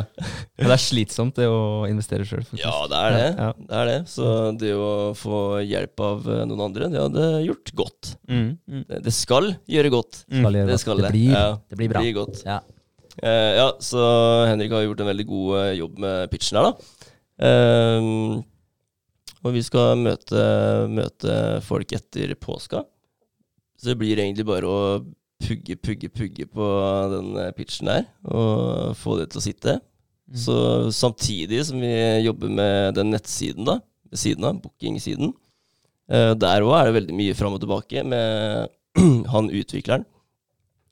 Men det er slitsomt det å investere sjøl. Ja, det er det. Ja. det er det. Så det å få hjelp av eh, noen andre, det hadde gjort godt. Mm. Mm. Det, det skal gjøre godt. Skal gjøre Det skal det. det. blir, Ja, det blir bra. Blir godt. Ja. Eh, ja, så Henrik har gjort en veldig god eh, jobb med pitchen her, da. Ehm, og vi skal møte, møte folk etter påska. Så det blir egentlig bare å pugge, pugge, pugge på den eh, pitchen der, og få det til å sitte. Mm. Så samtidig som vi jobber med den nettsiden, da, ved siden av, bookingsiden, Eh, der òg er det veldig mye fram og tilbake med han utvikleren.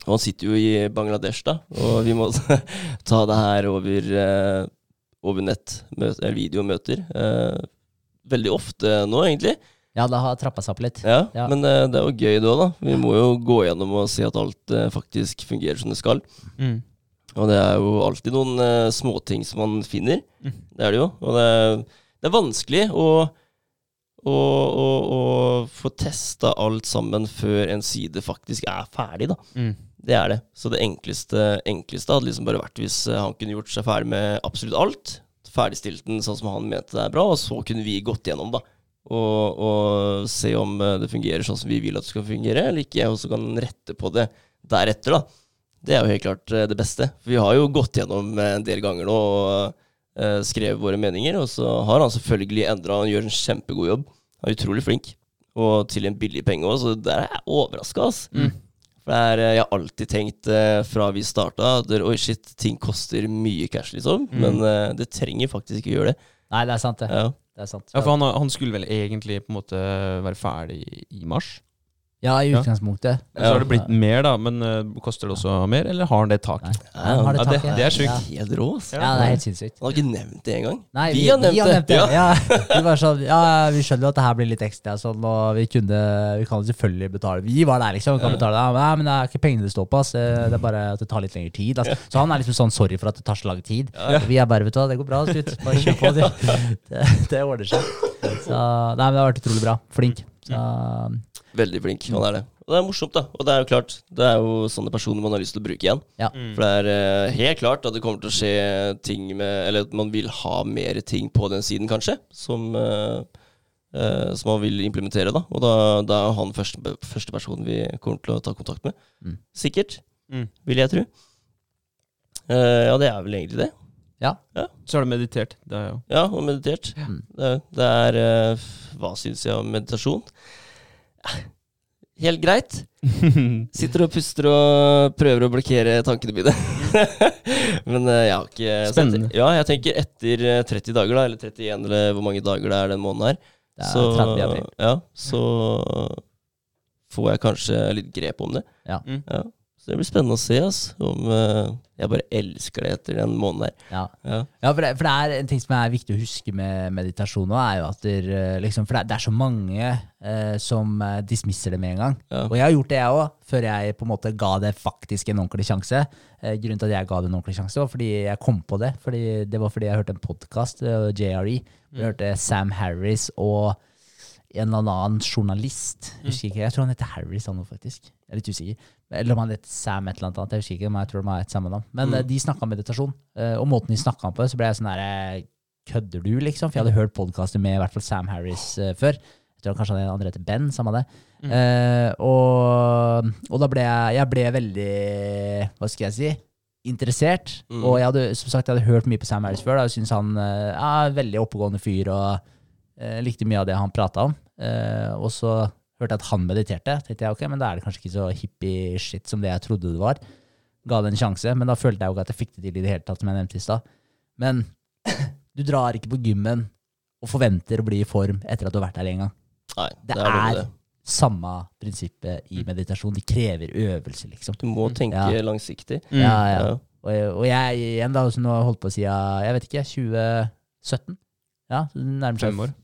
Og han sitter jo i Bangladesh, da, og vi må ta det her over, eh, over nett, videomøter. Veldig ofte nå, egentlig. Ja, det har trappa seg opp litt. Ja, Ja. Men uh, det er jo gøy, det òg, da. Vi må jo gå gjennom og se at alt uh, faktisk fungerer som det skal. Mm. Og det er jo alltid noen uh, småting som man finner. Mm. Det er det jo. Og det er, det er vanskelig å, å, å, å få testa alt sammen før en side faktisk er ferdig, da. Mm. Det er det. Så det enkleste, enkleste hadde liksom bare vært hvis han kunne gjort seg ferdig med absolutt alt. Ferdigstilt den sånn som han mente det er bra, og så kunne vi gått gjennom, da. Og, og se om eh, det fungerer sånn som vi vil at det skal fungere, eller ikke. Og så kan rette på det deretter, da. Det er jo helt klart eh, det beste. For vi har jo gått gjennom eh, en del ganger nå og uh, skrevet våre meninger, og så har han selvfølgelig endra. Han gjør en kjempegod jobb. Han er utrolig flink. Og til en billig penge òg, så der er jeg overraska, altså. Mm. For det er, jeg har alltid tenkt uh, fra vi starta at oi shit, ting koster mye cash, liksom. Mm. Men uh, det trenger faktisk ikke gjøre det. Nei, det er sant, det. Ja. Det er sant. Ja, for han, han skulle vel egentlig på en måte være ferdig i, mars? Ja, i Ja. utgangspunktet. Så har det blitt mer, da. Men uh, koster det også mer, eller har han det taket? Ja, Han har det Ja, det, det er sjukt. Ja. Helt rå. Ja, det er helt sinnssykt. Han har ikke nevnt det engang. Vi, Vi har nevnt det, Ja. Vi sånn, ja, vi skjønner jo at det her blir litt ekstra, sånn, og vi kunne Vi kan selvfølgelig betale. Vi var der, liksom. Vi kan betale det. Ja, men, det er ikke pengene det står på, ass. Det det er bare at det tar litt lengre tid. Altså. Så han er liksom sånn sorry for at det tar så lang tid. Vi er bare, vet du hva, det går bra, gutt. Bare kjør på. Det, det ordner seg. Så nei, men det har vært utrolig bra. Flink. Så Veldig flink. Han er det. Og det er morsomt, da. Og det er jo klart, det er jo sånne personer man har lyst til å bruke igjen. ja. Mm. For det er uh, helt klart at det kommer til å skje ting med Eller at man vil ha mer ting på den siden, kanskje, som, uh, uh, som man vil implementere, da. Og da, da er han første, første personen vi kommer til å ta kontakt med. Mm. Sikkert, Mm. vil jeg tro. Eh, ja, det er vel egentlig det. Så har du meditert. Det har jeg òg. Ja, og meditert. Ja. Det, det er uh, Hva syns jeg om meditasjon? Helt greit. Sitter og puster og prøver å blokkere tankene mine. Men uh, jeg har ikke Spennende. Ja, jeg tenker etter eh, 30 dager, da, eller 31, eller hvor mange dager det er den måneden her, Det er så, 30 april. ja, så får jeg kanskje litt grep om det. Ja. Mm. Ja. Så det blir spennende å se ass, om uh, jeg bare elsker det etter den måneden der. Ja. Ja. Ja, for det, for det er en ting som er viktig å huske med meditasjon nå, er jo at det, eh, liksom, For det, det er så mange uh, som dismisser det med en gang. Ja. Og jeg har gjort det, jeg òg, før jeg på en måte ga det faktisk en ordentlig sjanse. Uh, grunnen til at jeg ga det en ordentlig sjanse, var fordi jeg kom på det. Fordi, det var fordi jeg hørte en podkast, JRE. hvor Jeg hørte Sam Harris og en eller annen journalist. Jeg husker ikke, jeg tror han heter Harris, han nå, faktisk. Jeg er litt usikker. Eller om han heter Sam et eller annet. Jeg husker ikke, men jeg tror de har et samme navn. Men Mm. eh, de snakka om meditasjon. eh, Og måten de snakka om på, så ble jeg sånn der Kødder du, liksom? For jeg hadde hørt podkaster med i hvert fall Sam Harris eh, før. Jeg tror kanskje han andre heter Ben, samme det. Mm. Uh, og, og da ble jeg, jeg ble veldig Hva skal jeg si? Interessert. Mm. Og jeg hadde, som sagt, jeg hadde hørt mye på Sam Harris før. Da, Jeg syns han er er veldig oppegående fyr og uh, likte mye av det han prata om. Eh, og så hørte at han mediterte. tenkte jeg, ok, Men da er det kanskje ikke så hippie shit som det jeg trodde det var. Ga det en sjanse, men da følte jeg jo ikke at jeg fikk det til i det hele tatt, som jeg nevnte i stad. Men du drar ikke på gymmen og forventer å bli i form etter at du har vært der en gang. Nei, Det det er det. samme prinsippet i meditasjon. Det krever øvelse, liksom. Du må tenke Ja. langsiktig. Mm. Ja, ja. Ja. Og, og jeg igjen da, som har holdt på siden jeg vet ikke, 2017. Ja, nærmer seg Fem år.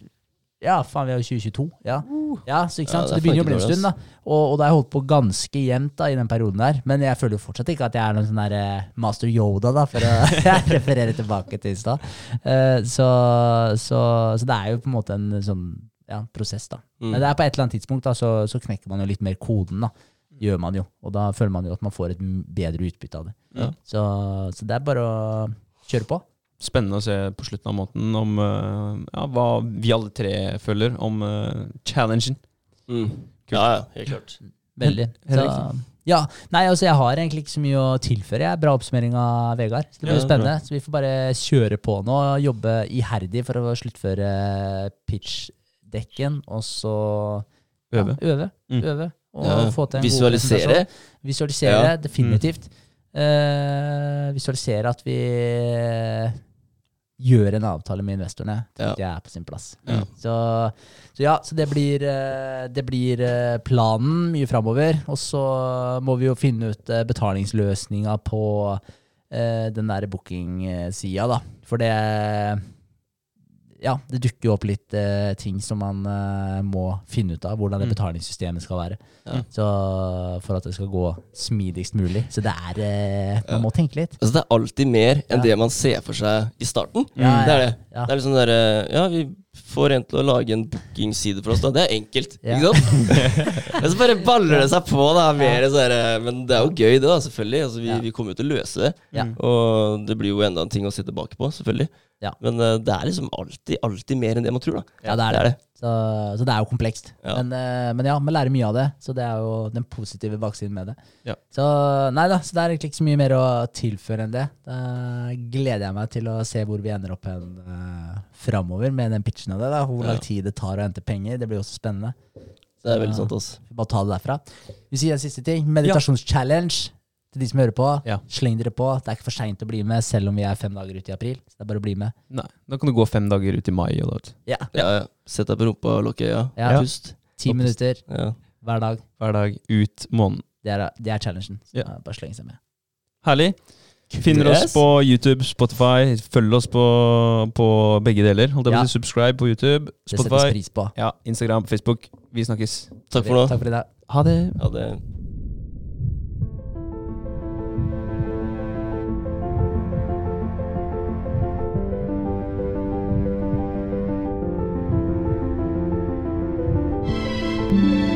Ja, faen, vi er jo 2022. Ja, ja så ikke sant? det så det begynner å bli en stund, da. Og, og da har jeg holdt på ganske jevnt da, i den perioden der. Men jeg føler jo fortsatt ikke at jeg er noen sånn der eh, master Yoda, da, for å referere tilbake til i stad. Eh, så, så, så det er jo på en måte en sånn ja, prosess, da. Mm. Men det er på et eller annet tidspunkt da, så, så knekker man jo litt mer koden, da. Gjør man jo. Og da føler man jo at man får et bedre utbytte av det. Ja. Så, så det er bare å kjøre på. Spennende å se på slutten av måneden om eh, ja, hva vi alle tre føler om eh, challengen. Mm. Ja, ja, helt klart. Veldig. Så, ja, nei, altså Jeg har egentlig ikke så mye å tilføre. Jeg. Bra oppsummering av Vegard. Så det blir Ja, spennende. Så vi får bare kjøre på nå. og Jobbe iherdig for å sluttføre pitchdekken, og så Øve. Ja, øve. Mm. øve og Ja, få til en god Visualisere. presentasjon. Visualisere, Ja. definitivt. Uh, visualisere at vi gjøre en avtale med investorene, Ja. tror jeg er på sin plass. Ja. Så, så ja, så det blir, eh, det blir eh, planen mye framover. Og så må vi jo finne ut eh, betalingsløsninga på eh, den der booking-sida, da. For det Ja, det dukker jo opp litt eh, ting som man eh, må finne ut av. Hvordan det Mm. betalingssystemet skal være. Ja. Så For at det skal gå smidigst mulig. Så det er eh, Man må tenke litt. Altså, det er alltid mer enn Ja. det man ser for seg i starten. Ja, Det er det. Ja. Det er liksom der, eh, Ja, vi får en til å lage en bookingside for oss, da. Det er enkelt, Ja. ikke sant? Men så bare baller det seg på, da. Mer sånn der, Men det er jo gøy, det, da, selvfølgelig. Altså, vi, Ja. vi kommer jo til å løse det. Ja. Og det blir jo enda en ting å se tilbake på, selvfølgelig. Ja. Men uh, det er liksom alltid, alltid mer enn det man tror, da. Ja, det er det. Er det. Så, så det er jo komplekst. Ja. Men, uh, men ja, man lærer mye av det. Så det er jo den positive baksiden med det. Ja. Så nei da, så det er egentlig ikke så mye mer å tilføre enn det. Da gleder jeg meg til å se hvor vi ender opp hen uh, framover med den pitchen av det. da Hvor lang tid det tar å hente penger. Det blir også spennende. Det er veldig sant, altså. Bare ta det derfra. Vi sier en siste ting. Meditasjonschallenge. Til de som hører på, Ja. sleng dere på. Det er ikke for seint å bli med, selv om vi er fem dager ute i april. Så det er bare å bli med. Nei, da kan du gå fem dager ut i mai. Da. Ja. Ja, ja. Sett deg på rumpa og lukk øya. Ja. Pust. Ti minutter Ja. hver dag. Hver dag ut måneden. Det er, det er challengen. Så Ja. bare sleng seg med. Herlig. Finner oss på YouTube, Spotify. Følg oss på, på begge deler. Holdt jeg på Ja. å si subscribe på YouTube, Det settes Spotify, pris på. ja, Instagram, Facebook. Vi snakkes. Takk for nå. Takk for i dag. Ha det. Ha det Bye.